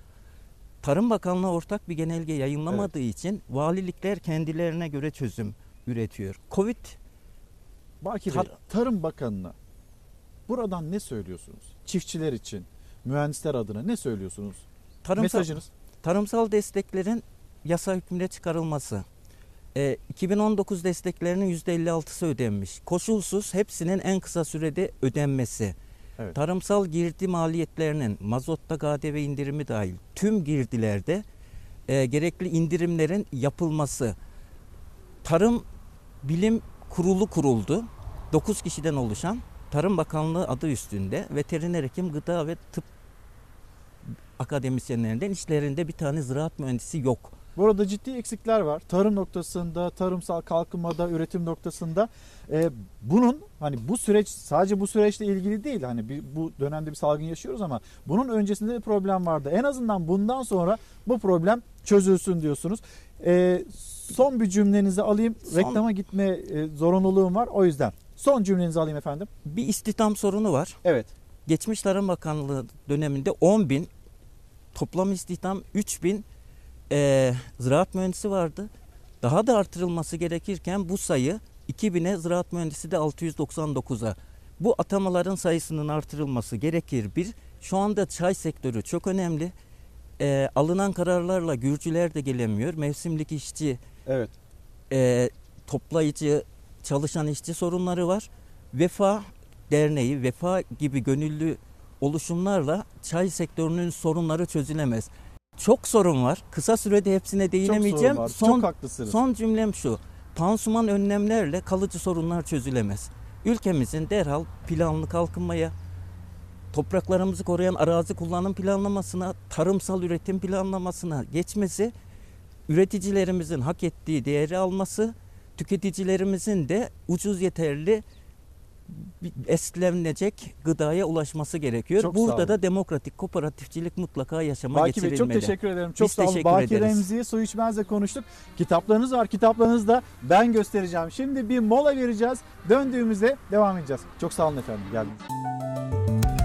Tarım Bakanlığı ortak bir genelge yayınlamadığı için valilikler kendilerine göre çözüm üretiyor. Covid Baki Bey, Tar- Tarım Bakanı'na buradan ne söylüyorsunuz? Çiftçiler için, mühendisler adına ne söylüyorsunuz? tarımsal, Mesajınız? tarımsal desteklerin yasa hükmünde çıkarılması. Ee, 2019 desteklerinin %56'sı ödenmiş. Koşulsuz hepsinin en kısa sürede ödenmesi. Evet. Tarımsal girdi maliyetlerinin mazotta KDV indirimi dahil tüm girdilerde e, gerekli indirimlerin yapılması. Tarım Bilim Kurulu kuruldu. 9 kişiden oluşan Tarım Bakanlığı adı üstünde veteriner hekim, gıda ve tıp akademisyenlerinden içlerinde bir tane ziraat mühendisi yok. Burada ciddi eksikler var. Tarım noktasında, tarımsal kalkınmada, üretim noktasında. Ee, bunun hani bu süreç sadece bu süreçle ilgili değil. Hani bir, bu dönemde bir salgın yaşıyoruz ama bunun öncesinde bir problem vardı. En azından bundan sonra bu problem çözülsün diyorsunuz. Ee, son bir cümlenizi alayım. Son- Reklama gitme e, zorunluluğum var. O yüzden son cümlenizi alayım efendim. Bir istihdam sorunu var. Evet. Geçmiş Tarım Bakanlığı döneminde 10 bin toplam istihdam 3000 e, ziraat mühendisi vardı. Daha da artırılması gerekirken bu sayı 2000'e ziraat mühendisi de 699'a. Bu atamaların sayısının artırılması gerekir. Bir, şu anda çay sektörü çok önemli. E, alınan kararlarla Gürcüler de gelemiyor. Mevsimlik işçi, Evet. e, toplayıcı, çalışan işçi sorunları var. Vefa Derneği, Vefa gibi gönüllü oluşumlarla çay sektörünün sorunları çözülemez. Çok sorun var. Kısa sürede hepsine değinemeyeceğim. var. Son, Çok haklısınız. Son cümlem şu. Pansuman önlemlerle kalıcı sorunlar çözülemez. Ülkemizin derhal planlı kalkınmaya, topraklarımızı koruyan arazi kullanım planlamasına, tarımsal üretim planlamasına geçmesi, üreticilerimizin hak ettiği değeri alması, tüketicilerimizin de ucuz yeterli beslenecek gıdaya ulaşması gerekiyor. Çok Burada da demokratik kooperatifçilik mutlaka yaşama Baki getirilmeli. çok teşekkür ederim. Çok Biz sağ olun. Baki ederiz. Remzi, Su İçmez'le konuştuk. Kitaplarınız var. Kitaplarınızı da ben göstereceğim. Şimdi bir mola vereceğiz. Döndüğümüzde devam edeceğiz. Çok sağ olun efendim. Geldiniz.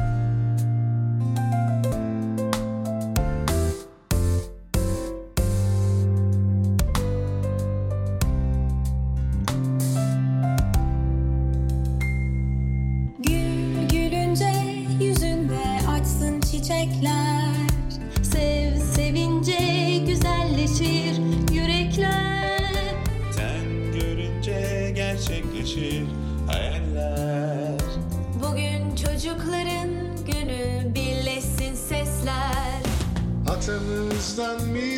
Hayatımızdan me.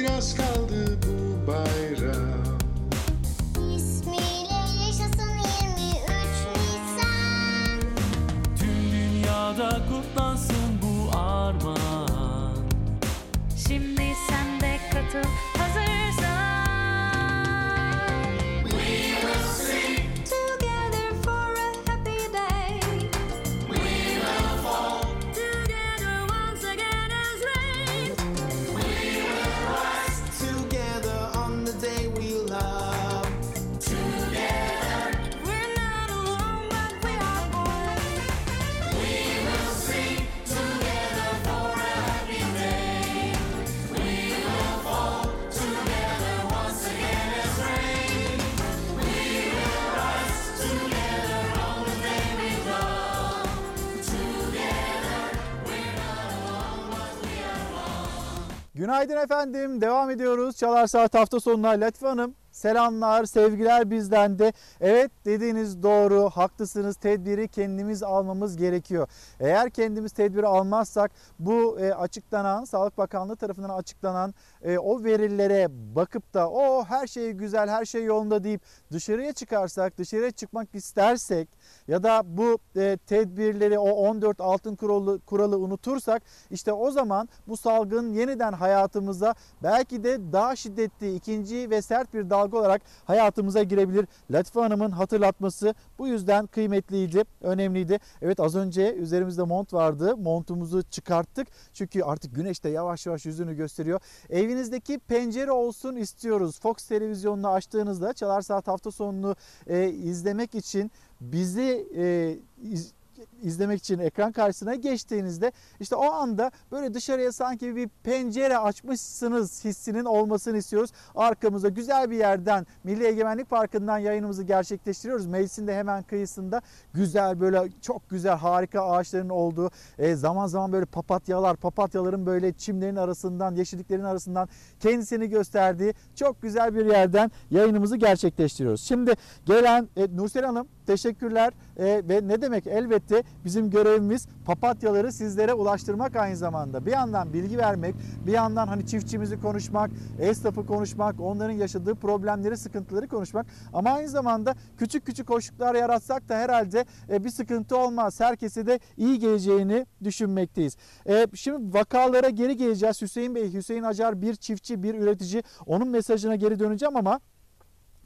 Günaydın efendim. Devam ediyoruz. Çalar Saat hafta sonuna Latife Hanım. Selamlar, sevgiler bizden de. Evet dediğiniz doğru, haklısınız. Tedbiri kendimiz almamız gerekiyor. Eğer kendimiz tedbiri almazsak bu e, açıklanan, Sağlık Bakanlığı tarafından açıklanan e, o verilere bakıp da o her şey güzel, her şey yolunda deyip dışarıya çıkarsak, dışarıya çıkmak istersek ya da bu e, tedbirleri o 14 altın kuralı, kuralı unutursak işte o zaman bu salgın yeniden hayatımıza belki de daha şiddetli ikinci ve sert bir dalga olarak hayatımıza girebilir. Latife Hanım'ın hatırlatması bu yüzden kıymetliydi, önemliydi. Evet az önce üzerimizde mont vardı. Montumuzu çıkarttık. Çünkü artık güneş de yavaş yavaş yüzünü gösteriyor. Evinizdeki pencere olsun istiyoruz. Fox televizyonunu açtığınızda Çalar Saat hafta sonunu e, izlemek için bizi e, iz- izlemek için ekran karşısına geçtiğinizde işte o anda böyle dışarıya sanki bir pencere açmışsınız hissinin olmasını istiyoruz. Arkamıza güzel bir yerden Milli Egemenlik Parkı'ndan yayınımızı gerçekleştiriyoruz. Meclisin de hemen kıyısında güzel böyle çok güzel harika ağaçların olduğu e, zaman zaman böyle papatyalar papatyaların böyle çimlerin arasından yeşilliklerin arasından kendisini gösterdiği çok güzel bir yerden yayınımızı gerçekleştiriyoruz. Şimdi gelen e, Nursel Hanım teşekkürler E, ve ne demek elbette bizim görevimiz papatyaları sizlere ulaştırmak aynı zamanda. Bir yandan bilgi vermek, bir yandan hani çiftçimizi konuşmak, esnafı konuşmak, onların yaşadığı problemleri, sıkıntıları konuşmak. Ama aynı zamanda küçük küçük hoşluklar yaratsak da herhalde e, bir sıkıntı olmaz. Herkese de iyi geleceğini düşünmekteyiz. E, şimdi vakalara geri geleceğiz. Hüseyin Bey, Hüseyin Acar bir çiftçi, bir üretici. Onun mesajına geri döneceğim ama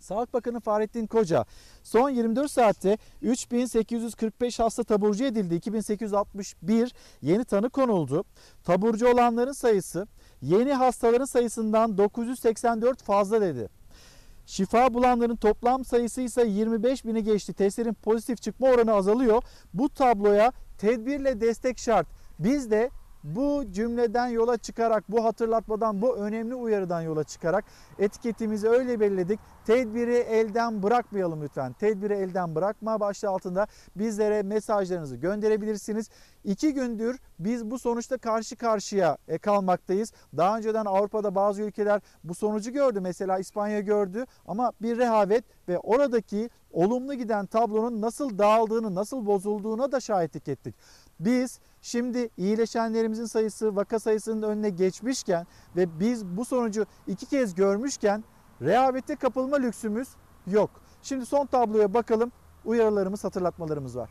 Sağlık Bakanı Fahrettin Koca son 24 saatte 3845 hasta taburcu edildi. 2861 yeni tanı konuldu. Taburcu olanların sayısı yeni hastaların sayısından 984 fazla dedi. Şifa bulanların toplam sayısı ise 25 bini geçti. Testlerin pozitif çıkma oranı azalıyor. Bu tabloya tedbirle destek şart. Biz de bu cümleden yola çıkarak, bu hatırlatmadan, bu önemli uyarıdan yola çıkarak etiketimizi öyle belirledik. Tedbiri elden bırakmayalım lütfen. Tedbiri elden bırakma başlığı altında bizlere mesajlarınızı gönderebilirsiniz. İki gündür biz bu sonuçta karşı karşıya e, kalmaktayız. Daha önceden Avrupa'da bazı ülkeler bu sonucu gördü. Mesela İspanya gördü ama bir rehavet ve oradaki olumlu giden tablonun nasıl dağıldığını, nasıl bozulduğuna da şahitlik ettik. Biz şimdi iyileşenlerimizin sayısı vaka sayısının önüne geçmişken ve biz bu sonucu iki kez görmüşken rehavete kapılma lüksümüz yok. Şimdi son tabloya bakalım. Uyarılarımız, hatırlatmalarımız var.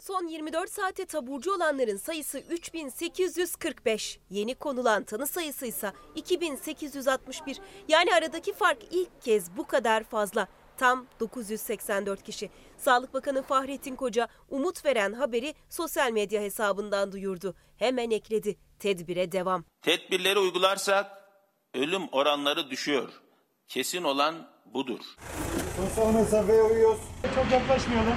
Son 24 saate taburcu olanların sayısı 3845. Yeni konulan tanı sayısı ise 2861. Yani aradaki fark ilk kez bu kadar fazla. Tam 984 kişi. Sağlık Bakanı Fahrettin Koca umut veren haberi sosyal medya hesabından duyurdu. Hemen ekledi. Tedbire devam. Tedbirleri uygularsak ölüm oranları düşüyor. Kesin olan budur. Sosyal mesafeye uyuyoruz. Çok yaklaşmayalım.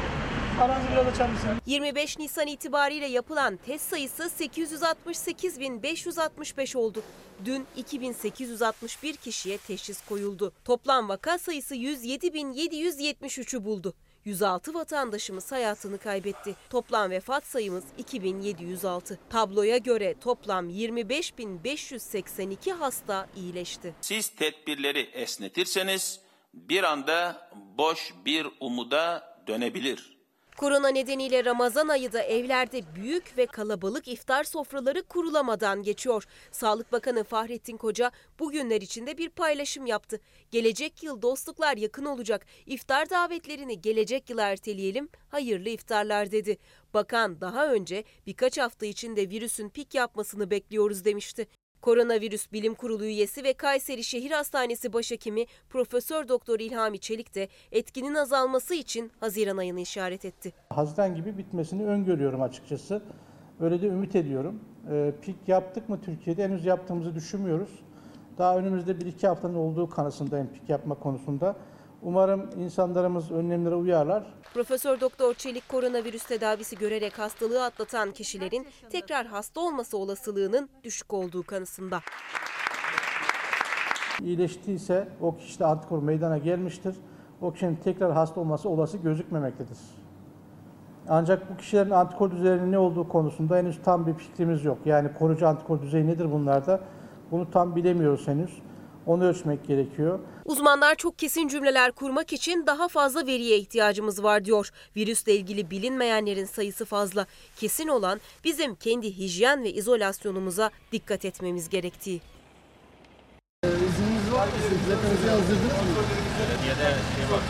Aranızı biraz açar mısınız? 25 Nisan itibariyle yapılan test sayısı 868.565 oldu. Dün 2861 kişiye teşhis koyuldu. Toplam vaka sayısı 107.773'ü buldu. 106 vatandaşımız hayatını kaybetti. Toplam vefat sayımız 2706. Tabloya göre toplam 25.582 hasta iyileşti. Siz tedbirleri esnetirseniz bir anda boş bir umuda dönebilir. Korona nedeniyle Ramazan ayı da evlerde büyük ve kalabalık iftar sofraları kurulamadan geçiyor. Sağlık Bakanı Fahrettin Koca bugünler içinde bir paylaşım yaptı. Gelecek yıl dostluklar yakın olacak. İftar davetlerini gelecek yıla erteleyelim. Hayırlı iftarlar dedi. Bakan daha önce birkaç hafta içinde virüsün pik yapmasını bekliyoruz demişti. Koronavirüs Bilim Kurulu üyesi ve Kayseri Şehir Hastanesi Başhekimi Profesör Doktor İlhami Çelik de etkinin azalması için Haziran ayını işaret etti. Haziran gibi bitmesini öngörüyorum açıkçası. Öyle de ümit ediyorum. Ee, pik yaptık mı Türkiye'de henüz yaptığımızı düşünmüyoruz. Daha önümüzde 1-2 haftanın olduğu kanısındayım pik yapma konusunda. Umarım insanlarımız önlemlere uyarlar. Profesör Doktor Çelik koronavirüs tedavisi görerek hastalığı atlatan kişilerin tekrar hasta olması olasılığının düşük olduğu kanısında. İyileştiyse o kişide antikor meydana gelmiştir. O kişinin tekrar hasta olması olası gözükmemektedir. Ancak bu kişilerin antikor düzeyinin ne olduğu konusunda henüz tam bir fikrimiz yok. Yani koruyucu antikor düzeyi nedir bunlarda? Bunu tam bilemiyoruz henüz. Onu ölçmek gerekiyor. Uzmanlar çok kesin cümleler kurmak için daha fazla veriye ihtiyacımız var diyor. Virüsle ilgili bilinmeyenlerin sayısı fazla. Kesin olan bizim kendi hijyen ve izolasyonumuza dikkat etmemiz gerektiği. İzniniz var mı? Hepinizi yazdırdık mı? Belediyede şey var.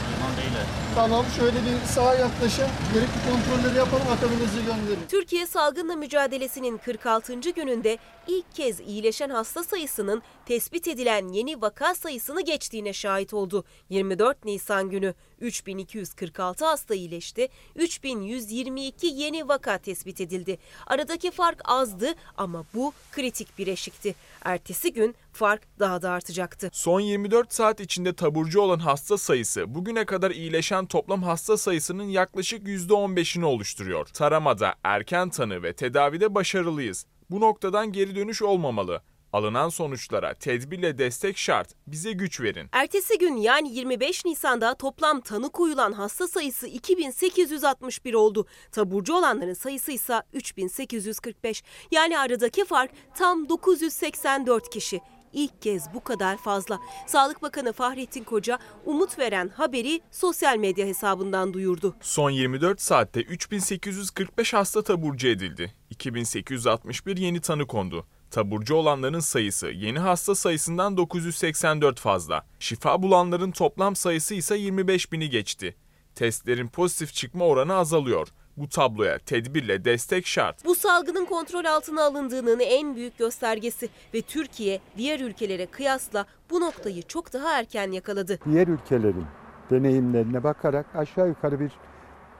Tamam şöyle bir sağa yaklaşın. Gerekli kontrolleri yapalım akabinizi gönderin. Türkiye salgınla mücadelesinin 46. gününde ilk kez iyileşen hasta sayısının tespit edilen yeni vaka sayısını geçtiğine şahit oldu. 24 Nisan günü 3246 hasta iyileşti, 3122 yeni vaka tespit edildi. Aradaki fark azdı ama bu kritik bir eşikti. Ertesi gün fark daha da artacaktı. Son 24 saat içinde taburcu olan hasta sayısı bugüne kadar iyileşen toplam hasta sayısının yaklaşık %15'ini oluşturuyor. Taramada erken tanı ve tedavide başarılıyız. Bu noktadan geri dönüş olmamalı. Alınan sonuçlara tedbirle destek şart. Bize güç verin. Ertesi gün yani 25 Nisan'da toplam tanı koyulan hasta sayısı 2861 oldu. Taburcu olanların sayısı ise 3845. Yani aradaki fark tam 984 kişi. İlk kez bu kadar fazla. Sağlık Bakanı Fahrettin Koca umut veren haberi sosyal medya hesabından duyurdu. Son 24 saatte 3845 hasta taburcu edildi. 2861 yeni tanı kondu. Taburcu olanların sayısı yeni hasta sayısından 984 fazla. Şifa bulanların toplam sayısı ise 25 bini geçti. Testlerin pozitif çıkma oranı azalıyor. Bu tabloya tedbirle destek şart. Bu salgının kontrol altına alındığının en büyük göstergesi ve Türkiye diğer ülkelere kıyasla bu noktayı çok daha erken yakaladı. Diğer ülkelerin deneyimlerine bakarak aşağı yukarı bir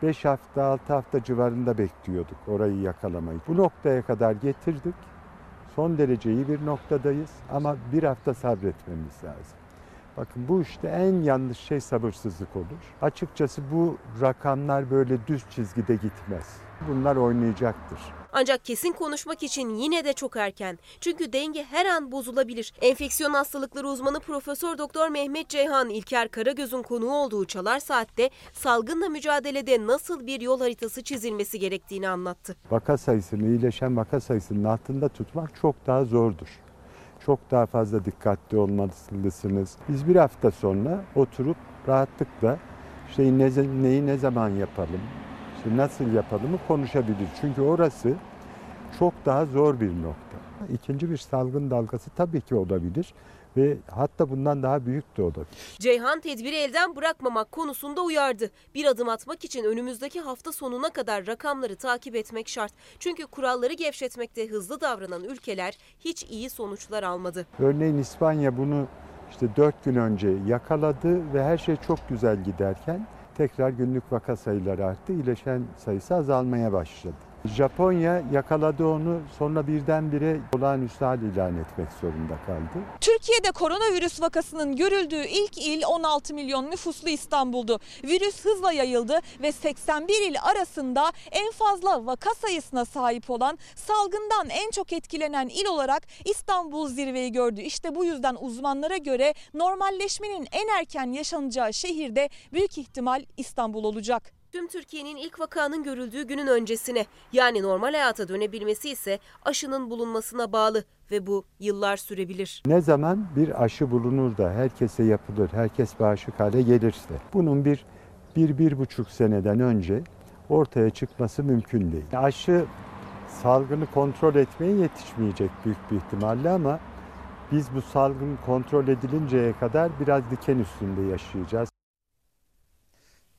5 hafta 6 hafta civarında bekliyorduk orayı yakalamayı. Bu noktaya kadar getirdik. Son derece iyi bir noktadayız ama bir hafta sabretmemiz lazım. Bakın bu işte en yanlış şey sabırsızlık olur. Açıkçası bu rakamlar böyle düz çizgide gitmez. Bunlar oynayacaktır. Ancak kesin konuşmak için yine de çok erken. Çünkü denge her an bozulabilir. Enfeksiyon hastalıkları uzmanı Profesör Doktor Mehmet Ceyhan İlker Karagöz'ün konuğu olduğu Çalar Saat'te salgınla mücadelede nasıl bir yol haritası çizilmesi gerektiğini anlattı. Vaka sayısını, iyileşen vaka sayısının altında tutmak çok daha zordur. Çok daha fazla dikkatli olmalısınız. Biz bir hafta sonra oturup rahatlıkla işte ne, neyi ne zaman yapalım, işte nasıl yapalımı konuşabilir. Çünkü orası çok daha zor bir nokta. İkinci bir salgın dalgası tabii ki olabilir ve hatta bundan daha büyük de olabilir. Ceyhan tedbiri elden bırakmamak konusunda uyardı. Bir adım atmak için önümüzdeki hafta sonuna kadar rakamları takip etmek şart. Çünkü kuralları gevşetmekte hızlı davranan ülkeler hiç iyi sonuçlar almadı. Örneğin İspanya bunu işte 4 gün önce yakaladı ve her şey çok güzel giderken tekrar günlük vaka sayıları arttı. İyileşen sayısı azalmaya başladı. Japonya yakaladı onu sonra birdenbire olağanüstü hal ilan etmek zorunda kaldı. Türkiye'de koronavirüs vakasının görüldüğü ilk il 16 milyon nüfuslu İstanbul'du. Virüs hızla yayıldı ve 81 il arasında en fazla vaka sayısına sahip olan salgından en çok etkilenen il olarak İstanbul zirveyi gördü. İşte bu yüzden uzmanlara göre normalleşmenin en erken yaşanacağı şehirde büyük ihtimal İstanbul olacak. Tüm Türkiye'nin ilk vakanın görüldüğü günün öncesine yani normal hayata dönebilmesi ise aşının bulunmasına bağlı ve bu yıllar sürebilir. Ne zaman bir aşı bulunur da herkese yapılır, herkes bağışık hale gelirse bunun bir, bir, bir buçuk seneden önce ortaya çıkması mümkün değil. Aşı salgını kontrol etmeye yetişmeyecek büyük bir ihtimalle ama biz bu salgın kontrol edilinceye kadar biraz diken üstünde yaşayacağız.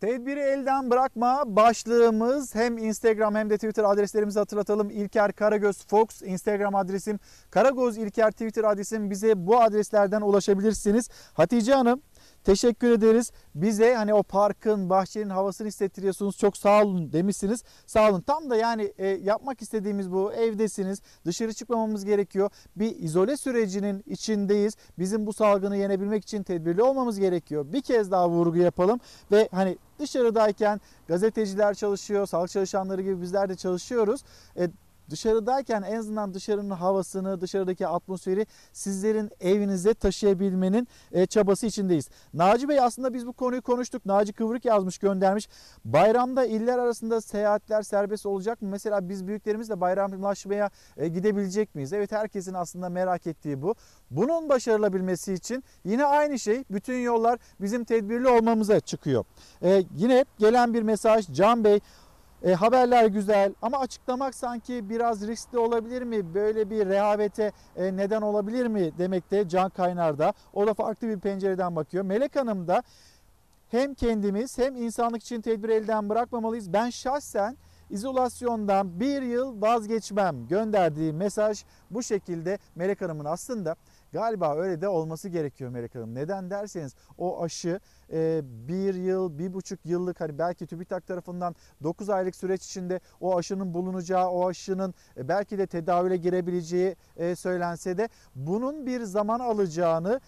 Tedbiri elden bırakma başlığımız hem Instagram hem de Twitter adreslerimizi hatırlatalım. İlker Karagöz Fox Instagram adresim, Karagöz İlker Twitter adresim bize bu adreslerden ulaşabilirsiniz. Hatice Hanım teşekkür ederiz. Bize hani o parkın, bahçenin havasını hissettiriyorsunuz. Çok sağ olun demişsiniz. Sağ olun. Tam da yani e, yapmak istediğimiz bu. Evdesiniz. Dışarı çıkmamamız gerekiyor. Bir izole sürecinin içindeyiz. Bizim bu salgını yenebilmek için tedbirli olmamız gerekiyor. Bir kez daha vurgu yapalım ve hani dışarıdayken gazeteciler çalışıyor, sağlık çalışanları gibi bizler de çalışıyoruz. E, dışarıdayken en azından dışarının havasını, dışarıdaki atmosferi sizlerin evinize taşıyabilmenin e, çabası içindeyiz. Naci Bey aslında biz bu konuyu konuştuk. Naci Kıvrık yazmış, göndermiş. Bayramda iller arasında seyahatler serbest olacak mı? Mesela biz büyüklerimizle bayramlaşmaya e, gidebilecek miyiz? Evet herkesin aslında merak ettiği bu. Bunun başarılabilmesi için yine aynı şey bütün yollar bizim tedbirli olmamıza çıkıyor. E, yine gelen bir mesaj Can Bey e, haberler güzel ama açıklamak sanki biraz riskli olabilir mi? Böyle bir rehavete e, neden olabilir mi demekte Can Kaynar'da. O da farklı bir pencereden bakıyor. Melek Hanım da hem kendimiz hem insanlık için tedbir elden bırakmamalıyız. Ben şahsen izolasyondan bir yıl vazgeçmem gönderdiği mesaj bu şekilde Melek Hanım'ın aslında galiba öyle de olması gerekiyor Melek Hanım. Neden derseniz o aşı e, bir yıl, bir buçuk yıllık hani belki TÜBİTAK tarafından 9 aylık süreç içinde o aşının bulunacağı, o aşının e, belki de tedavüle girebileceği e, söylense de bunun bir zaman alacağını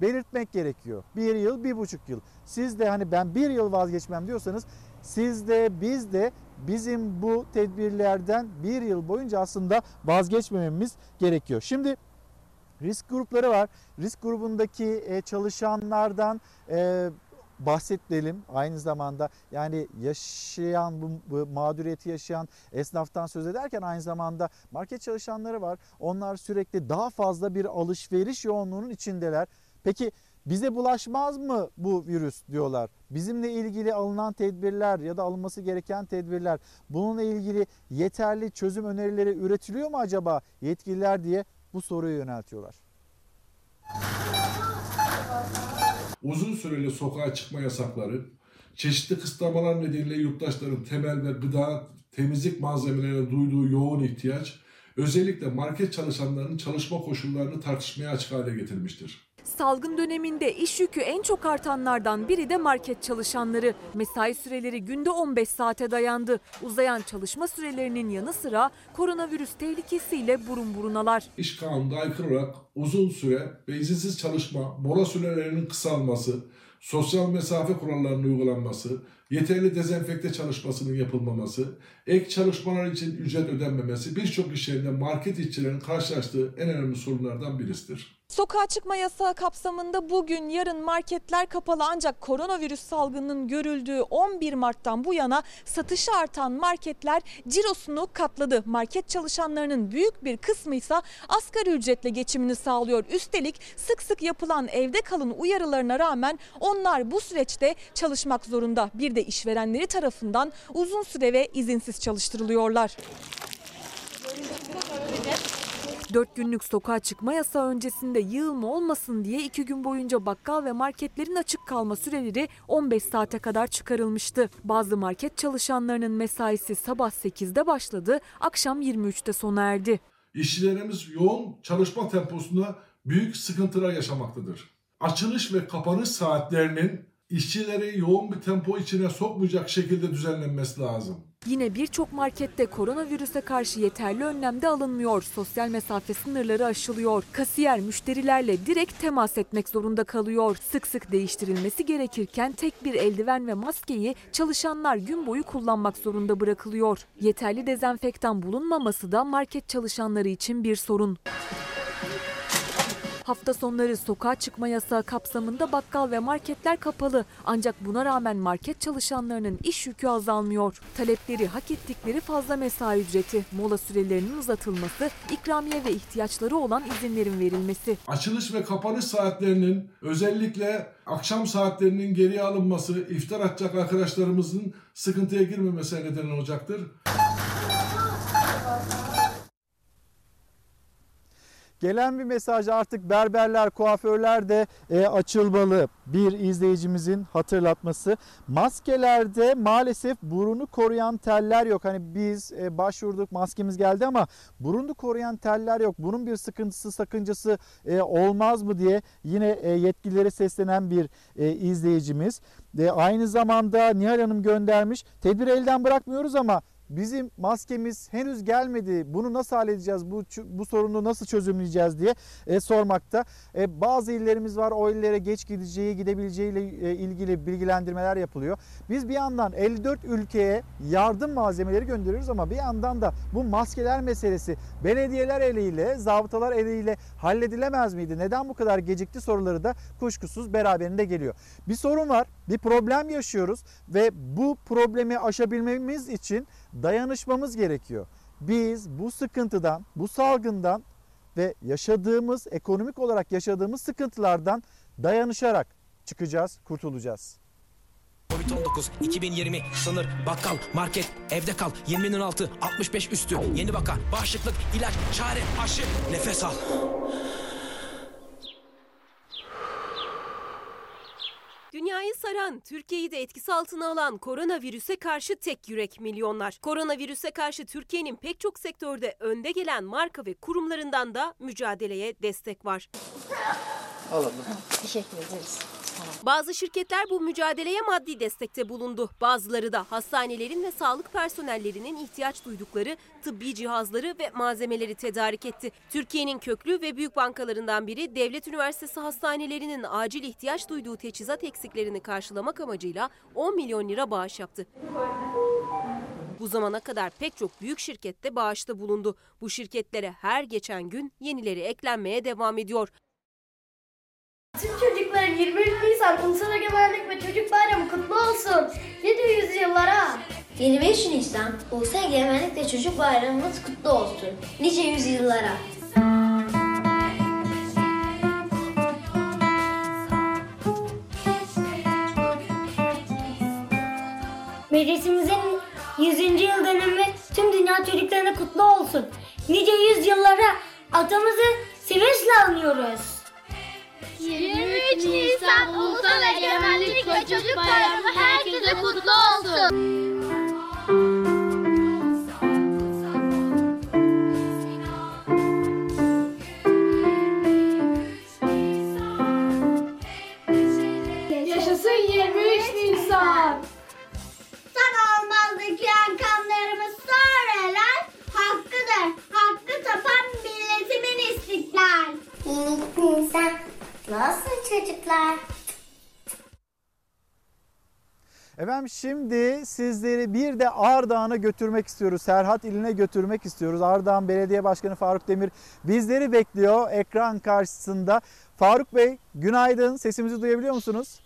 belirtmek gerekiyor. Bir yıl, bir buçuk yıl. Siz de hani ben bir yıl vazgeçmem diyorsanız siz de biz de bizim bu tedbirlerden bir yıl boyunca aslında vazgeçmememiz gerekiyor. Şimdi risk grupları var. Risk grubundaki e, çalışanlardan e, aynı zamanda yani yaşayan bu, bu mağduriyeti yaşayan esnaftan söz ederken aynı zamanda market çalışanları var. Onlar sürekli daha fazla bir alışveriş yoğunluğunun içindeler. Peki bize bulaşmaz mı bu virüs diyorlar. Bizimle ilgili alınan tedbirler ya da alınması gereken tedbirler bununla ilgili yeterli çözüm önerileri üretiliyor mu acaba yetkililer diye bu soruyu yöneltiyorlar. uzun süreli sokağa çıkma yasakları, çeşitli kısıtlamalar nedeniyle yurttaşların temel ve gıda, temizlik malzemelerine duyduğu yoğun ihtiyaç, özellikle market çalışanlarının çalışma koşullarını tartışmaya açık hale getirmiştir. Salgın döneminde iş yükü en çok artanlardan biri de market çalışanları. Mesai süreleri günde 15 saate dayandı. Uzayan çalışma sürelerinin yanı sıra koronavirüs tehlikesiyle burun burunalar. İş kanununa aykırı olarak uzun süre ve izinsiz çalışma, mola sürelerinin kısalması, sosyal mesafe kurallarının uygulanması, yeterli dezenfekte çalışmasının yapılmaması, ek çalışmalar için ücret ödenmemesi birçok iş yerinde market işçilerinin karşılaştığı en önemli sorunlardan birisidir. Sokağa çıkma yasağı kapsamında bugün yarın marketler kapalı ancak koronavirüs salgının görüldüğü 11 Mart'tan bu yana satışı artan marketler cirosunu katladı. Market çalışanlarının büyük bir kısmı ise asgari ücretle geçimini sağlıyor. Üstelik sık sık yapılan evde kalın uyarılarına rağmen onlar bu süreçte çalışmak zorunda. Bir de işverenleri tarafından uzun süre ve izinsiz çalıştırılıyorlar. 4 günlük sokağa çıkma yasağı öncesinde yığılma olmasın diye 2 gün boyunca bakkal ve marketlerin açık kalma süreleri 15 saate kadar çıkarılmıştı. Bazı market çalışanlarının mesaisi sabah 8'de başladı, akşam 23'te sona erdi. İşçilerimiz yoğun çalışma temposunda büyük sıkıntılar yaşamaktadır. Açılış ve kapanış saatlerinin işçileri yoğun bir tempo içine sokmayacak şekilde düzenlenmesi lazım. Yine birçok markette koronavirüse karşı yeterli önlem de alınmıyor. Sosyal mesafe sınırları aşılıyor. Kasiyer müşterilerle direkt temas etmek zorunda kalıyor. Sık sık değiştirilmesi gerekirken tek bir eldiven ve maskeyi çalışanlar gün boyu kullanmak zorunda bırakılıyor. Yeterli dezenfektan bulunmaması da market çalışanları için bir sorun. Hafta sonları sokağa çıkma yasağı kapsamında bakkal ve marketler kapalı. Ancak buna rağmen market çalışanlarının iş yükü azalmıyor. Talepleri hak ettikleri fazla mesai ücreti, mola sürelerinin uzatılması, ikramiye ve ihtiyaçları olan izinlerin verilmesi. Açılış ve kapanış saatlerinin özellikle akşam saatlerinin geriye alınması iftar atacak arkadaşlarımızın sıkıntıya girmemesine neden olacaktır. Gelen bir mesaj artık berberler, kuaförler de e, açılmalı. Bir izleyicimizin hatırlatması. Maskelerde maalesef burunu koruyan teller yok. Hani biz e, başvurduk maskemiz geldi ama burunu koruyan teller yok. Bunun bir sıkıntısı, sakıncası e, olmaz mı diye yine e, yetkililere seslenen bir e, izleyicimiz. E, aynı zamanda Nihal Hanım göndermiş. Tedbir elden bırakmıyoruz ama Bizim maskemiz henüz gelmedi. Bunu nasıl halledeceğiz? Bu bu sorunu nasıl çözümleyeceğiz diye e, sormakta. E, bazı illerimiz var. O illere geç gideceği, gidebileceği ile e, ilgili bilgilendirmeler yapılıyor. Biz bir yandan 54 ülkeye yardım malzemeleri gönderiyoruz ama bir yandan da bu maskeler meselesi belediyeler eliyle, zabıtalar eliyle halledilemez miydi? Neden bu kadar gecikti soruları da kuşkusuz beraberinde geliyor. Bir sorun var, bir problem yaşıyoruz ve bu problemi aşabilmemiz için dayanışmamız gerekiyor. Biz bu sıkıntıdan, bu salgından ve yaşadığımız, ekonomik olarak yaşadığımız sıkıntılardan dayanışarak çıkacağız, kurtulacağız. Covid-19 2020 sınır bakkal market evde kal 20'nin altı 65 üstü yeni vaka bağışıklık ilaç çare aşı nefes al. Dünyayı saran, Türkiye'yi de etkisi altına alan koronavirüse karşı tek yürek milyonlar. Koronavirüse karşı Türkiye'nin pek çok sektörde önde gelen marka ve kurumlarından da mücadeleye destek var. Alalım. Teşekkür ederiz. Bazı şirketler bu mücadeleye maddi destekte bulundu. Bazıları da hastanelerin ve sağlık personellerinin ihtiyaç duydukları tıbbi cihazları ve malzemeleri tedarik etti. Türkiye'nin köklü ve büyük bankalarından biri Devlet Üniversitesi hastanelerinin acil ihtiyaç duyduğu teçhizat eksiklerini karşılamak amacıyla 10 milyon lira bağış yaptı. Bu zamana kadar pek çok büyük şirkette bağışta bulundu. Bu şirketlere her geçen gün yenileri eklenmeye devam ediyor. Tüm çocukların 23 Nisan Ulusal Egemenlik ve Çocuk Bayramı kutlu olsun. Nice yüzyıllara. 25 Nisan Ulusal Egemenlik ve Çocuk Bayramımız kutlu olsun. Nice yüzyıllara. Meclisimizin 100. yıl dönümü tüm dünya çocuklarına kutlu olsun. Nice yüzyıllara atamızı sevinçle anıyoruz. 23 Nisan Ulusal Egemenlik ve Çocuk Bayramı herkese kutlu olsun. Yaşasın 23 Nisan. Sen olmaz dökülen kanlarımız sonralar hakkıdır. Hakkı tapan milletimin istiklal. 23 Nisan Nasıl çocuklar? Efendim şimdi sizleri bir de Ardahan'a götürmek istiyoruz. Serhat iline götürmek istiyoruz. Ardahan Belediye Başkanı Faruk Demir bizleri bekliyor ekran karşısında. Faruk Bey günaydın. Sesimizi duyabiliyor musunuz?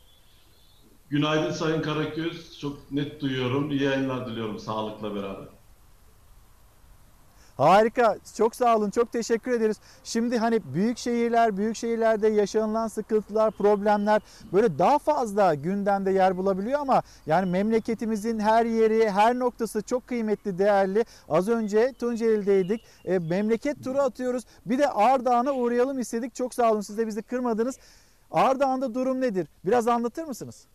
Günaydın Sayın Karaköz. Çok net duyuyorum. İyi yayınlar diliyorum sağlıkla beraber. Harika. Çok sağ olun. Çok teşekkür ederiz. Şimdi hani büyük şehirler, büyük şehirlerde yaşanılan sıkıntılar, problemler böyle daha fazla gündemde yer bulabiliyor ama yani memleketimizin her yeri, her noktası çok kıymetli, değerli. Az önce Tunceli'deydik. E, memleket turu atıyoruz. Bir de Ardahan'a uğrayalım istedik. Çok sağ olun. Siz de bizi kırmadınız. Ardahan'da durum nedir? Biraz anlatır mısınız?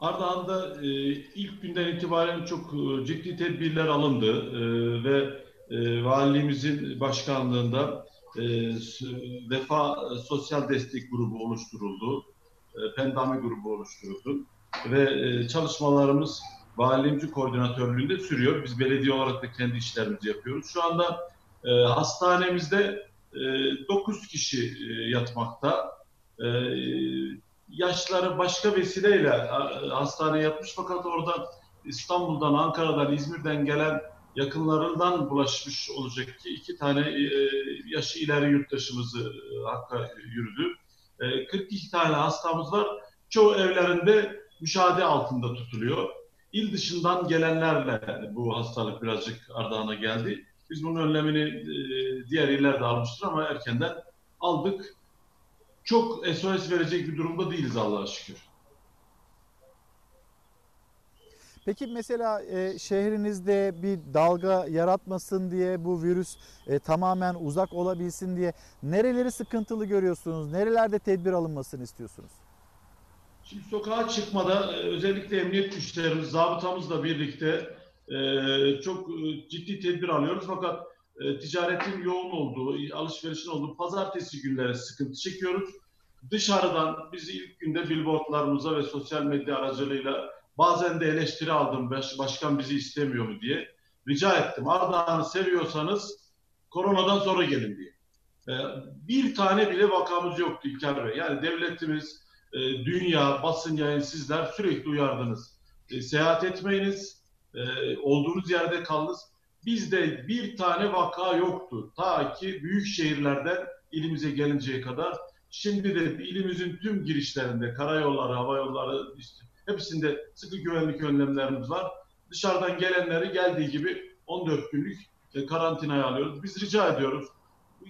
Ardahan'da e, ilk günden itibaren çok e, ciddi tedbirler alındı e, ve e, valiliğimizin başkanlığında e, Vefa Sosyal Destek Grubu oluşturuldu. E, Pendami grubu oluşturuldu. Ve e, çalışmalarımız valiliğimizin koordinatörlüğünde sürüyor. Biz belediye olarak da kendi işlerimizi yapıyoruz. Şu anda e, hastanemizde e, 9 kişi e, yatmakta. E, yaşları başka vesileyle hastaneye yatmış fakat oradan İstanbul'dan, Ankara'dan, İzmir'den gelen yakınlarından bulaşmış olacak ki iki tane e, yaşı ileri yurttaşımızı e, hakka yürüdü. E, 42 tane hastamız var. Çoğu evlerinde müşahede altında tutuluyor. İl dışından gelenlerle bu hastalık birazcık Ardahan'a geldi. Biz bunun önlemini e, diğer iller de almıştır ama erkenden aldık. Çok SOS verecek bir durumda değiliz Allah'a şükür. Peki mesela e, şehrinizde bir dalga yaratmasın diye bu virüs e, tamamen uzak olabilsin diye nereleri sıkıntılı görüyorsunuz? Nerelerde tedbir alınmasını istiyorsunuz? Şimdi sokağa çıkmada e, özellikle emniyet güçlerimiz, zabıtamızla birlikte e, çok e, ciddi tedbir alıyoruz. Fakat e, ticaretin yoğun olduğu, alışverişin olduğu pazartesi günleri sıkıntı çekiyoruz. Dışarıdan biz ilk günde billboardlarımıza ve sosyal medya aracılığıyla bazen de eleştiri aldım. Baş- Başkan bizi istemiyor mu diye. Rica ettim. Ardahan'ı seviyorsanız koronadan sonra gelin diye. E, bir tane bile vakamız yoktu İlker Bey. Yani devletimiz, e, dünya, basın yayın sizler sürekli uyardınız. E, seyahat etmeyiniz, e, olduğunuz yerde kalınız. Bizde bir tane vaka yoktu. Ta ki büyük şehirlerden ilimize gelinceye kadar. Şimdi de ilimizin tüm girişlerinde, karayolları, hava yolları, hepsinde sıkı güvenlik önlemlerimiz var. Dışarıdan gelenleri geldiği gibi 14 günlük e, karantinaya alıyoruz. Biz rica ediyoruz.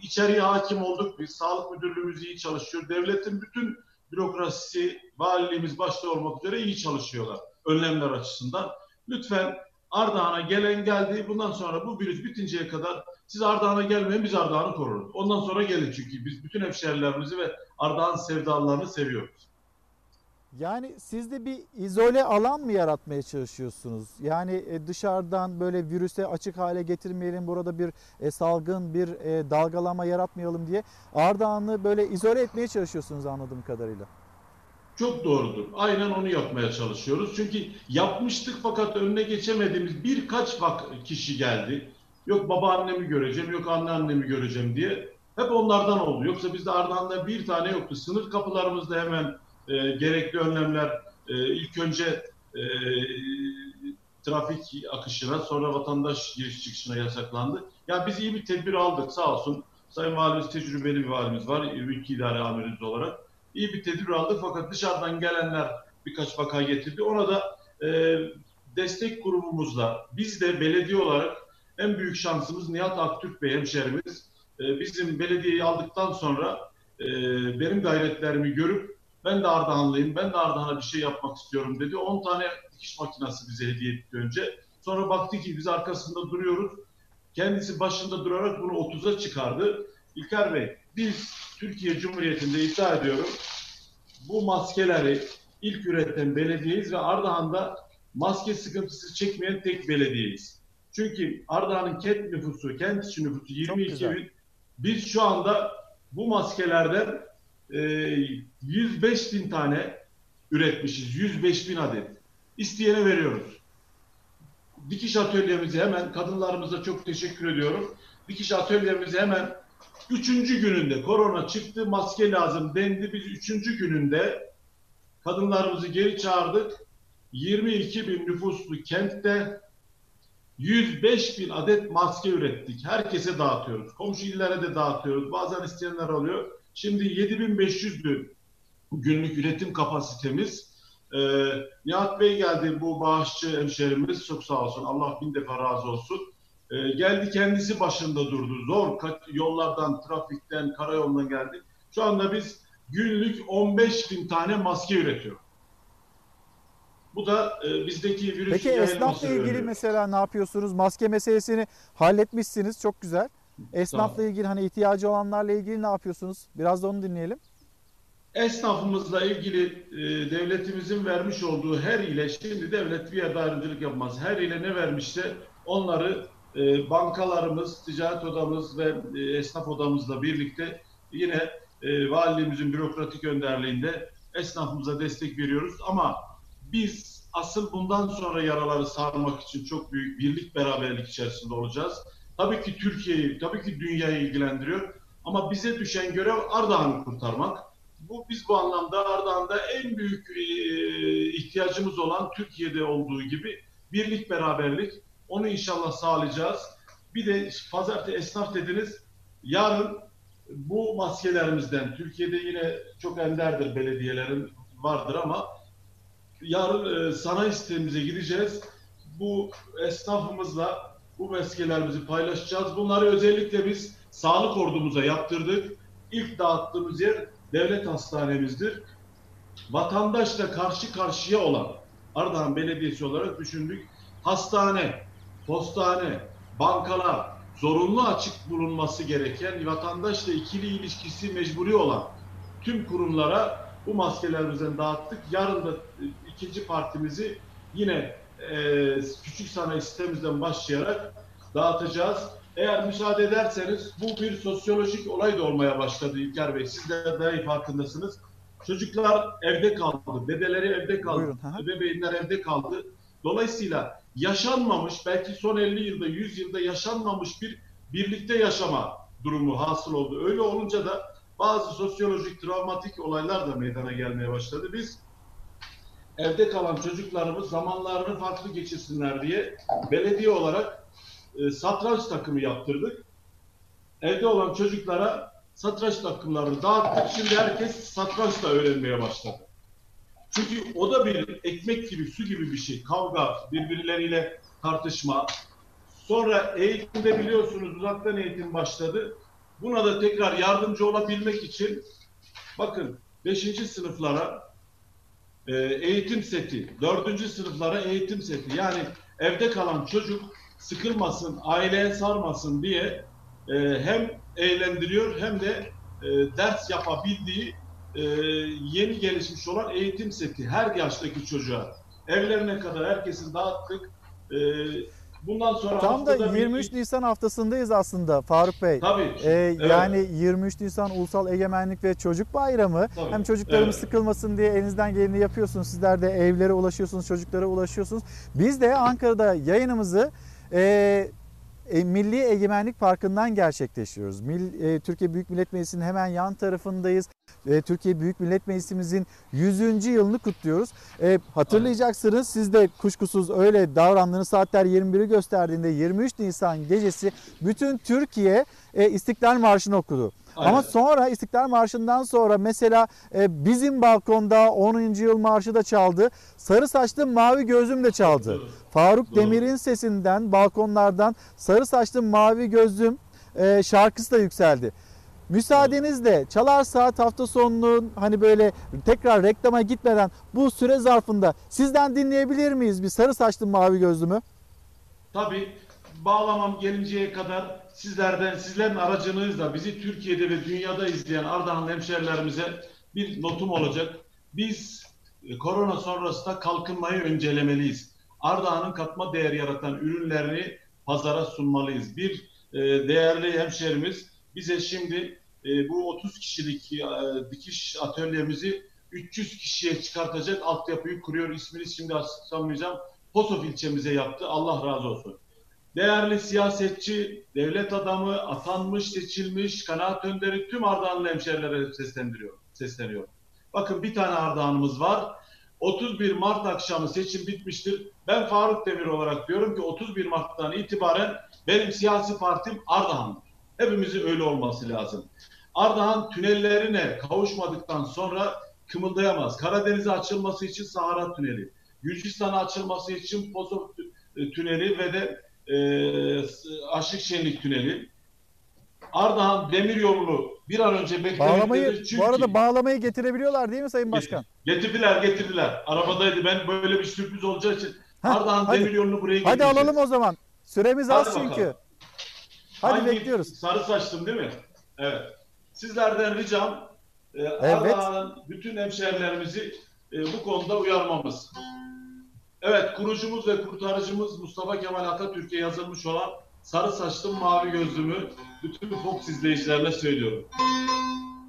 İçeriye hakim olduk biz. Sağlık müdürlüğümüz iyi çalışıyor. Devletin bütün bürokrasisi, valiliğimiz başta olmak üzere iyi çalışıyorlar önlemler açısından. Lütfen Ardahan'a gelen geldi. Bundan sonra bu virüs bitinceye kadar siz Ardahan'a gelmeyin biz Ardahan'ı koruruz. Ondan sonra gelin çünkü biz bütün hemşehrilerimizi ve Ardahan sevdalarını seviyoruz. Yani siz de bir izole alan mı yaratmaya çalışıyorsunuz? Yani e, dışarıdan böyle virüse açık hale getirmeyelim, burada bir e, salgın, bir e, dalgalama yaratmayalım diye Ardahan'ı böyle izole etmeye çalışıyorsunuz anladığım kadarıyla. Çok doğrudur. Aynen onu yapmaya çalışıyoruz. Çünkü yapmıştık fakat önüne geçemediğimiz birkaç kişi geldi. Yok babaannemi göreceğim, yok anneannemi göreceğim diye. Hep onlardan oldu. Yoksa bizde Ardahan'da bir tane yoktu. Sınır kapılarımızda hemen e, gerekli önlemler e, ilk önce e, trafik akışına sonra vatandaş giriş çıkışına yasaklandı. Ya biz iyi bir tedbir aldık sağ olsun. Sayın Valimiz tecrübeli bir valimiz var. Ülke idare amirimiz olarak. İyi bir tedbir aldık fakat dışarıdan gelenler birkaç vaka getirdi. Ona da e, destek grubumuzla biz de belediye olarak en büyük şansımız Nihat Aktürk Bey hemşerimiz. E, bizim belediyeyi aldıktan sonra e, benim gayretlerimi görüp ben de Ardahanlıyım, ben de Ardahan'a bir şey yapmak istiyorum dedi. 10 tane dikiş makinesi bize hediye etti önce. Sonra baktı ki biz arkasında duruyoruz. Kendisi başında durarak bunu 30'a çıkardı. İlker Bey, biz Türkiye Cumhuriyeti'nde iddia ediyorum bu maskeleri ilk üreten belediyeyiz ve Ardahan'da maske sıkıntısı çekmeyen tek belediyeyiz. Çünkü Ardahan'ın kent nüfusu, kent içi nüfusu 22 güzel. bin. Biz şu anda bu maskelerden e, 105 bin tane üretmişiz. 105 bin adet. İsteyene veriyoruz. Dikiş atölyemizi hemen, kadınlarımıza çok teşekkür ediyorum. Dikiş atölyemizi hemen Üçüncü gününde korona çıktı, maske lazım dendi. Biz üçüncü gününde kadınlarımızı geri çağırdık. 22 bin nüfuslu kentte 105 bin adet maske ürettik. Herkese dağıtıyoruz. Komşu illere de dağıtıyoruz. Bazen isteyenler oluyor. Şimdi 7500 bin günlük üretim kapasitemiz. Ee, Nihat Bey geldi bu bağışçı hemşerimiz. Çok sağ olsun. Allah bin defa razı olsun. Ee, geldi kendisi başında durdu. Zor yollardan, trafikten, karayolundan geldi. Şu anda biz günlük 15 bin tane maske üretiyoruz. Bu da e, bizdeki virüs Peki esnafla ilgili önlüyor. mesela ne yapıyorsunuz? Maske meselesini halletmişsiniz. Çok güzel. Esnafla ilgili hani ihtiyacı olanlarla ilgili ne yapıyorsunuz? Biraz da onu dinleyelim. Esnafımızla ilgili e, devletimizin vermiş olduğu her ile şimdi devlet bir yerde ayrımcılık yapmaz. Her ile ne vermişse onları e, bankalarımız, ticaret odamız ve e, esnaf odamızla birlikte yine e, valiliğimizin bürokratik önderliğinde esnafımıza destek veriyoruz. Ama biz asıl bundan sonra yaraları sarmak için çok büyük birlik beraberlik içerisinde olacağız. Tabii ki Türkiye'yi, tabii ki dünyayı ilgilendiriyor. Ama bize düşen görev Ardahan'ı kurtarmak. Bu biz bu anlamda Ardahan'da en büyük e, ihtiyacımız olan Türkiye'de olduğu gibi birlik beraberlik. Onu inşallah sağlayacağız. Bir de pazartesi esnaf dediniz. Yarın bu maskelerimizden Türkiye'de yine çok enderdir belediyelerin vardır ama yarın e, sanayi sitemize gideceğiz. Bu esnafımızla bu maskelerimizi paylaşacağız. Bunları özellikle biz sağlık ordumuza yaptırdık. İlk dağıttığımız yer devlet hastanemizdir. Vatandaşla karşı karşıya olan Ardahan Belediyesi olarak düşündük. Hastane, postane, bankalar, zorunlu açık bulunması gereken vatandaşla ikili ilişkisi mecburi olan tüm kurumlara bu maskelerimizden dağıttık. Yarın da e, ikinci partimizi yine e, küçük sanayi sitemizden başlayarak dağıtacağız. Eğer müsaade ederseniz bu bir sosyolojik olay da olmaya başladı İlker Bey. Siz de daha iyi farkındasınız. Çocuklar evde kaldı, dedeleri evde kaldı, Buyurun, bebeğinler evde kaldı. Dolayısıyla yaşanmamış, belki son 50 yılda, 100 yılda yaşanmamış bir birlikte yaşama durumu hasıl oldu. Öyle olunca da bazı sosyolojik, travmatik olaylar da meydana gelmeye başladı. Biz evde kalan çocuklarımız zamanlarını farklı geçirsinler diye belediye olarak e, satranç takımı yaptırdık. Evde olan çocuklara satranç takımlarını dağıttık. Şimdi herkes satranç da öğrenmeye başladı. Çünkü o da bir ekmek gibi, su gibi bir şey. Kavga, birbirleriyle tartışma. Sonra eğitimde biliyorsunuz uzaktan eğitim başladı. Buna da tekrar yardımcı olabilmek için bakın 5. sınıflara e, eğitim seti, 4. sınıflara eğitim seti. Yani evde kalan çocuk sıkılmasın, aileye sarmasın diye e, hem eğlendiriyor hem de e, ders yapabildiği e, yeni gelişmiş olan eğitim seti her yaştaki çocuğa. Evlerine kadar herkesin dağıttık. E, bundan sonra Tam da haftada bir- 23 Nisan haftasındayız aslında Faruk Bey. Tabii. Ee, Evet. Yani 23 Nisan Ulusal Egemenlik ve Çocuk Bayramı. Tabii. Hem çocuklarımız Evet. sıkılmasın diye elinizden geleni yapıyorsunuz. Sizler de evlere ulaşıyorsunuz, çocuklara ulaşıyorsunuz. Biz de Ankara'da yayınımızı e, e, Milli Egemenlik Parkı'ndan gerçekleştiriyoruz. Mil, e, Türkiye Büyük Millet Meclisi'nin hemen yan tarafındayız. E, Türkiye Büyük Millet Meclisimizin 100. yılını kutluyoruz. E, hatırlayacaksınız siz de kuşkusuz öyle davrandığınız saatler 21'i gösterdiğinde 23 Nisan gecesi bütün Türkiye e, İstiklal Marşı'nı okudu. Aynen. Ama sonra İstiklal Marşı'ndan sonra mesela e, bizim balkonda 10. yıl marşı da çaldı. Sarı saçlı mavi gözlüm de çaldı. Faruk Demir'in sesinden balkonlardan sarı saçlı mavi gözlüm e, şarkısı da yükseldi. Müsaadenizle Çalar Saat hafta sonunun hani böyle tekrar reklama gitmeden bu süre zarfında sizden dinleyebilir miyiz bir sarı saçlı mavi gözlümü? Tabii bağlamam gelinceye kadar sizlerden, sizlerin aracınızla bizi Türkiye'de ve dünyada izleyen Ardahan hemşerilerimize bir notum olacak. Biz e, korona sonrasında kalkınmayı öncelemeliyiz. Ardahan'ın katma değer yaratan ürünlerini pazara sunmalıyız. Bir e, değerli hemşerimiz bize şimdi e, bu 30 kişilik e, dikiş atölyemizi 300 kişiye çıkartacak altyapıyı kuruyor. İsmini şimdi açıklamayacağım. Posof ilçemize yaptı. Allah razı olsun. Değerli siyasetçi, devlet adamı, atanmış, seçilmiş, kanaat önderi tüm Ardahanlı hemşerilere seslendiriyor, sesleniyor. Bakın bir tane Ardahan'ımız var. 31 Mart akşamı seçim bitmiştir. Ben Faruk Demir olarak diyorum ki 31 Mart'tan itibaren benim siyasi partim Ardahan'dır. Hepimizin öyle olması lazım. Ardahan tünellerine kavuşmadıktan sonra kımıldayamaz. Karadeniz'e açılması için Sahara Tüneli, Gürcistan'a açılması için Pozov Tü- Tüneli ve de e, Aşık Şenlik Tüneli. Ardahan demir yolunu bir an önce beklemektedir. Çünkü bu arada bağlamayı getirebiliyorlar değil mi Sayın Başkan? getirdiler getirdiler. Arabadaydı ben böyle bir sürpriz olacağı için Ardahan hadi. demir yolunu buraya Hadi getireceğiz. alalım o zaman. Süremiz Hadi az bakalım. çünkü. Hadi Hangi- bekliyoruz. Sarı saçlım değil mi? Evet. Sizlerden ricam e, Evet. Ardahan'ın bütün hemşehrilerimizi e, bu konuda uyarmamız. Evet, kurucumuz ve kurtarıcımız Mustafa Kemal Atatürk'e yazılmış olan Sarı Saçlım Mavi Gözlümü bütün Fox izleyicilerine söylüyorum.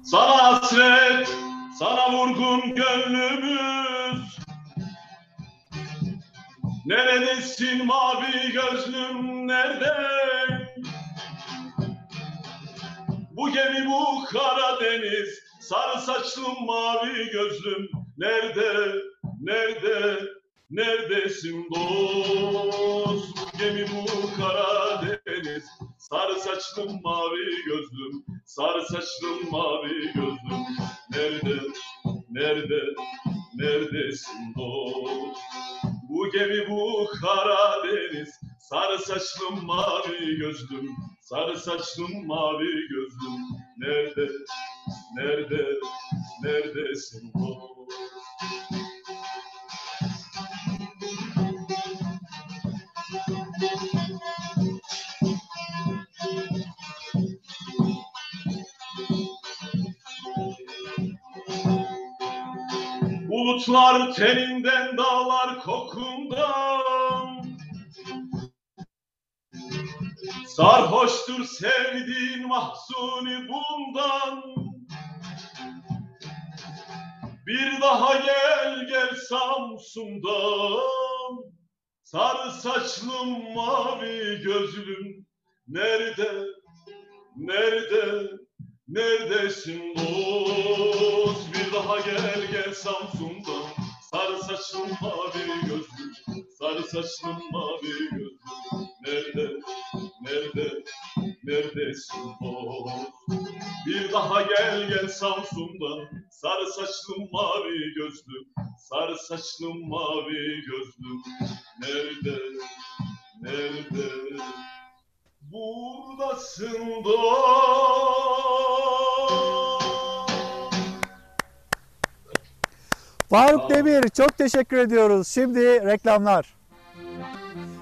Sana hasret, sana vurgun gönlümüz. Neredesin mavi gözlüm, nerede? Bu gemi bu Karadeniz, sarı saçlım mavi gözlüm. Nerede, nerede, neredesin dost? Bu gemi bu Karadeniz, sarı saçlım mavi gözlüm. Sarı saçlım mavi gözlüm. Nerede, nerede, neredesin dost? Bu gemi bu Karadeniz, sarı saçlım mavi gözlüm. Sarı saçlım mavi gözlüm nerede nerede neredesin dost? Bulutlar teninden dağlar kokundan Sarhoştur sevdiğin mahzuni bundan. Bir daha gel gel Samsun'dan. Sarı saçlım mavi gözlüm Nerede, nerede, neredesin dost daha gel gel Samsun'dan. Sarı saçlım mavi gözlüm. Sarı saçlım mavi gözlüm. Nerede, nerede, neredesin dost? Bir daha gel gel Samsun'dan. Sarı saçlım mavi gözlüm. Sarı saçlım mavi gözlüm. Nerede, nerede? Buradasın dost Faruk Demir çok teşekkür ediyoruz. Şimdi reklamlar.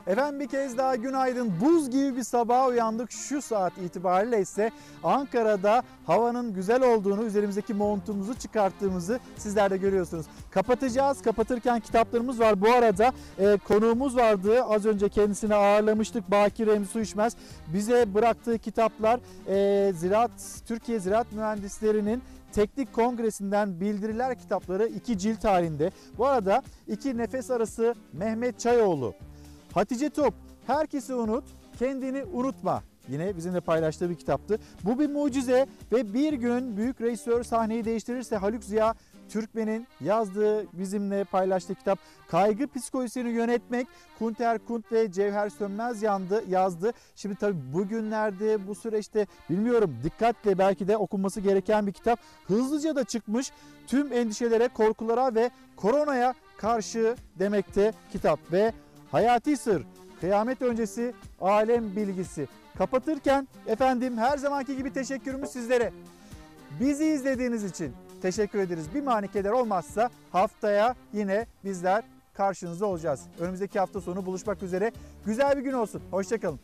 Efendim bir kez daha günaydın. Buz gibi bir sabaha uyandık. Şu saat itibariyle ise Ankara'da havanın güzel olduğunu, üzerimizdeki montumuzu çıkarttığımızı sizler de görüyorsunuz. Kapatacağız. Kapatırken kitaplarımız var. Bu arada e, konuğumuz vardı. Az önce kendisini ağırlamıştık. Bakir Remzi Suişmez. Bize bıraktığı kitaplar e, Ziraat Türkiye Ziraat Mühendislerinin Teknik Kongresi'nden bildiriler kitapları iki cilt halinde. Bu arada iki nefes arası Mehmet Çayoğlu, Hatice Top, Herkesi Unut, Kendini Unutma. Yine bizimle paylaştığı bir kitaptı. Bu bir mucize ve bir gün büyük rejisör sahneyi değiştirirse Haluk Ziya Türkmen'in yazdığı, bizimle paylaştığı kitap Kaygı Psikolojisini Yönetmek Kunter Kunt ve Cevher Sönmez yandı, yazdı. Şimdi tabii bugünlerde bu süreçte bilmiyorum dikkatle belki de okunması gereken bir kitap. Hızlıca da çıkmış tüm endişelere, korkulara ve koronaya karşı demekte kitap ve Hayati Sır Kıyamet öncesi alem bilgisi. Kapatırken efendim her zamanki gibi teşekkürümüz sizlere. Bizi izlediğiniz için teşekkür ederiz. Bir manikeler olmazsa haftaya yine bizler karşınızda olacağız. Önümüzdeki hafta sonu buluşmak üzere. Güzel bir gün olsun. Hoşçakalın.